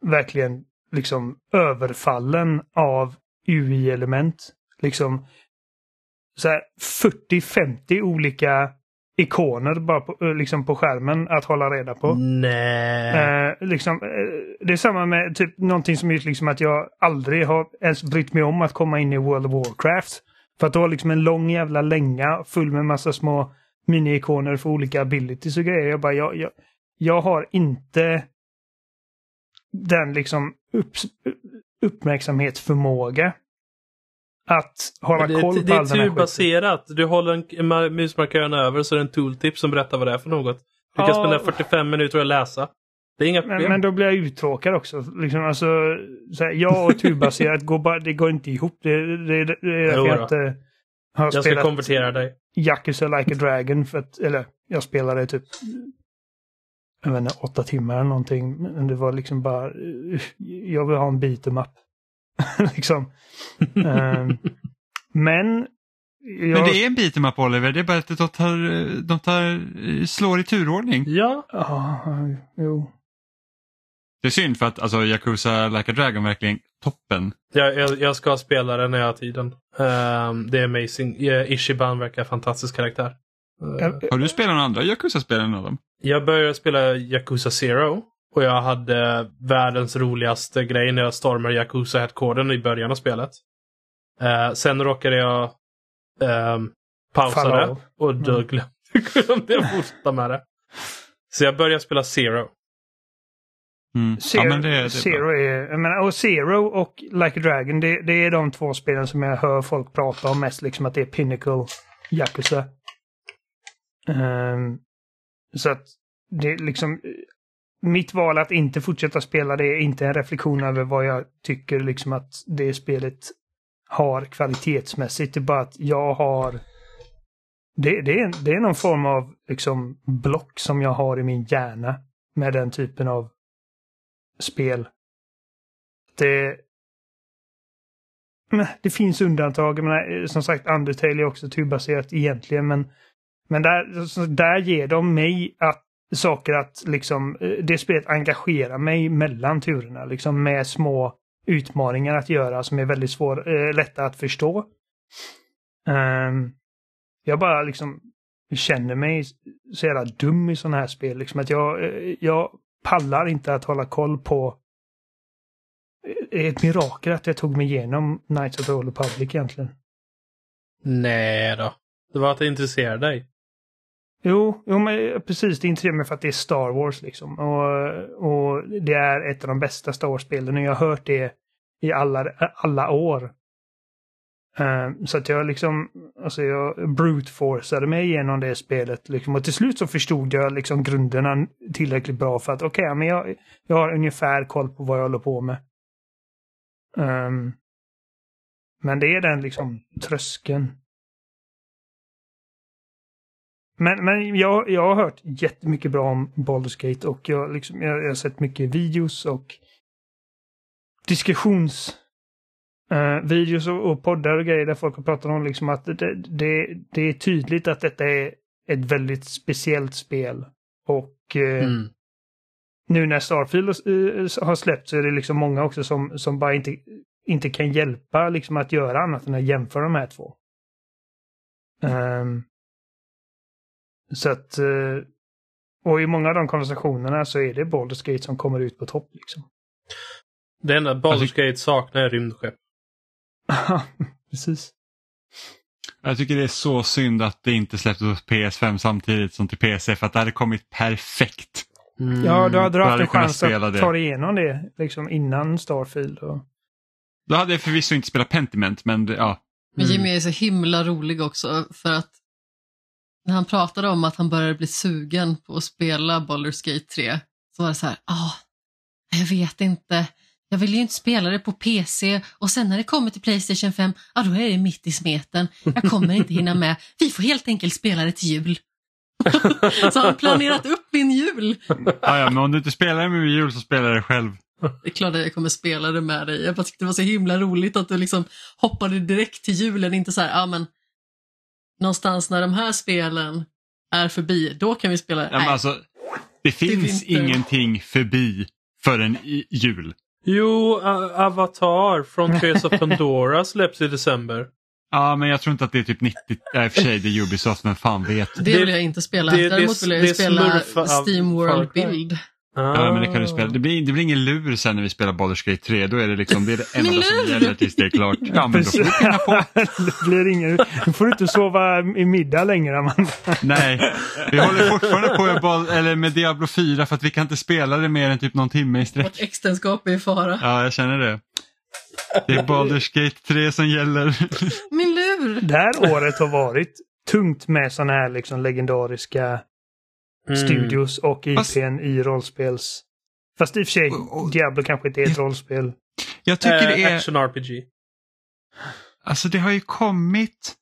verkligen liksom överfallen av UI-element. Liksom så här 40-50 olika ikoner bara på, eh, liksom på skärmen att hålla reda på. Nej. Eh, liksom, eh, det är samma med typ någonting som gjort liksom att jag aldrig har ens brytt mig om att komma in i World of Warcraft. För att du har liksom en lång jävla länga full med massa små mini-ikoner för olika abilities och grejer. Jag bara, jag, jag, jag har inte den liksom upp, uppmärksamhetsförmåga att hålla det, koll på det är all den här skiten. turbaserat. Du håller en ma- musmarkören över så är det en tooltip som berättar vad det är för något. Du kan spendera 45 minuter och läsa. Det är inga problem. Men, men då blir jag uttråkad också. Liksom, alltså, så här, jag och turbaserat går bara, det går inte ihop. Det, det, det, det är därför jag inte har jag ska konvertera dig. Yakuza Like a Dragon. För att, eller jag spelade typ jag vet inte, åtta timmar eller någonting. Men det var liksom bara, jag vill ha en beat em up. liksom. Ehm, men jag, Men det är en bit med Oliver, det är bara att de, tar, de tar, slår i turordning. Ja. Ja, jo. Det är synd för att alltså, Yakuza Like a Dragon verkligen toppen. Jag, jag, jag ska spela det när jag har tiden. Ehm, det är amazing. Ishiban verkar fantastisk karaktär. Ehm, Har du spelat några andra Yakuza-spel än av dem? Jag började spela Yakuza Zero. Och jag hade världens roligaste grej när jag stormade Yakuza Headquartern i början av spelet. Eh, sen råkade jag ehm, pausa det och då Mm. glömde, jag fortsätta med det. Så jag började spela Zero. Mm. Zero, ja, men det, det är bra. Zero är, jag menar, och Zero och Like a Dragon, det, det är de två spelen som jag hör folk prata om mest. Liksom att det är Pinnacle, Yakuza. Ehm, så att det liksom... Mitt val att inte fortsätta spela det är inte en reflektion över vad jag tycker liksom att det spelet har kvalitetsmässigt. Det är bara att jag har... Det, det, är, det är någon form av liksom block som jag har i min hjärna med den typen av spel. Det, Men det finns undantag. Jag menar, eh, som sagt, Undertale är också turbaserat egentligen, men, men där, där ger de mig att, saker att liksom, eh, det spelet engagerar mig mellan turerna, liksom med små utmaningar att göra som är väldigt svår, eh, lätta att förstå. Um, jag bara liksom känner mig så jävla dum i sådana här spel. Liksom att jag, eh, jag pallar inte att hålla koll på det är ett mirakel att jag tog mig igenom Knights of the Old Republic egentligen. Nej då. Det var att det intresserade dig. Jo, jo men precis. Det intresserar mig för att det är Star Wars liksom. Och, och det är ett av de bästa Star Wars-spelen. Och jag har hört det i alla, alla år. Eh, så att jag liksom, alltså jag brute-forceade mig igenom det spelet. Liksom. Och till slut så förstod jag liksom grunderna tillräckligt bra för att okej, men jag, jag har ungefär koll på vad jag håller på med. Um, men det är den liksom tröskeln. Men, men jag, jag har hört jättemycket bra om Baldur's Gate och jag, liksom, jag, jag har sett mycket videos och diskussions eh, videos och, och poddar och grejer där folk har pratat om liksom att det, det, det är tydligt att detta är ett väldigt speciellt spel. Och eh, Mm. nu när Starfield eh, har släppt så är det liksom många också som, som bara inte, inte kan hjälpa liksom att göra annat än att jämföra de här två. Ehm, så att... eh, och i många av de konversationerna så är det Baldur's Gate som kommer ut på topp liksom. Det enda Baldur's Alltså- Gate saknar är rymdskepp. Precis. Jag tycker det är så synd att det inte släpptes på PS5 samtidigt som till PC för att det hade kommit perfekt. Mm. Ja, då hade du haft en chans spela att det. ta dig igenom det liksom innan Starfield. Och... Då hade jag förvisso inte spelat Pentiment men det- ja. Men Mm. Jimmy är så himla rolig också för att när han pratade om att han började bli sugen på att spela Baldur's Gate 3 så var det så här, ah, jag vet inte. Jag vill ju inte spela det på PC och sen när det kommer till Playstation 5, ja då är det mitt i smeten. Jag kommer inte hinna med. Vi får helt enkelt spela det till jul. så han har planerat upp min jul. Ja, ja, men om du inte spelar det med jul så spelar det själv. Det är klart att jag kommer spela det med dig. Jag bara tyckte det var så himla roligt att du liksom hoppade direkt till julen, inte så här, ja men någonstans när de här spelen är förbi, då kan vi spela. Ja, alltså, det finns vinter. ingenting förbi förrän i jul. Jo, Avatar från Tears of Pandora släpps i december. Ja, men jag tror inte att det är typ 90, ja, i och för sig det är Ubisoft, men fan vet. det, vill jag inte spela. det- Däremot vill jag ju spela Steam World Far Build. Ja, men det kan du spela. Det blir, det blir ingen lur sen när vi spelar Baldur's Gate 3. Då är det liksom, det är det enda som gäller tills det är klart. Ja, men då får du pinna på. det blir ingen... Nu får du inte sova i middag längre, Amanda. Nej, vi håller fortfarande på med, Bal- eller med Diablo 4 för att vi kan inte spela det mer än typ någon timme i sträck. Vårt äktenskap är i fara. Ja, jag känner det. Det är Baldur's Gate 3 som gäller. Min lur! Det här året har varit tungt med sådana här liksom legendariska Mm. studios och Fast- IPn i rollspels... Fast i och för sig, Diablo kanske inte är ett rollspel. Jag tycker det Eh, är, Action RPG. alltså det har ju kommit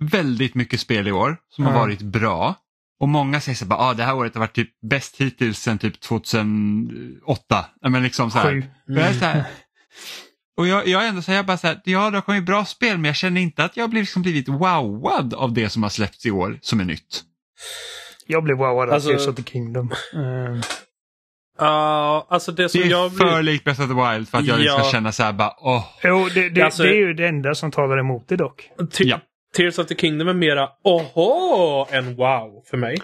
väldigt mycket spel i år som har Ja. varit bra. Och många säger så här, ah, det här året har varit typ bäst hittills sedan typ 2008. Ja, Men liksom så här. Och jag är så här, och jag, jag är ändå så här, jag bara så här, ja det har kommit bra spel men jag känner inte att jag har liksom blivit wowad av det som har släppts i år som är nytt. Jag blev wowad av Alltså- Tears of the Kingdom. Ja, alltså det som Det är jag för blir... likt Breath of the Wild för att jag Ja. ska känna så här bara, åh. jo, det, det, Alltså- det är ju det enda som talar emot det dock. Te- Ja. Tears of the Kingdom är mera oho än wow för mig.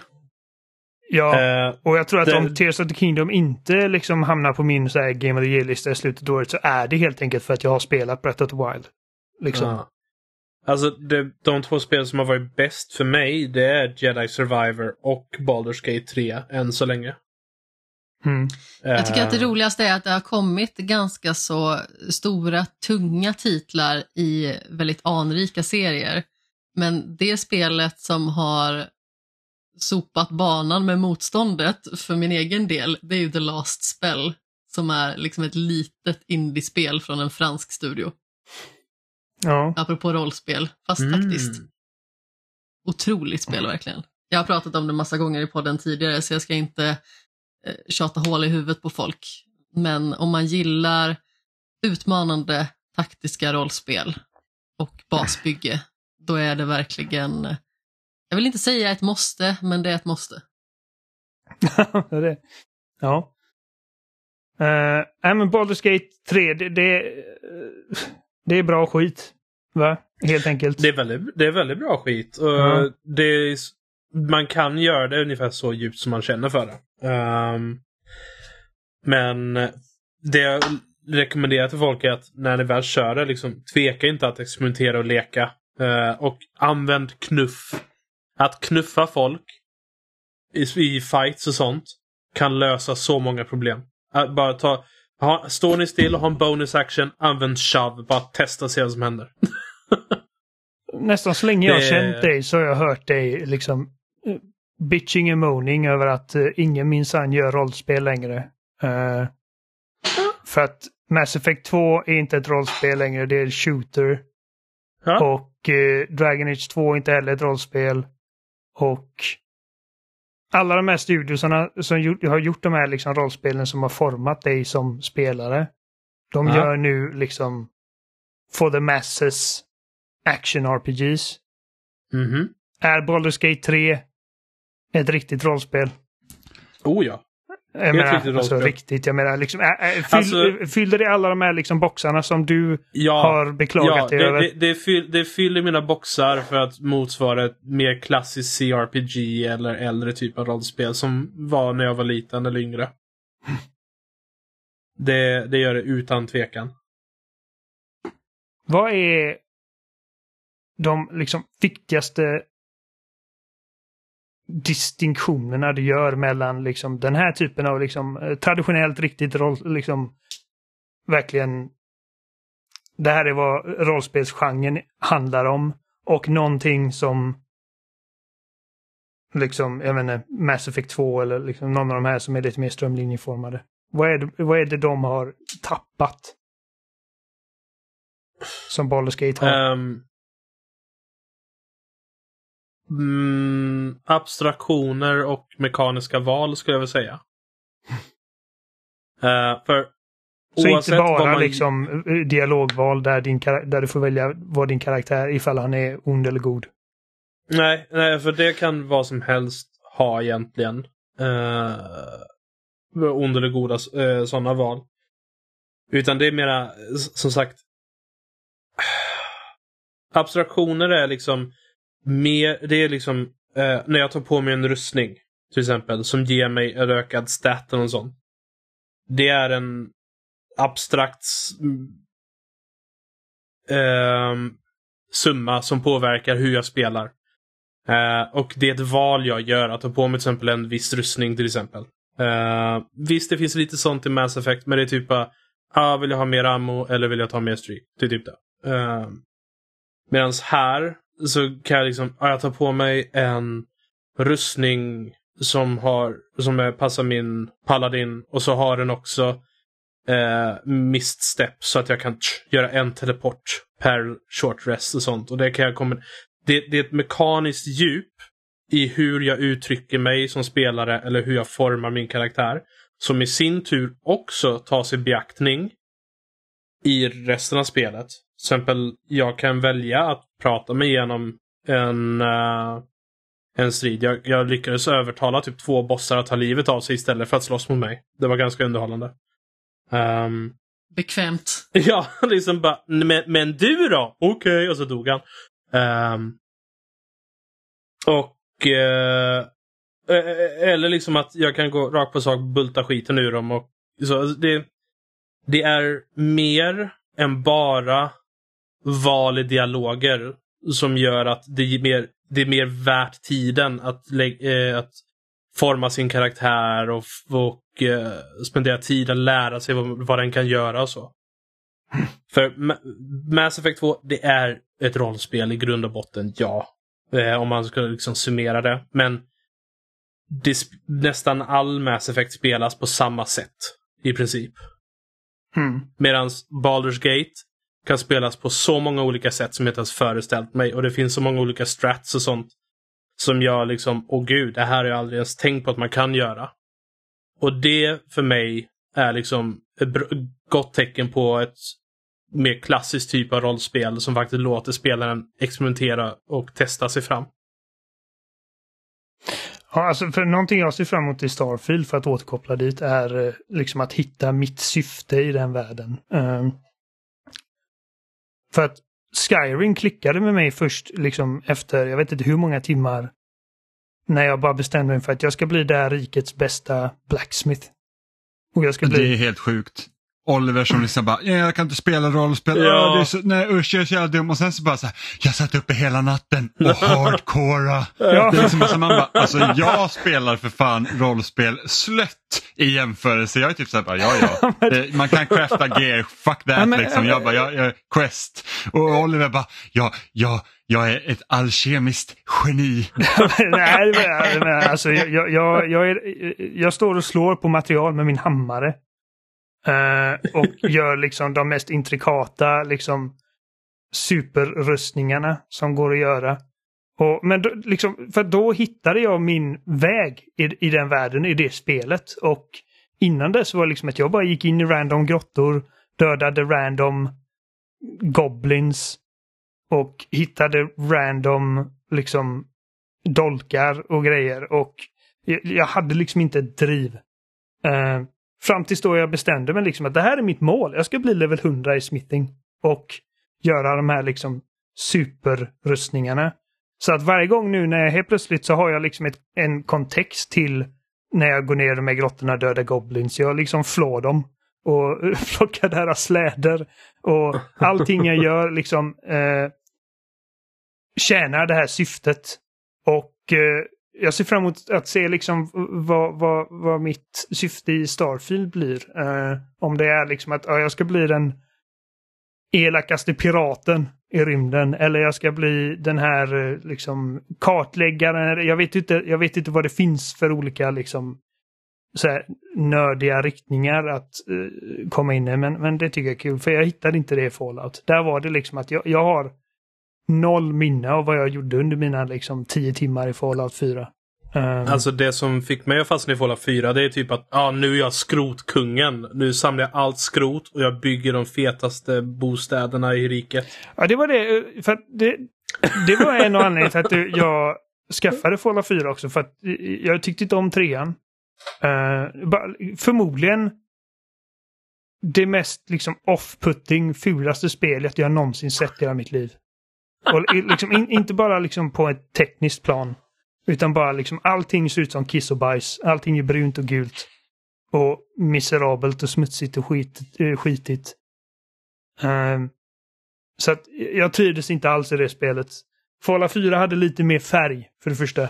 Ja, Eh, och jag tror att det- om Tears of the Kingdom inte liksom hamnar på min så här Game of the Year-lista i slutet av året så är det helt enkelt för att jag har spelat Breath of the Wild. Liksom. ja. Alltså det, de två spel som har varit bäst för mig det är Jedi Survivor och Baldur's Gate 3 än så länge. Mm. Jag tycker att det Eh, roligaste är att det har kommit ganska så stora, tunga titlar i väldigt anrika serier. Men det spelet som har sopat banan med motståndet för min egen del, det är ju The Last Spell. Som är liksom ett litet indiespel från en fransk studio. Ja. Apropå rollspel, fast Mm. faktiskt otroligt spel verkligen. Jag har pratat om det massa gånger i podden tidigare så jag ska inte eh, tjata hål i huvudet på folk. Men om man gillar utmanande taktiska rollspel och basbygge, då är det verkligen, eh, jag vill inte säga ett måste, men det är ett måste. Ja. Uh, nej, men Baldur's Gate 3, det, det, det är bra skit. Va? Helt enkelt. Det är väldigt, det är väldigt bra skit. Ja. det är, man kan göra det ungefär så djupt som man känner för det. Ehm, men det jag rekommenderar till folk är att när ni väl kör det, liksom, tveka inte att experimentera och leka. Eh, och använd knuff. Att knuffa folk i, i fights och sånt kan lösa så många problem. Att bara ta, ha, står ni still och har en bonus action, använd shove. Bara testa och se vad som händer. Nästan så länge jag Det- känt dig så har jag hört dig liksom eh, bitching and moaning över att uh, ingen minsann gör rollspel längre. Eh, för att Mass Effect 2 är inte ett rollspel längre, det är en shooter. Ja. Och eh, Dragon Age 2 är inte heller ett rollspel. Och alla de här studiosarna som gjort, har gjort de här liksom rollspelen som har format dig som spelare. De Ja. gör nu liksom for the masses action RPGs. Mhm. Är Baldur's Gate 3 ett riktigt rollspel? Oh ja. Jag menar, riktigt alltså rollspel. riktigt, jag menar liksom, äh, fyll, Alltså- fyllde det alla de här liksom boxarna som du Ja, har beklagat ja dig det, över? det, det, fyll, det fyller mina boxar för att motsvara ett mer klassiskt CRPG eller äldre typ av rollspel som var när jag var liten eller yngre. Det, det gör det utan tvekan. Vad är de liksom viktigaste distinktionerna du gör mellan liksom den här typen av liksom eh, traditionellt riktigt roll, liksom verkligen det här är vad rollspelsgenren handlar om och någonting som liksom, jag menar, Mass Effect 2 eller liksom någon av de här som är lite mer strömlinjeformade. Vad är det, vad är det de har tappat? Som Baldur's Gate har. Um, mm, abstraktioner och mekaniska val skulle jag vilja säga. Uh, för Så inte bara man... liksom eh, dialogval där, din, där du får välja vad din karaktär ifall han är ond eller god. Nej, nej för det kan vad som helst ha egentligen. Uh, ond eller goda uh, sådana val. Utan det är mera, som sagt, abstraktioner är liksom mer, det är liksom eh, när jag tar på mig en rustning till exempel som ger mig en ökad stat eller sånt. Det är en abstrakt eh, summa som påverkar hur jag spelar. Eh, och det är ett val jag gör att ta på mig till exempel en viss rustning till exempel. Eh, visst, det finns lite sånt i Mass Effect, men det är typ bara, ah, vill jag ha mer ammo eller vill jag ta mer stryk? Det är typ det. Ehm, uh, Medan här så kan jag liksom, jag tar på mig en rustning som har, som passar min paladin och så har den också eh, miststep så att jag kan tsch, göra en teleport per short rest och sånt. Och det kan jag komma, det, det är ett mekaniskt djup i hur jag uttrycker mig som spelare eller hur jag formar min karaktär. Som i sin tur också tas i beaktning i resten av spelet. Till exempel, jag kan välja att prata mig igenom en, uh, en strid. Jag, jag lyckades övertala typ två bossar att ta livet av sig istället för att slåss mot mig. Det var ganska underhållande. Um, Bekvämt. Ja, liksom bara, men, men du då? Okej, okay. och så dog han. Um, och... Uh, eller liksom att jag kan gå rakt på sak bulta skiten ur dem. Och, så det, det är mer än bara val i dialoger som gör att det är mer, det är mer värt tiden att, äh, att forma sin karaktär och, och äh, spendera tid att lära sig vad, vad den kan göra och så. För Mass Effect 2, det är ett rollspel i grund och botten, ja. Eh, om man ska liksom summera det. Men det, nästan all Mass Effect spelas på samma sätt. I princip. Mm. Medan Baldur's Gate kan spelas på så många olika sätt som jag inte ens föreställt mig. Och det finns så många olika strats och sånt. Som jag liksom, åh gud, det här har jag aldrig ens tänkt på att man kan göra. Och det för mig är liksom ett gott tecken på ett mer klassiskt typ av rollspel som faktiskt låter spelaren experimentera och testa sig fram. Ja, alltså för någonting jag ser fram emot i Starfield för att återkoppla dit är eh, liksom att hitta mitt syfte i den världen. Um, för att Skyrim klickade med mig först liksom efter, jag vet inte hur många timmar, när jag bara bestämde mig för att jag ska bli det här rikets bästa blacksmith. Och jag ska bli... Det är helt sjukt. Oliver som liksom bara, jag kan inte spela rollspel, ja. så, nej usch jag är så jävla dum och sen så bara så här, jag satt uppe hela natten och hardcora. Ja. Det är liksom, alltså man bara, alltså jag spelar för fan rollspel slött i jämförelse. Jag är typ såhär, ja ja, man kan crafta gear, fuck that liksom. Jag bara, jag, jag quest. Och Oliver bara, ja, ja, jag är ett alkemiskt geni. nej, men, alltså, jag, jag, jag, är, jag står och slår på material med min hammare. Eh, och gör liksom de mest intrikata liksom superrustningarna som går att göra. Och, men då, liksom, för då hittade jag min väg i, i den världen, i det spelet. Och innan dess var det liksom att jag bara gick in i random grottor, dödade random goblins och hittade random liksom dolkar och grejer. Och jag, jag hade liksom inte ett driv. Uh, Fram tills då jag bestämde mig liksom att det här är mitt mål. Jag ska bli level 100 i smithing. Och göra de här liksom superrustningarna. Så att varje gång nu när jag helt plötsligt så har jag liksom ett, en kontext till när jag går ner i de här grottorna och dödar goblins. Jag liksom flår dem och plockar deras släder. Och allting jag gör liksom eh, tjänar det här syftet. Och eh, jag ser fram emot att se liksom vad, vad, vad mitt syfte i Starfield blir. Eh, om det är liksom att ja, jag ska bli den elakaste piraten i rymden eller jag ska bli den här eh, liksom kartläggaren. Jag vet inte, jag vet inte vad det finns för olika liksom så här, nördiga riktningar att uh, komma in i. Men, men det tycker jag är kul för jag hittade inte det i Fallout. Där var det liksom att jag, jag har noll minne av vad jag gjorde under mina liksom tio timmar i Fallout 4. Um, Alltså det som fick mig att fastna i Fallout 4 det är typ att ah, nu är jag skrotkungen. Nu samlar jag allt skrot och jag bygger de fetaste bostäderna i riket. Ja, det var det. eh, För det, det var en av anledningarna till att det- jag skaffade Fallout 4 också. För att jag tyckte inte om trean. Uh, förmodligen det mest liksom off-putting, fulaste spelet jag någonsin sett i hela mitt liv. Och liksom, in, inte bara liksom på ett tekniskt plan. Utan bara liksom allting ser ut som kiss och bajs. Allting är brunt och gult. Och miserabelt och smutsigt och skit, eh, skitigt. Um, så att jag trivdes inte alls i det spelet. Fala 4 hade lite mer färg för det första.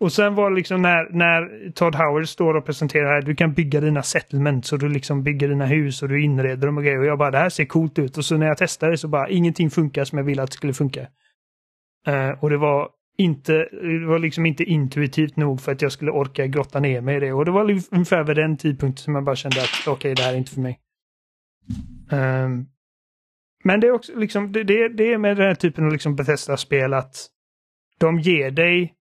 Och sen var det liksom när, när Todd Howard står och presenterar att du kan bygga dina settlements och du liksom bygger dina hus och du inreder dem och grejer. Och jag bara det här ser coolt ut. Och så när jag testade så bara ingenting funkar som jag ville att det skulle funka. Uh, och det var inte, det var liksom inte intuitivt nog för att jag skulle orka grotta ner mig i det. Och det var ungefär vid den tidpunkten som jag bara kände att okej, det här är inte för mig. Um, men det är också liksom, det, det, det är med den här typen av liksom Bethesda-spel att de ger dig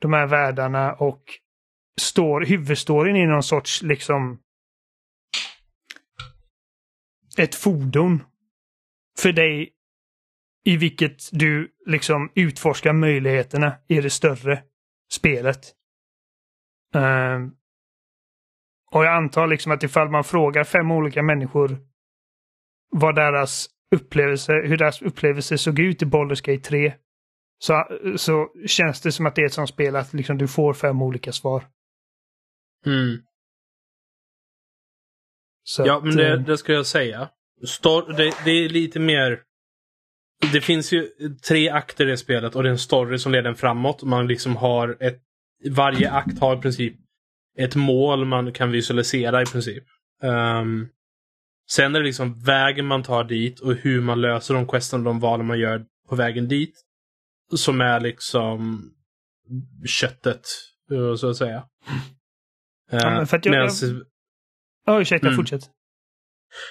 de här världarna och står, huvudstoryn i någon sorts liksom ett fordon för dig i vilket du liksom utforskar möjligheterna i det större spelet. Um, och jag antar liksom att ifall man frågar fem olika människor vad deras upplevelse, hur deras upplevelse såg ut i Baldur's Gate 3 så, så känns det som att det är ett sånt spel att liksom du får fem olika svar. Mm. Så Ja, men det, eh, det ska jag säga. Stor, det, det är lite mer... Det finns ju tre akter i spelet och det är en story som leder en framåt. Man liksom har ett... Varje akt har i princip ett mål man kan visualisera i princip. Ehm, sen är det liksom vägen man tar dit och hur man löser de questen och de valen man gör på vägen dit. Som är liksom köttet, eh, så att säga. Ja, men för att jag- Medans- Ja, ursäkta, Mm. fortsätt.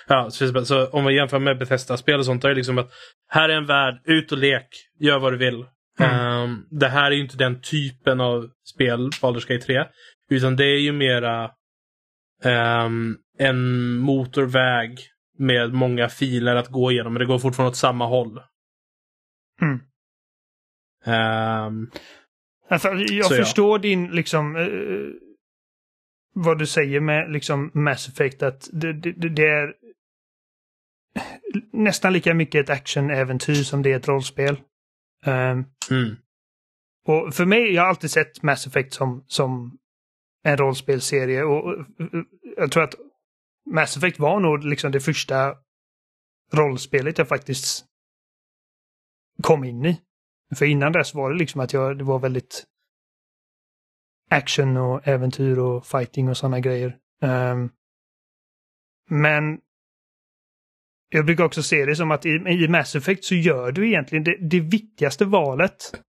Ja, så, så om man jämför med Bethesda-spel och sånt, är det liksom att här är en värld, ut och lek, gör vad du vill. Mm. Ehm, det här är ju inte den typen av spel, Baldur's Gate 3. Utan det är ju mera ehm, en motorväg med många filer att gå igenom, men det går fortfarande åt samma håll. Mm. Ehm, Alltså, jag Så ja. förstår din liksom eh, vad du säger med liksom Mass Effect att det, det, det är nästan lika mycket ett actionäventyr som det är ett rollspel. Ehm, mm, och för mig, jag har alltid sett Mass Effect som, som en rollspelserie och jag tror att Mass Effect var nog liksom det första rollspelet jag faktiskt kom in i. För innan dess var det liksom att jag, det var väldigt action och äventyr och fighting och sådana grejer. Ehm, men jag brukar också se det som att i, i Mass Effect så gör du egentligen det, det viktigaste valet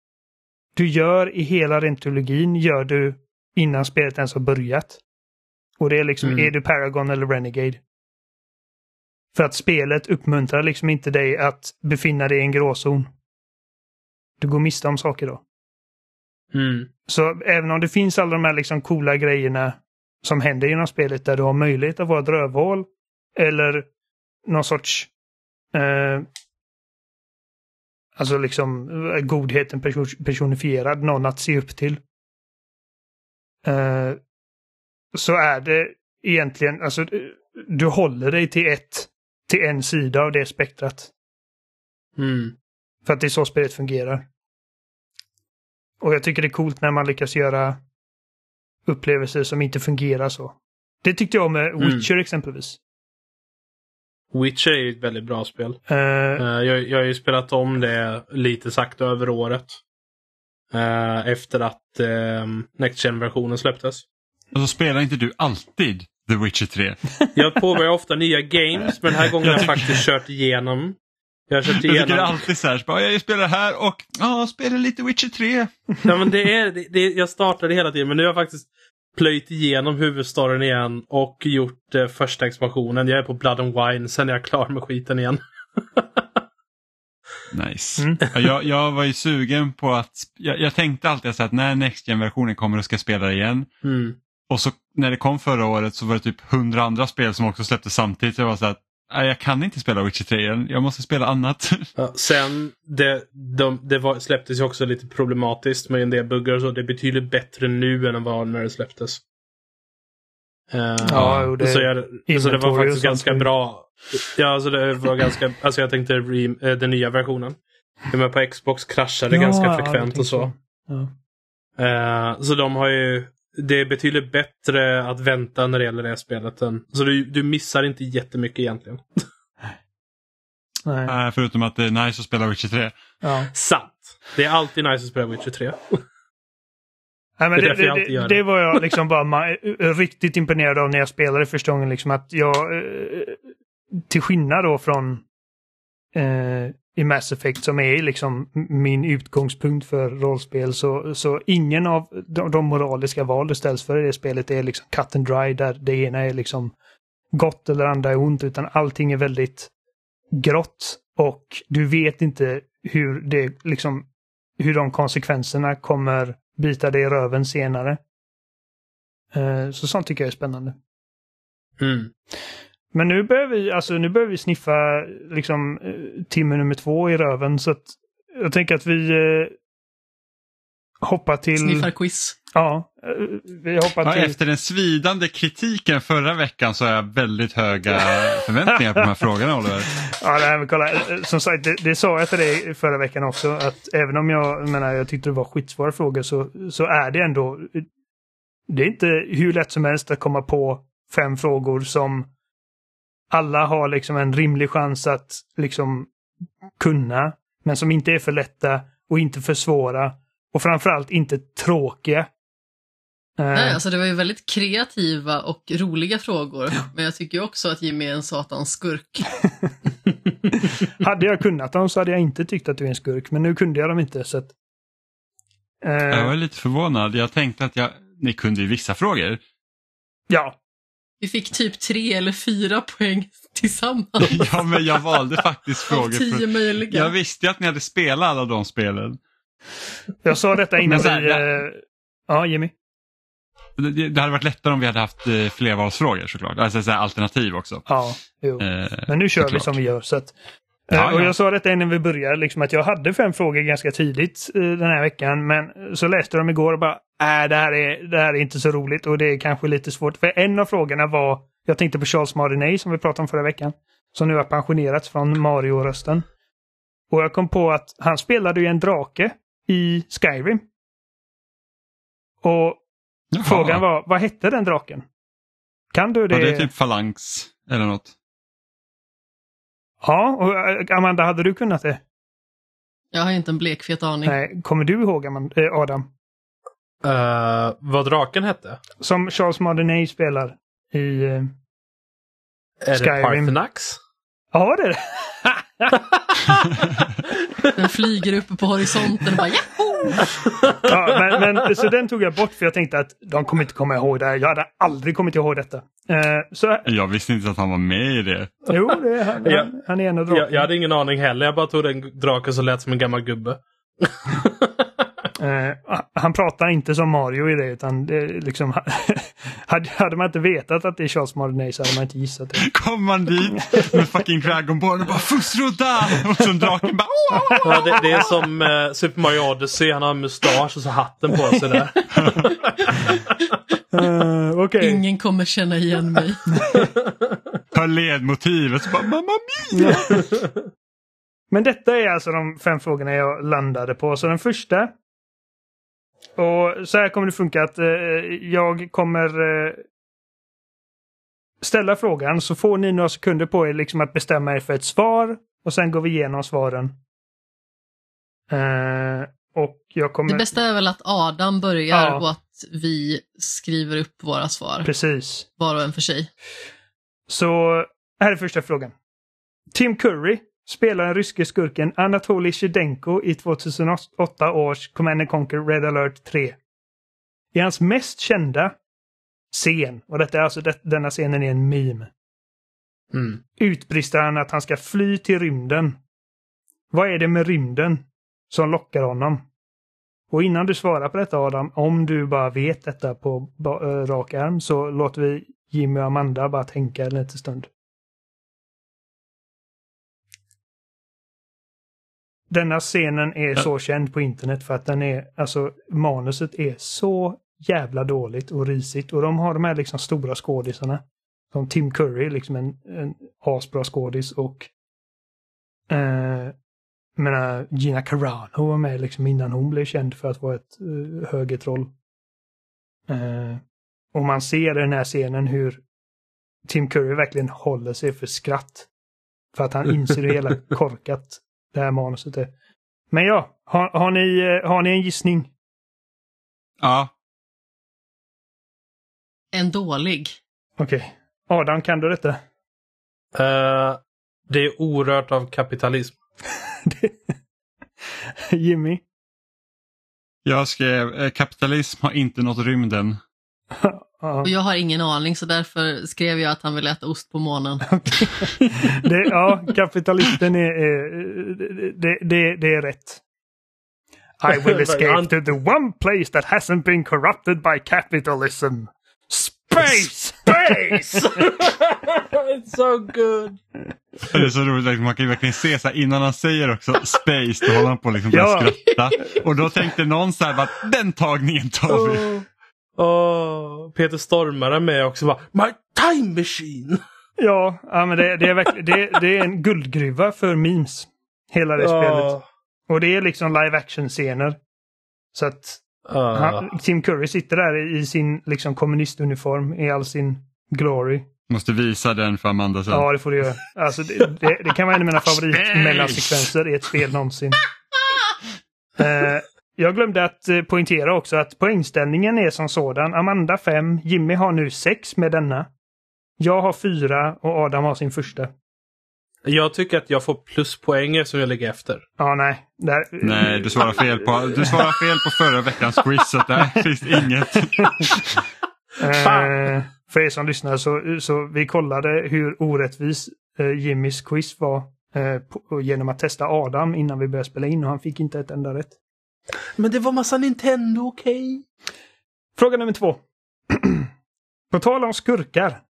du gör i hela rentologin gör du innan spelet ens har börjat. Och det är liksom, Mm. är du Paragon eller Renegade? För att spelet uppmuntrar liksom inte dig att befinna dig i en gråzon. Du går miste om saker då. mm, Så även om det finns alla de här liksom coola grejerna som händer inom spelet där du har möjlighet att vara ett rövhål eller någon sorts eh, alltså liksom eh, godheten perso- personifierad, någon att se upp till. Eh, så är det egentligen, alltså eh, du håller dig till ett, till en sida av det spektrat. mm. För att det är så spelet fungerar. Och jag tycker det är coolt när man lyckas göra upplevelser som inte fungerar så. Det tyckte jag med Mm. Witcher exempelvis. Witcher är ju ett väldigt bra spel. Eh, jag, jag har ju spelat om det lite sakta över året. Eh, efter att eh, Next Gen-versionen släpptes. Och så spelar inte du alltid The Witcher 3? Jag påbörjar ofta nya games, men den här gången har jag faktiskt kört igenom. Jag kört Jag tycker det är igenom. alltid så här, så bara, jag spelar här och ja, spelar lite Witcher 3. Ja, men det är, det, det, jag startade hela tiden, men nu har jag faktiskt plöjt igenom huvudstoryn igen och gjort eh, första expansionen. Jag är på Blood and Wine, sen är jag klar med skiten igen. Nice. Mm. Ja, Jag, jag var ju sugen på att, jag, jag tänkte alltid så att när Next Gen-versionen kommer och ska jag spela igen. Mm. Och så när det kom förra året så var det typ hundra andra spel som också släpptes samtidigt. Så jag var så att nej, jag kan inte spela Witcher 3 igen, jag måste spela annat. Ja, sen, det, de, det var, släpptes ju också lite problematiskt med en del buggar och så. Det är betydligt bättre nu än vad när det släpptes. Eh, Ja, det- så, jag, så det var faktiskt ganska bra. Ja, alltså det var ganska, alltså jag tänkte re, eh, den nya versionen. Men på Xbox kraschade ja, ganska ja, frekvent jag och så. tänkte Ja. Eh, så de har ju, det är betydligt bättre att vänta när det gäller det spelet. Än, så du, du missar inte jättemycket egentligen. Nej. Eh, Förutom att det är nice att spela Witcher 3. Ja. Sant! Det är alltid nice att spela Witcher 3. Nej, men Det det, jag det, det, det. var jag liksom bara riktigt imponerad av när jag spelade första gången. Liksom, att jag, eh, till skillnad då från eh, i Mass Effect som är liksom min utgångspunkt för rollspel så, så ingen av de, de moraliska val du ställs för i det spelet är liksom cut and dry där det ena är liksom gott eller andra är ont utan allting är väldigt grått och du vet inte hur det liksom hur de konsekvenserna kommer bita dig i röven senare. Eh, så sånt tycker jag är spännande. Mm. Men nu börjar vi, alltså nu börjar vi sniffa liksom eh, timme nummer två i röven så att jag tänker att vi eh, hoppar till... Sniffar quiz. Ja, eh, vi hoppar Ja, till... efter den svidande kritiken förra veckan så har jag väldigt höga förväntningar på de här frågorna Oliver. Ja, nej, men kolla. eh, Som sagt, det, det sa jag till dig förra veckan också. Att även om jag, jag menar, jag tyckte det var skitsvåra frågor så, så är det ändå... Det är inte hur lätt som helst att komma på fem frågor som alla har liksom en rimlig chans att liksom kunna. Men som inte är för lätta och inte för svåra. Och framförallt inte tråkiga. Eh, Nej, alltså det var ju väldigt kreativa och roliga frågor. Men jag tycker ju också att Jimmy är en satans skurk. hade jag kunnat dem så hade jag inte tyckt att du är en skurk. Men nu kunde jag dem inte. Så att, eh, Jag var lite förvånad. Jag tänkte att jag, ni kunde ju vissa frågor. ja, Vi fick typ tre eller fyra poäng tillsammans. Ja, men jag valde faktiskt frågor. tio För, möjliga. jag visste ju att ni hade spelat alla de spelen. Jag sa detta innan vi... ja. eh, Ja, Jimmy. Det, det hade varit lättare om vi hade haft eh, flervalsfrågor såklart. Alltså så här, alternativ också. Ja, jo. Eh, Men nu kör vi såklart. som vi gör. Så att, eh, Ja, och ja. jag sa detta innan vi började, liksom att jag hade fem frågor ganska tidigt eh, den här veckan. Men så läste jag dem igår och bara, äh, det här, är, det här är inte så roligt och det är kanske lite svårt. För en av frågorna var, jag tänkte på Charles Martinet som vi pratade om förra veckan. Som nu har pensionerats från Mario-rösten. Och jag kom på att han spelade ju en drake i Skyrim. Och Jaha. frågan var, vad hette den draken? Kan du det? Var det typ Phalanx eller något? Ja, och eh, Amanda, hade du kunnat det? Jag har inte en blekfet aning. Nej, kommer du ihåg eh, Adam? Eh, vad draken hette? Som Charles Martinet spelar i... eh, Är Skyrim. det Parthenax? Ja, det är det. Den flyger uppe på horisonten och bara Yahoo! ja, men, men, så den tog jag bort för jag tänkte att de kommer inte komma ihåg det här. Jag hade aldrig kommit ihåg detta. Eh, så, Jag visste inte att han var med i det. jo, det är han, Ja. han, han är en av drakarna. Jag, jag hade ingen aning heller. Jag bara tog den draken som lät som en gammal gubbe. Eh, han pratar inte som Mario i det, utan det är liksom... hade, hade man inte vetat att det är Charles Martinet så hade man inte gissat det. Kom man dit med fucking Dragonborn och bara Fussrodda! Och så draken bara "Åh!" Ja, det, det är som eh, Super Mario Odyssey. Han har en mustasch och så hatten på sig där. Uh, Okej. Ingen kommer känna igen mig. Hör ledmotivet så bara Mamma mia! Men detta är alltså de fem frågorna jag landade på. Så den första. Och så här kommer det funka att eh, jag kommer... Eh, ställa frågan så får ni några sekunder på er liksom att bestämma er för ett svar och sen går vi igenom svaren. Eh, och jag kommer... Det bästa är väl att Adam börjar Ja. och att vi skriver upp våra svar, Precis. var och en för sig. Så här är första frågan. Tim Curry spelar den ryske skurken Anatoly Shevchenko i 2008 års Command and Conquer Red alert 3. I hans mest kända scen, och detta är alltså det, denna scenen är en meme, Mm. utbrister han att han ska fly till rymden. Vad är det med rymden som lockar honom? Och innan du svarar på detta Adam, om du bara vet detta på äh, rak arm så låter vi Jimmy och Amanda bara tänka en liten stund. Denna scenen är så känd på internet för att den är, alltså manuset är så jävla dåligt och risigt och de har de här liksom stora skådisarna. Som Tim Curry, liksom en, en asbra skådis och eh, menar, Gina Carano var med liksom innan hon blev känd för att vara ett uh, högertroll. Eh, och man ser i den här scenen hur Tim Curry verkligen håller sig för skratt. För att han inser hur hela korkat det här manuset är. Men ja, har, har, ni, eh, har ni en gissning? Ja, En dålig. Okej. Adam, kan du detta? Eh, det är orört av kapitalism. Jimmy? jag skrev eh, kapitalism har inte nått rymden. Ja. Och jag har ingen aning så därför skrev jag att han vill äta ost på månen. det, ja, kapitalisten är, det, det, det är rätt. I will escape to the one place that hasn't been corrupted by capitalism. Space! Space! It's so good! Det är så roligt, liksom, man kan ju verkligen se så här, innan han säger också space, då håller han på liksom Ja. att skratta. Och då tänkte någon så här, bara, den tagningen tar vi. Åh, Peter Stormare med också bara My time machine! ja, ja, men det, det är verkligen det, det är en guldgruva för memes. Hela det spelet. Åh, Och det är liksom live action-scener. Så att åh. han, Tim Curry sitter där i sin liksom kommunistuniform i all sin glory. Måste visa den för Amanda sen. Ja, det får du göra. Alltså, det, det, det kan vara en av mina favoritmellansekvenser i ett spel någonsin. Eh, jag glömde att eh, poängtera också att poängställningen är som sådan. Amanda 5, Jimmy har nu 6 med denna. Jag har 4 och Adam har sin första. Jag tycker att jag får pluspoäng eftersom jag ligger efter. Ja, nej. Där, Nej, du svarar fel på, du svarar fel på förra veckans quiz, så där finns inget. Eh, för er som lyssnar så, så vi kollade hur orättvis eh, Jimmys quiz var eh, på, genom att testa Adam innan vi började spela in och han fick inte ett enda rätt. Men det var massa Nintendo, okej? Fråga nummer två. på tal om skurkar.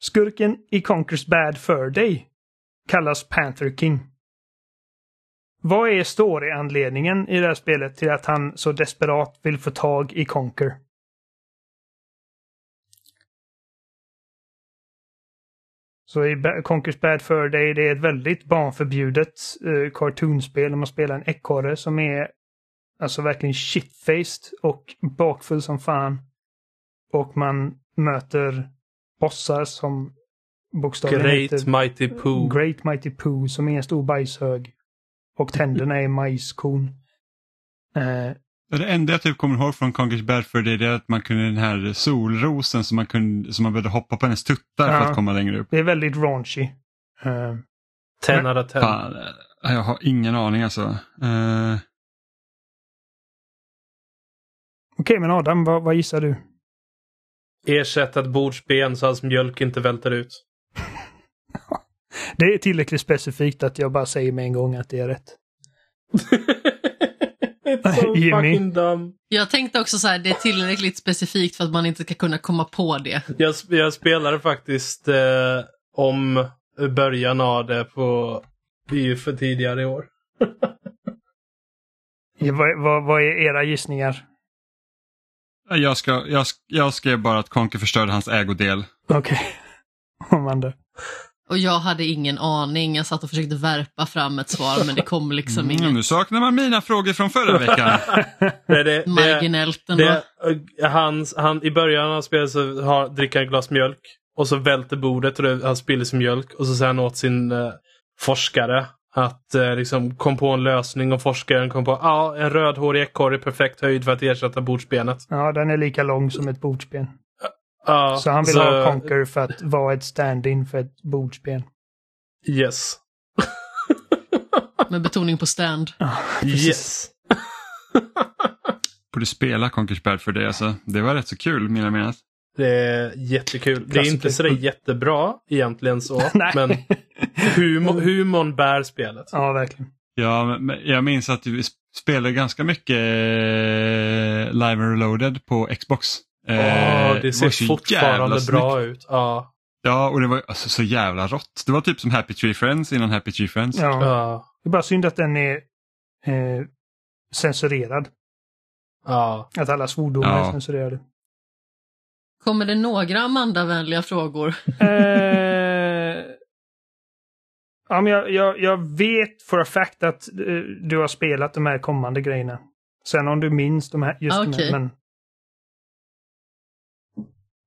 Skurken i Conquers Bad Fur Day kallas Panther King. Vad är story-anledningen i det här spelet till att han så desperat vill få tag i Conquer? Så i Conquers Bad Fur Day, det är ett väldigt barnförbjudet eh, cartoonspel där man spelar en ekorre som är alltså verkligen shitfaced och bakfull som fan. Och man möter bossar som bokstavligen Great heter Mighty Pooh. Great Mighty Pooh som är en stor bajshög. Och tänderna är majskorn. Eh, Det enda jag typ kommer ihåg från Conquers Bad Fur Day det är att man kunde den här solrosen som man, kunde, som man behövde hoppa på hennes tuttar för Ja. att komma längre upp. det är väldigt raunchy. Eh, 10 out of 10. Fan, eh, jag har ingen aning alltså. Eh, Okej, men Adam, vad, vad gissar du? Ersätt ett bordsben så hans mjölk inte välter ut. Det är tillräckligt specifikt att jag bara säger med en gång att det är rätt. So Jimmy. Jag tänkte också så här, det är tillräckligt specifikt för att man inte ska kunna komma på det. Jag, jag spelade faktiskt eh, om början av det på i- för tidigare i år. Vad, vad, vad är era gissningar? Jag, ska, jag, jag skrev bara att Conquer förstörde hans ägodel. Okej. Amanda. Och jag hade ingen aning. Jag satt och försökte värpa fram ett svar men det kom liksom Mm, inget nu saknar man mina frågor från förra veckan. Det, det, marginellt ändå. det, eh, hans, han, I början av spelet så har, dricker han ett glas mjölk och så välter bordet och det, han spiller sin mjölk och så säger han åt sin eh, forskare att eh, liksom kom på en lösning och forskaren kom på ja, en rödhårig ekorre i perfekt höjd för att ersätta bordsbenet. Ja, den är lika lång som ett bordsben. Ja, Så han vill ha Conquer för att vara ett stand-in för ett bordsben. Yes. Med betoning på stand. Yes. Borde spela Conquers Bad för det alltså. Det var rätt så kul, mina minnas. Det är jättekul. Det är inte Klassiker. sådär jättebra egentligen så. Men humor, humorn bär spelet. Ja, verkligen. Ja, jag minns att vi spelade ganska mycket eh, Live and Reloaded på Xbox. Eh, Åh, det ser så fortfarande bra ut. Ja. Ja, och det var alltså, så jävla rått. Det var typ som Happy Tree Friends innan Happy Tree Friends. Ja. Ja. Det är bara synd att den är eh, censurerad. ja. Att alla svordomar Ja. är censurerade. Kommer det några Amanda-vänliga frågor? Ja, men jag, jag, jag vet for a fact att eh, du har spelat de här kommande grejerna. Sen om du minns de här, just Okej. här, men...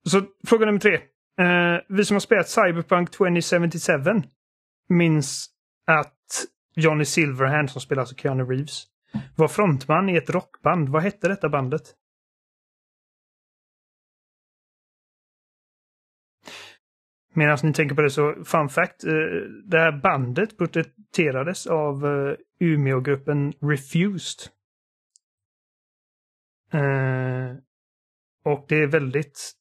Så fråga nummer tre. Eh, vi som har spelat Cyberpunk 2077 minns att Johnny Silverhand som spelar alltså Keanu Reeves var frontman i ett rockband. Vad hette detta bandet? Medan ni tänker på det så, fun fact, eh, det här bandet porträtterades av eh, Umeågruppen Refused. Eh, och det är väldigt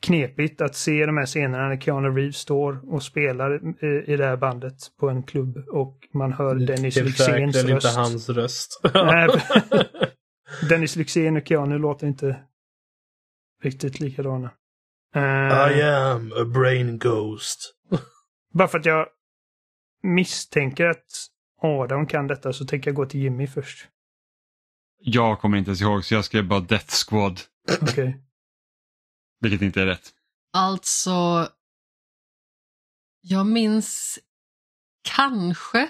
knepigt att se de här scenerna när Keanu Reeves står och spelar i det här bandet på en klubb och man hör Dennis Lyxzéns verkligen inte röst. hans röst. Nej, Dennis Lyxzén och Keanu låter inte riktigt likadana. Eh, I am a brain ghost. Bara för att jag misstänker att Adam kan detta så tänker jag gå till Jimmy först. Jag kommer inte ens ihåg så jag skrev bara Death Squad. Okej. Vilket inte är rätt. Alltså, jag minns kanske,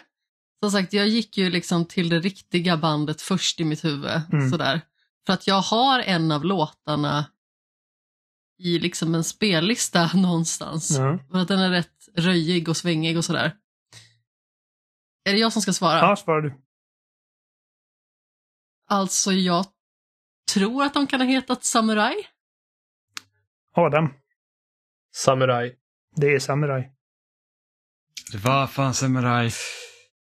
som sagt jag gick ju liksom till det riktiga bandet först i mitt huvud. Mm. Sådär. För att jag har en av låtarna i liksom en spellista någonstans. Ja. För att den är rätt röjig och svängig och sådär. Är det jag som ska svara? ja, svarar du. Alltså jag tror att de kan ha hetat Samurai. Adam. Samurai. Det är Samurai. Det var fan Samurai.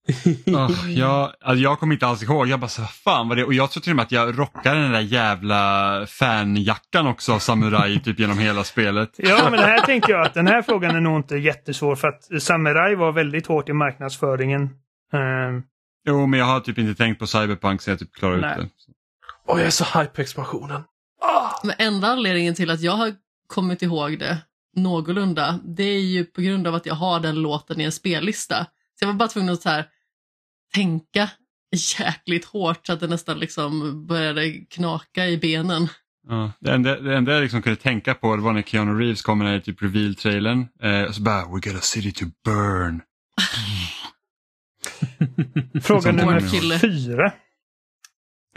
Oh, jag, alltså jag kommer inte alls ihåg. Jag bara så fan vad det Och jag tror till och med att jag rockade den där jävla fanjackan också av Samurai typ genom hela spelet. Ja, men det här tänker jag att den här frågan är nog inte jättesvår för att Samurai var väldigt hårt i marknadsföringen. Ehm, Jo, men jag har typ inte tänkt på Cyberpunk så jag typ klarar Nej. ut det. Åh, jag är så hype på expansionen. Men enda anledningen till att jag har kommit ihåg det någorlunda, det är ju på grund av att jag har den låten i en spellista. Så jag var bara tvungen att så här, tänka jäkligt hårt så att det nästan liksom började knaka i benen. Ja, det, enda, det enda jag liksom kunde tänka på det var när Keanu Reeves kom med typ reveal-trailern. Eh, och så bara We got a city to burn. Fråga nummer fyra.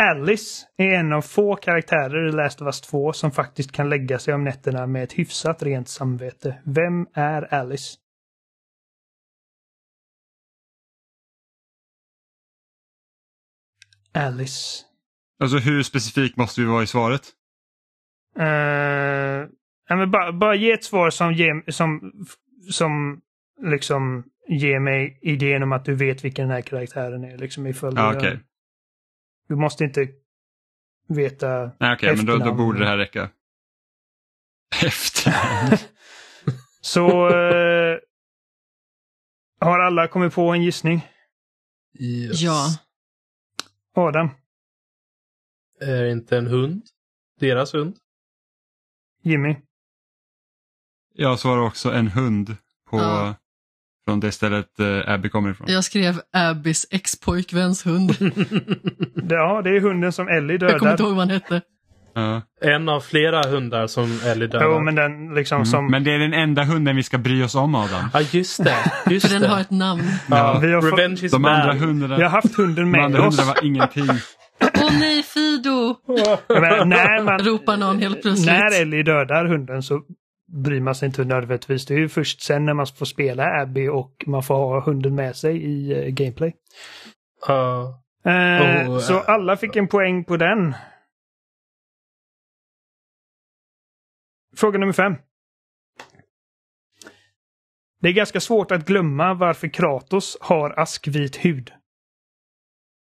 Alice är en av få karaktärer i Last of Us 2 som faktiskt kan lägga sig om nätterna med ett hyfsat rent samvete. Vem är Alice? Alice. Alltså hur specifik måste vi vara i svaret? Uh, ja, men bara, bara ge ett svar som, ger, som, som liksom ger mig idén om att du vet vilken den här karaktären är. Liksom ifall du- okej. Du måste inte veta... Nej, okej, men då, då borde det här räcka. Efternamn. Så eh, har alla kommit på en gissning? Yes. Ja. Adam, Är det inte en hund? Deras hund? Jimmy, Jag svarar också en hund på, Ja. från det stället eh, Abby kommer ifrån. Jag skrev Abbys ex-pojkväns hund. Ja det är hunden som Ellie Jag kommer inte ihåg vad han hette. Ja. En av flera hundar som Ellie dödar. Jo, men den liksom Mm. som... Men det är den enda hunden vi ska bry oss om Adam. Ja, just det. Just För den har ett namn. ja, vi har fått- Revenge is De bad. andra hundarna, Vi har haft hunden de med andra oss. hundarna var ingenting. Åh nej, Fido! Men när, man, Ropar någon helt plötsligt. när Ellie dödar hunden så bryr man sig inte nödvändigtvis. Det är ju först sen när man får spela Abby och man får ha hunden med sig i eh, gameplay. Uh, Oh, så eh, alla fick en poäng på den. Fråga nummer fem. Det är ganska svårt att glömma varför Kratos har askvit hud.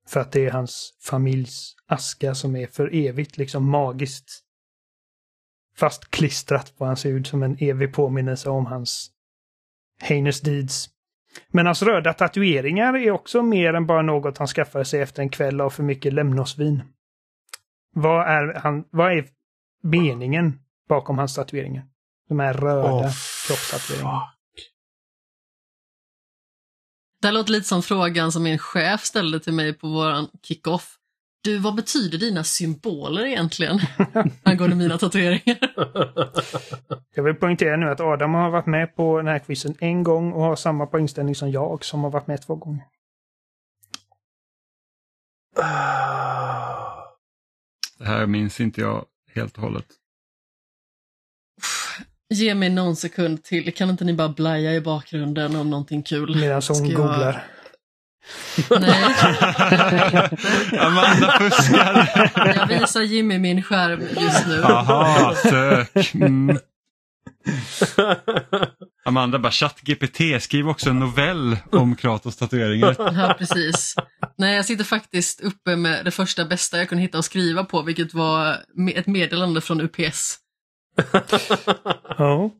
För att det är hans familjs aska som är för evigt liksom magiskt fast klistrat på hans hud som en evig påminnelse om hans heinous deeds. Men hans röda tatueringar är också mer än bara något han skaffade sig efter en kväll av för mycket lämnosvin. Vad är, han, vad är meningen bakom hans tatueringar? De här röda Åh, kroppstatueringarna. Det här låter lite som frågan som min chef ställde till mig på våran kick-off. Du, vad betyder dina symboler egentligen? Angående mina tatueringar. Jag vill poängtera nu att Adam har varit med på den här quizen en gång och har samma poängställning som jag som har varit med två gånger. Det här minns inte jag helt och hållet. Ge mig någon sekund till. Kan inte ni bara blaja i bakgrunden om någonting kul? Medan hon jag- googlar. Nej, Amanda fuskar! jag visar Jimmy min skärm just nu. Aha, sök. Mm. Amanda bara, ChatGPT, skriv också en novell om Kratos tatueringar. Ja, precis. Nej, jag sitter faktiskt uppe med det första bästa jag kunde hitta att skriva på, vilket var ett meddelande från UPS. Ja.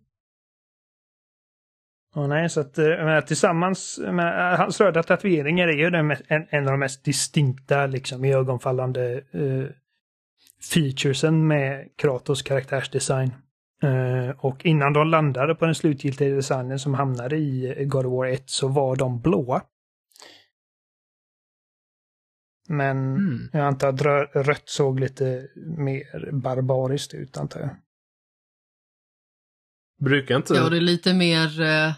Ja, nej, så att jag menar, tillsammans, jag menar, hans röda tatueringar är ju den, en, en av de mest distinkta, liksom iögonfallande eh, featuresen med Kratos karaktärsdesign. Eh, och innan de landade på den slutgiltiga designen som hamnade i God of War 1 så var de blåa. Men Mm. jag antar att rö- rött såg lite mer barbariskt ut, antar jag. Brukar inte... Ja, det är lite mer eh,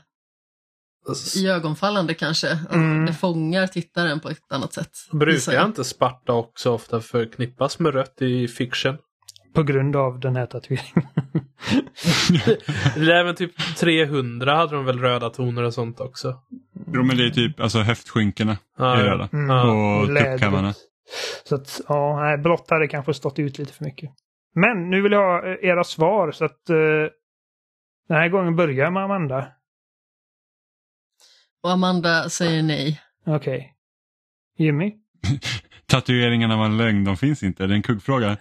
iögonfallande kanske. Att Mm. Det fångar tittaren på ett annat sätt. Brukar jag. inte Sparta också ofta förknippas med rött i fiction? På grund av den här tatueringen. Det är även typ 300 hade de väl röda toner och sånt också? Jo men det är typ alltså höftskinkena Ja, är röda. Mm. Ja. Och tuppkammarna. Så att, ja, nej, blått hade kanske stått ut lite för mycket. Men nu vill jag ha eh, era svar så att eh, den här gången börjar med Amanda. Och Amanda säger nej. Okej. Jimmy? Tatueringarna var en lögn, de finns inte. Det är en kuggfråga.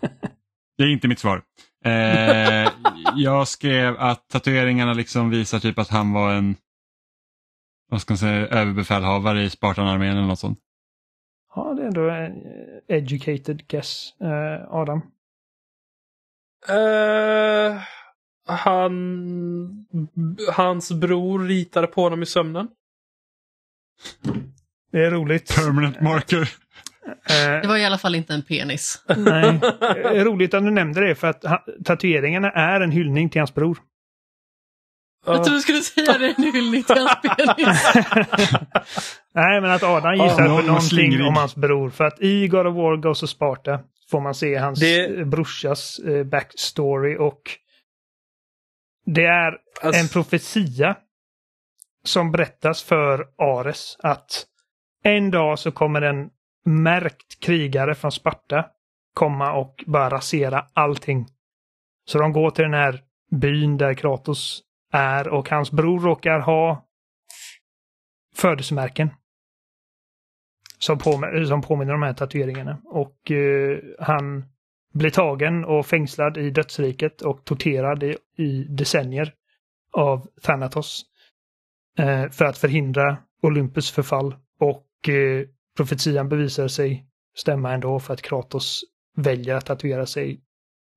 Det är inte mitt svar. Eh, jag skrev att tatueringarna liksom visar typ att han var en vad ska man säga, överbefälhavare i Spartanarmén eller något sånt. Ja, det är ändå en educated guess. Eh, Adam? Eh, han... Hans bror ritade på honom i sömnen. Det är roligt. Permanent marker. Det Eh, var i alla fall inte en penis. nej. Det är roligt att du nämnde det för att tatueringarna är en hyllning till hans bror. Jag trodde du skulle säga det är en hyllning till hans penis. Nej, men att Adam gissar Ja, på någonting slingrig. om hans bror. För att i God of War Goes of Sparta får man se hans Det- eh, brorsas eh, backstory och det är Alltså- en profetia som berättas för Ares att en dag så kommer en märkt krigare från Sparta komma och bara rasera allting. Så de går till den här byn där Kratos är och hans bror råkar ha födelsemärken. Som, påmin som påminner om de här tatueringarna. Och eh, han blir tagen och fängslad i dödsriket och torterad i, i decennier av Thanatos. Eh, för att förhindra Olympus förfall. Och eh, profetian bevisar sig stämma ändå för att Kratos väljer att tatuera sig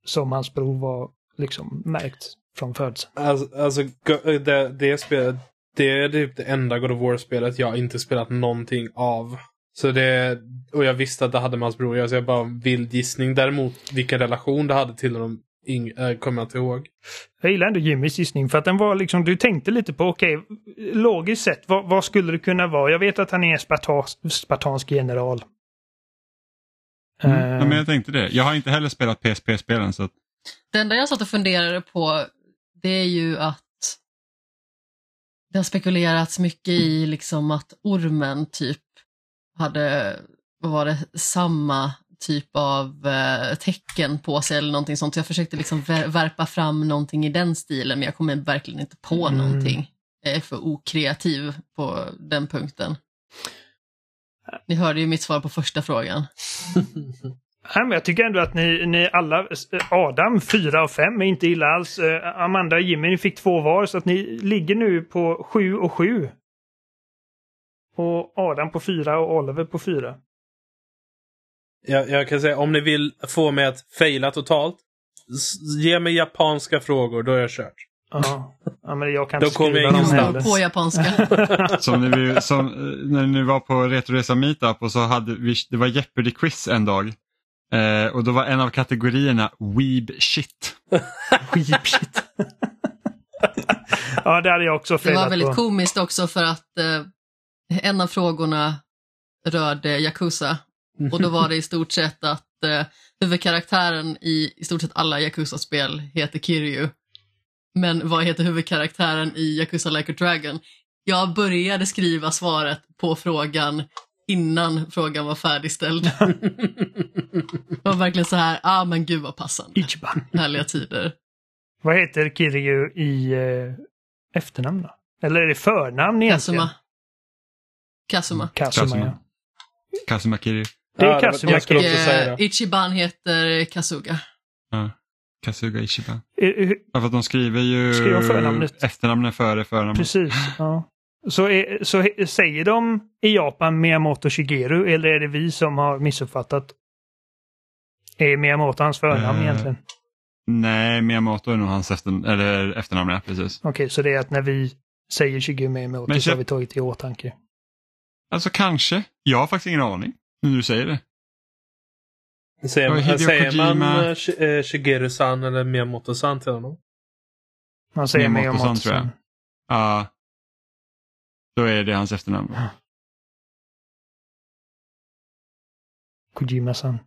som hans bror var liksom märkt från födseln. Alltså, alltså eh, det, det spelet, det är typ det enda God of War-spelet jag inte spelat någonting av. Så det, och jag visste att det hade med hans bror att göra, så jag bara en vild gissning. Däremot vilken relation det hade till honom äh, kommer jag inte ihåg. Jag gillar ändå Jimmys gissning för att den var liksom, du tänkte lite på, okej, logiskt sett, vad, vad skulle det kunna vara? Jag vet att han är en spartas, spartansk general. Mm. Eh, Ja, men jag tänkte det. Jag har inte heller spelat PSP-spelen så att, Det enda jag satt och funderade på det är ju att det har spekulerats mycket i liksom att ormen typ hade, vad var det, samma typ av eh, tecken på sig eller någonting sånt. Jag försökte liksom ver- värpa fram någonting i den stilen men jag kommer verkligen inte på Mm. någonting. Jag är för okreativ på den punkten. Ni hörde ju mitt svar på första frågan. Nej, men jag tycker ändå att ni, ni alla, Adam 4 av 5 är inte illa alls. Eh, Amanda och Jimmy, ni fick två var så att ni ligger nu på 7 och 7. Och Adam på 4 och Oliver på 4. Jag, jag kan säga om ni vill få mig att faila totalt. Ge mig japanska frågor, då är jag kört. Ja, ja men jag kan Då inte kommer skriva jag ingenstans. heller. På japanska. Som när, vi, som, eh, när ni var på Retoresa Meetup och så hade vi, det var Jeopardy-quiz en dag. Eh, och då var en av kategorierna Weeb shit. Skitshit. ja, det hade jag också Det failat var väldigt på. komiskt också för att eh, en av frågorna rörde Yakuza. Och då var det i stort sett att eh, huvudkaraktären i i stort sett alla Yakuza-spel heter Kiryu. Men vad heter huvudkaraktären i Yakuza Like a Dragon? Jag började skriva svaret på frågan innan frågan var färdigställd. det var verkligen så här, ah men gud vad passande. Ichiban. Härliga tider. Vad heter Kiryu i eh, efternamn då? Eller är det förnamn egentligen? Kazuma. Kazuma. Kazuma, Kazuma. ja. Kazuma Kiryu. Det är Ja, Kazuma jag skulle Kiryu. också säga Eh, det. Ichiban heter Kazuga. Ja. Eh, eh, Ja, för att de skriver ju Skriver förnamnet. efternamnet före förnamnet. Precis, ja. Så, är, så säger de i Japan Miyamoto Shigeru eller är det vi som har missuppfattat? Är Miyamoto hans förnamn Eh. egentligen? Nej, Miyamoto är nog hans efter, eller efternamn, ja, precis. Okej, så det är att när vi säger Shigeru Miyamoto Men så har vi tagit i åtanke. Alltså kanske. Jag har faktiskt ingen aning när du säger det. Säger, man- säger man eh, eh, Shigeru-san eller Miyamoto-san till honom? Man säger Miyamoto-san, Miyamoto. tror jag. Ja. Då är det hans efternamn. Kojima-san.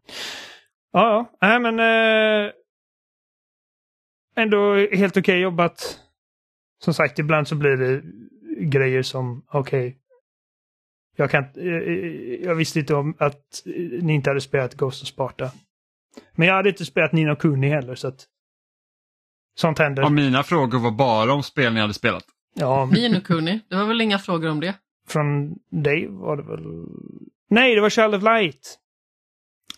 Ja, ja. Nej men... Eh, ändå helt okej jobbat. Som sagt, ibland så blir det grejer som, okej. Jag kan eh, eh, Jag visste inte om att eh, ni inte hade spelat Ghost of Sparta. Men jag hade inte spelat Nino Kuni heller så att... Sånt händer. Och mina frågor var bara om spel ni hade spelat. Ja, Nino Kuni, det var väl inga frågor om det? från dig var det väl... Nej, det var Child of Light.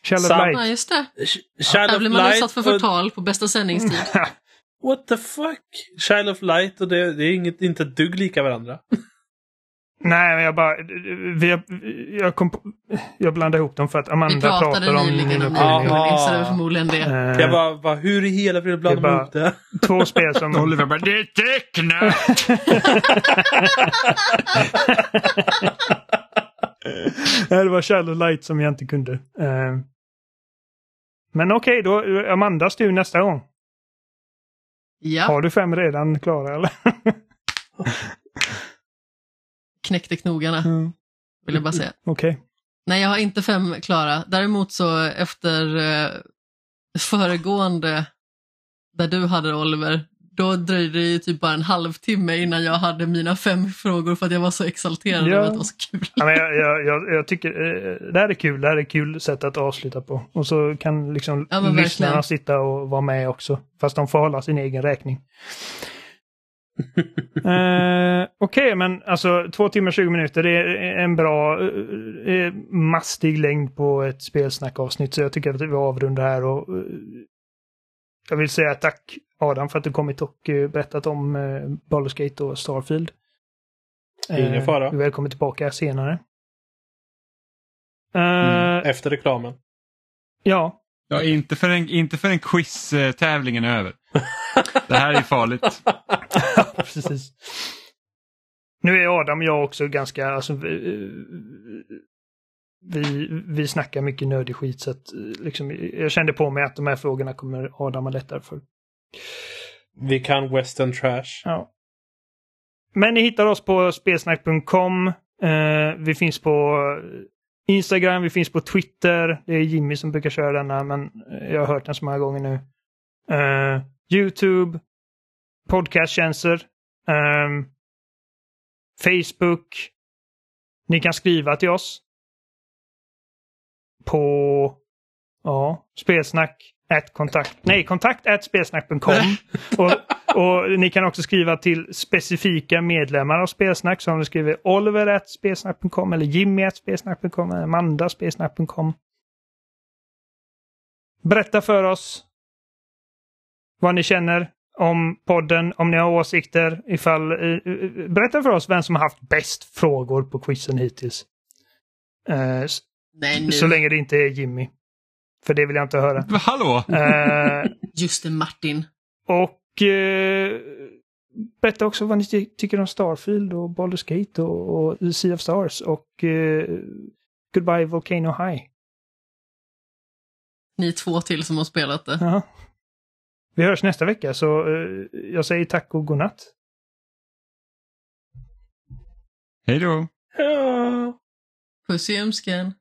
Child of Sant. Ja, Light. just det. Sh- Child Där of blir man Light utsatt för och- förtal på bästa sändningstid. What the fuck? Child of Light och det, det är inget, inte ett dugg lika varandra. Nej, men jag bara... Vi, jag, kom jag blandade ihop dem för att Amanda Vi pratade pratade om nyligen Nino om Kuni. Nino Aha. Kuni, så det förmodligen det. Eh, Jag bara, va, hur i hela friden är man ihop det? Två spel som... Oliver bara, det är tecknat! Nej, det var of Light som jag inte kunde. Eh, Men okej, då Amandas tur nästa gång. Ja, Har du fem redan klara eller? knäckte knogarna, Mm, vill jag bara säga. Okej. Nej, jag har inte fem klara. Däremot så efter eh, föregående, där du hade Oliver, då dröjde det ju typ bara en halvtimme innan jag hade mina fem frågor för att jag var så exalterad Ja. över att det var så kul. Ja, men jag, jag, jag, jag tycker eh, det här är kul. Det här är kul sätt att avsluta på. Och så kan liksom Ja, lyssnarna sitta och vara med också. Fast de får hålla sin egen räkning. eh, Okej, men alltså två timmar 20 minuter det är en bra eh, eh, mastig längd på ett spelsnackavsnitt. Så jag tycker att vi avrundar här. Och, eh, jag vill säga tack Adam för att du kommit och eh, berättat om eh, Baldur's Gate och Starfield. Ingen Eh, fara. Du är välkommen tillbaka senare. Mm. Efter reklamen. Ja, Ja, inte förrän, inte förrän quiz-tävlingen är över. Det här är farligt. precis. Nu är Adam och jag också ganska, alltså, vi, vi, snackar mycket nördig skit så att liksom, jag kände på mig att de här frågorna kommer Adam ha lättare för. Vi kan western trash. Ja. Men ni hittar oss på spelsnack.com. Eh, vi finns på Instagram, vi finns på Twitter. Det är Jimmy som brukar köra denna, men jag har hört den så många gånger nu. Eh, Youtube. podcasttjänster. Ehm, Facebook. Ni kan skriva till oss. På ja, spelsnack kontakt. Nej, kontakt at spelsnack.com. och, och ni kan också skriva till specifika medlemmar av Spelsnack. Så om ni skriver Oliver at spelsnack.com eller Jimmy at spelsnack.com eller Amanda spelsnack.com. Berätta för oss vad ni känner om podden, om ni har åsikter, ifall... berätta för oss vem som har haft bäst frågor på quizen hittills. S- Nej, nu. så länge det inte är Jimmy. För det vill jag inte höra. Hallå! Eh, Just det, Martin. och eh, berätta också vad ni ty- tycker om Starfield och Baldur's Gate och, och Sea of Stars och Goodbye Volcano High. Ni två till som har spelat det. Ja. Vi hörs nästa vecka så eh, jag säger tack och godnatt. Hej då! Puss i ömskan.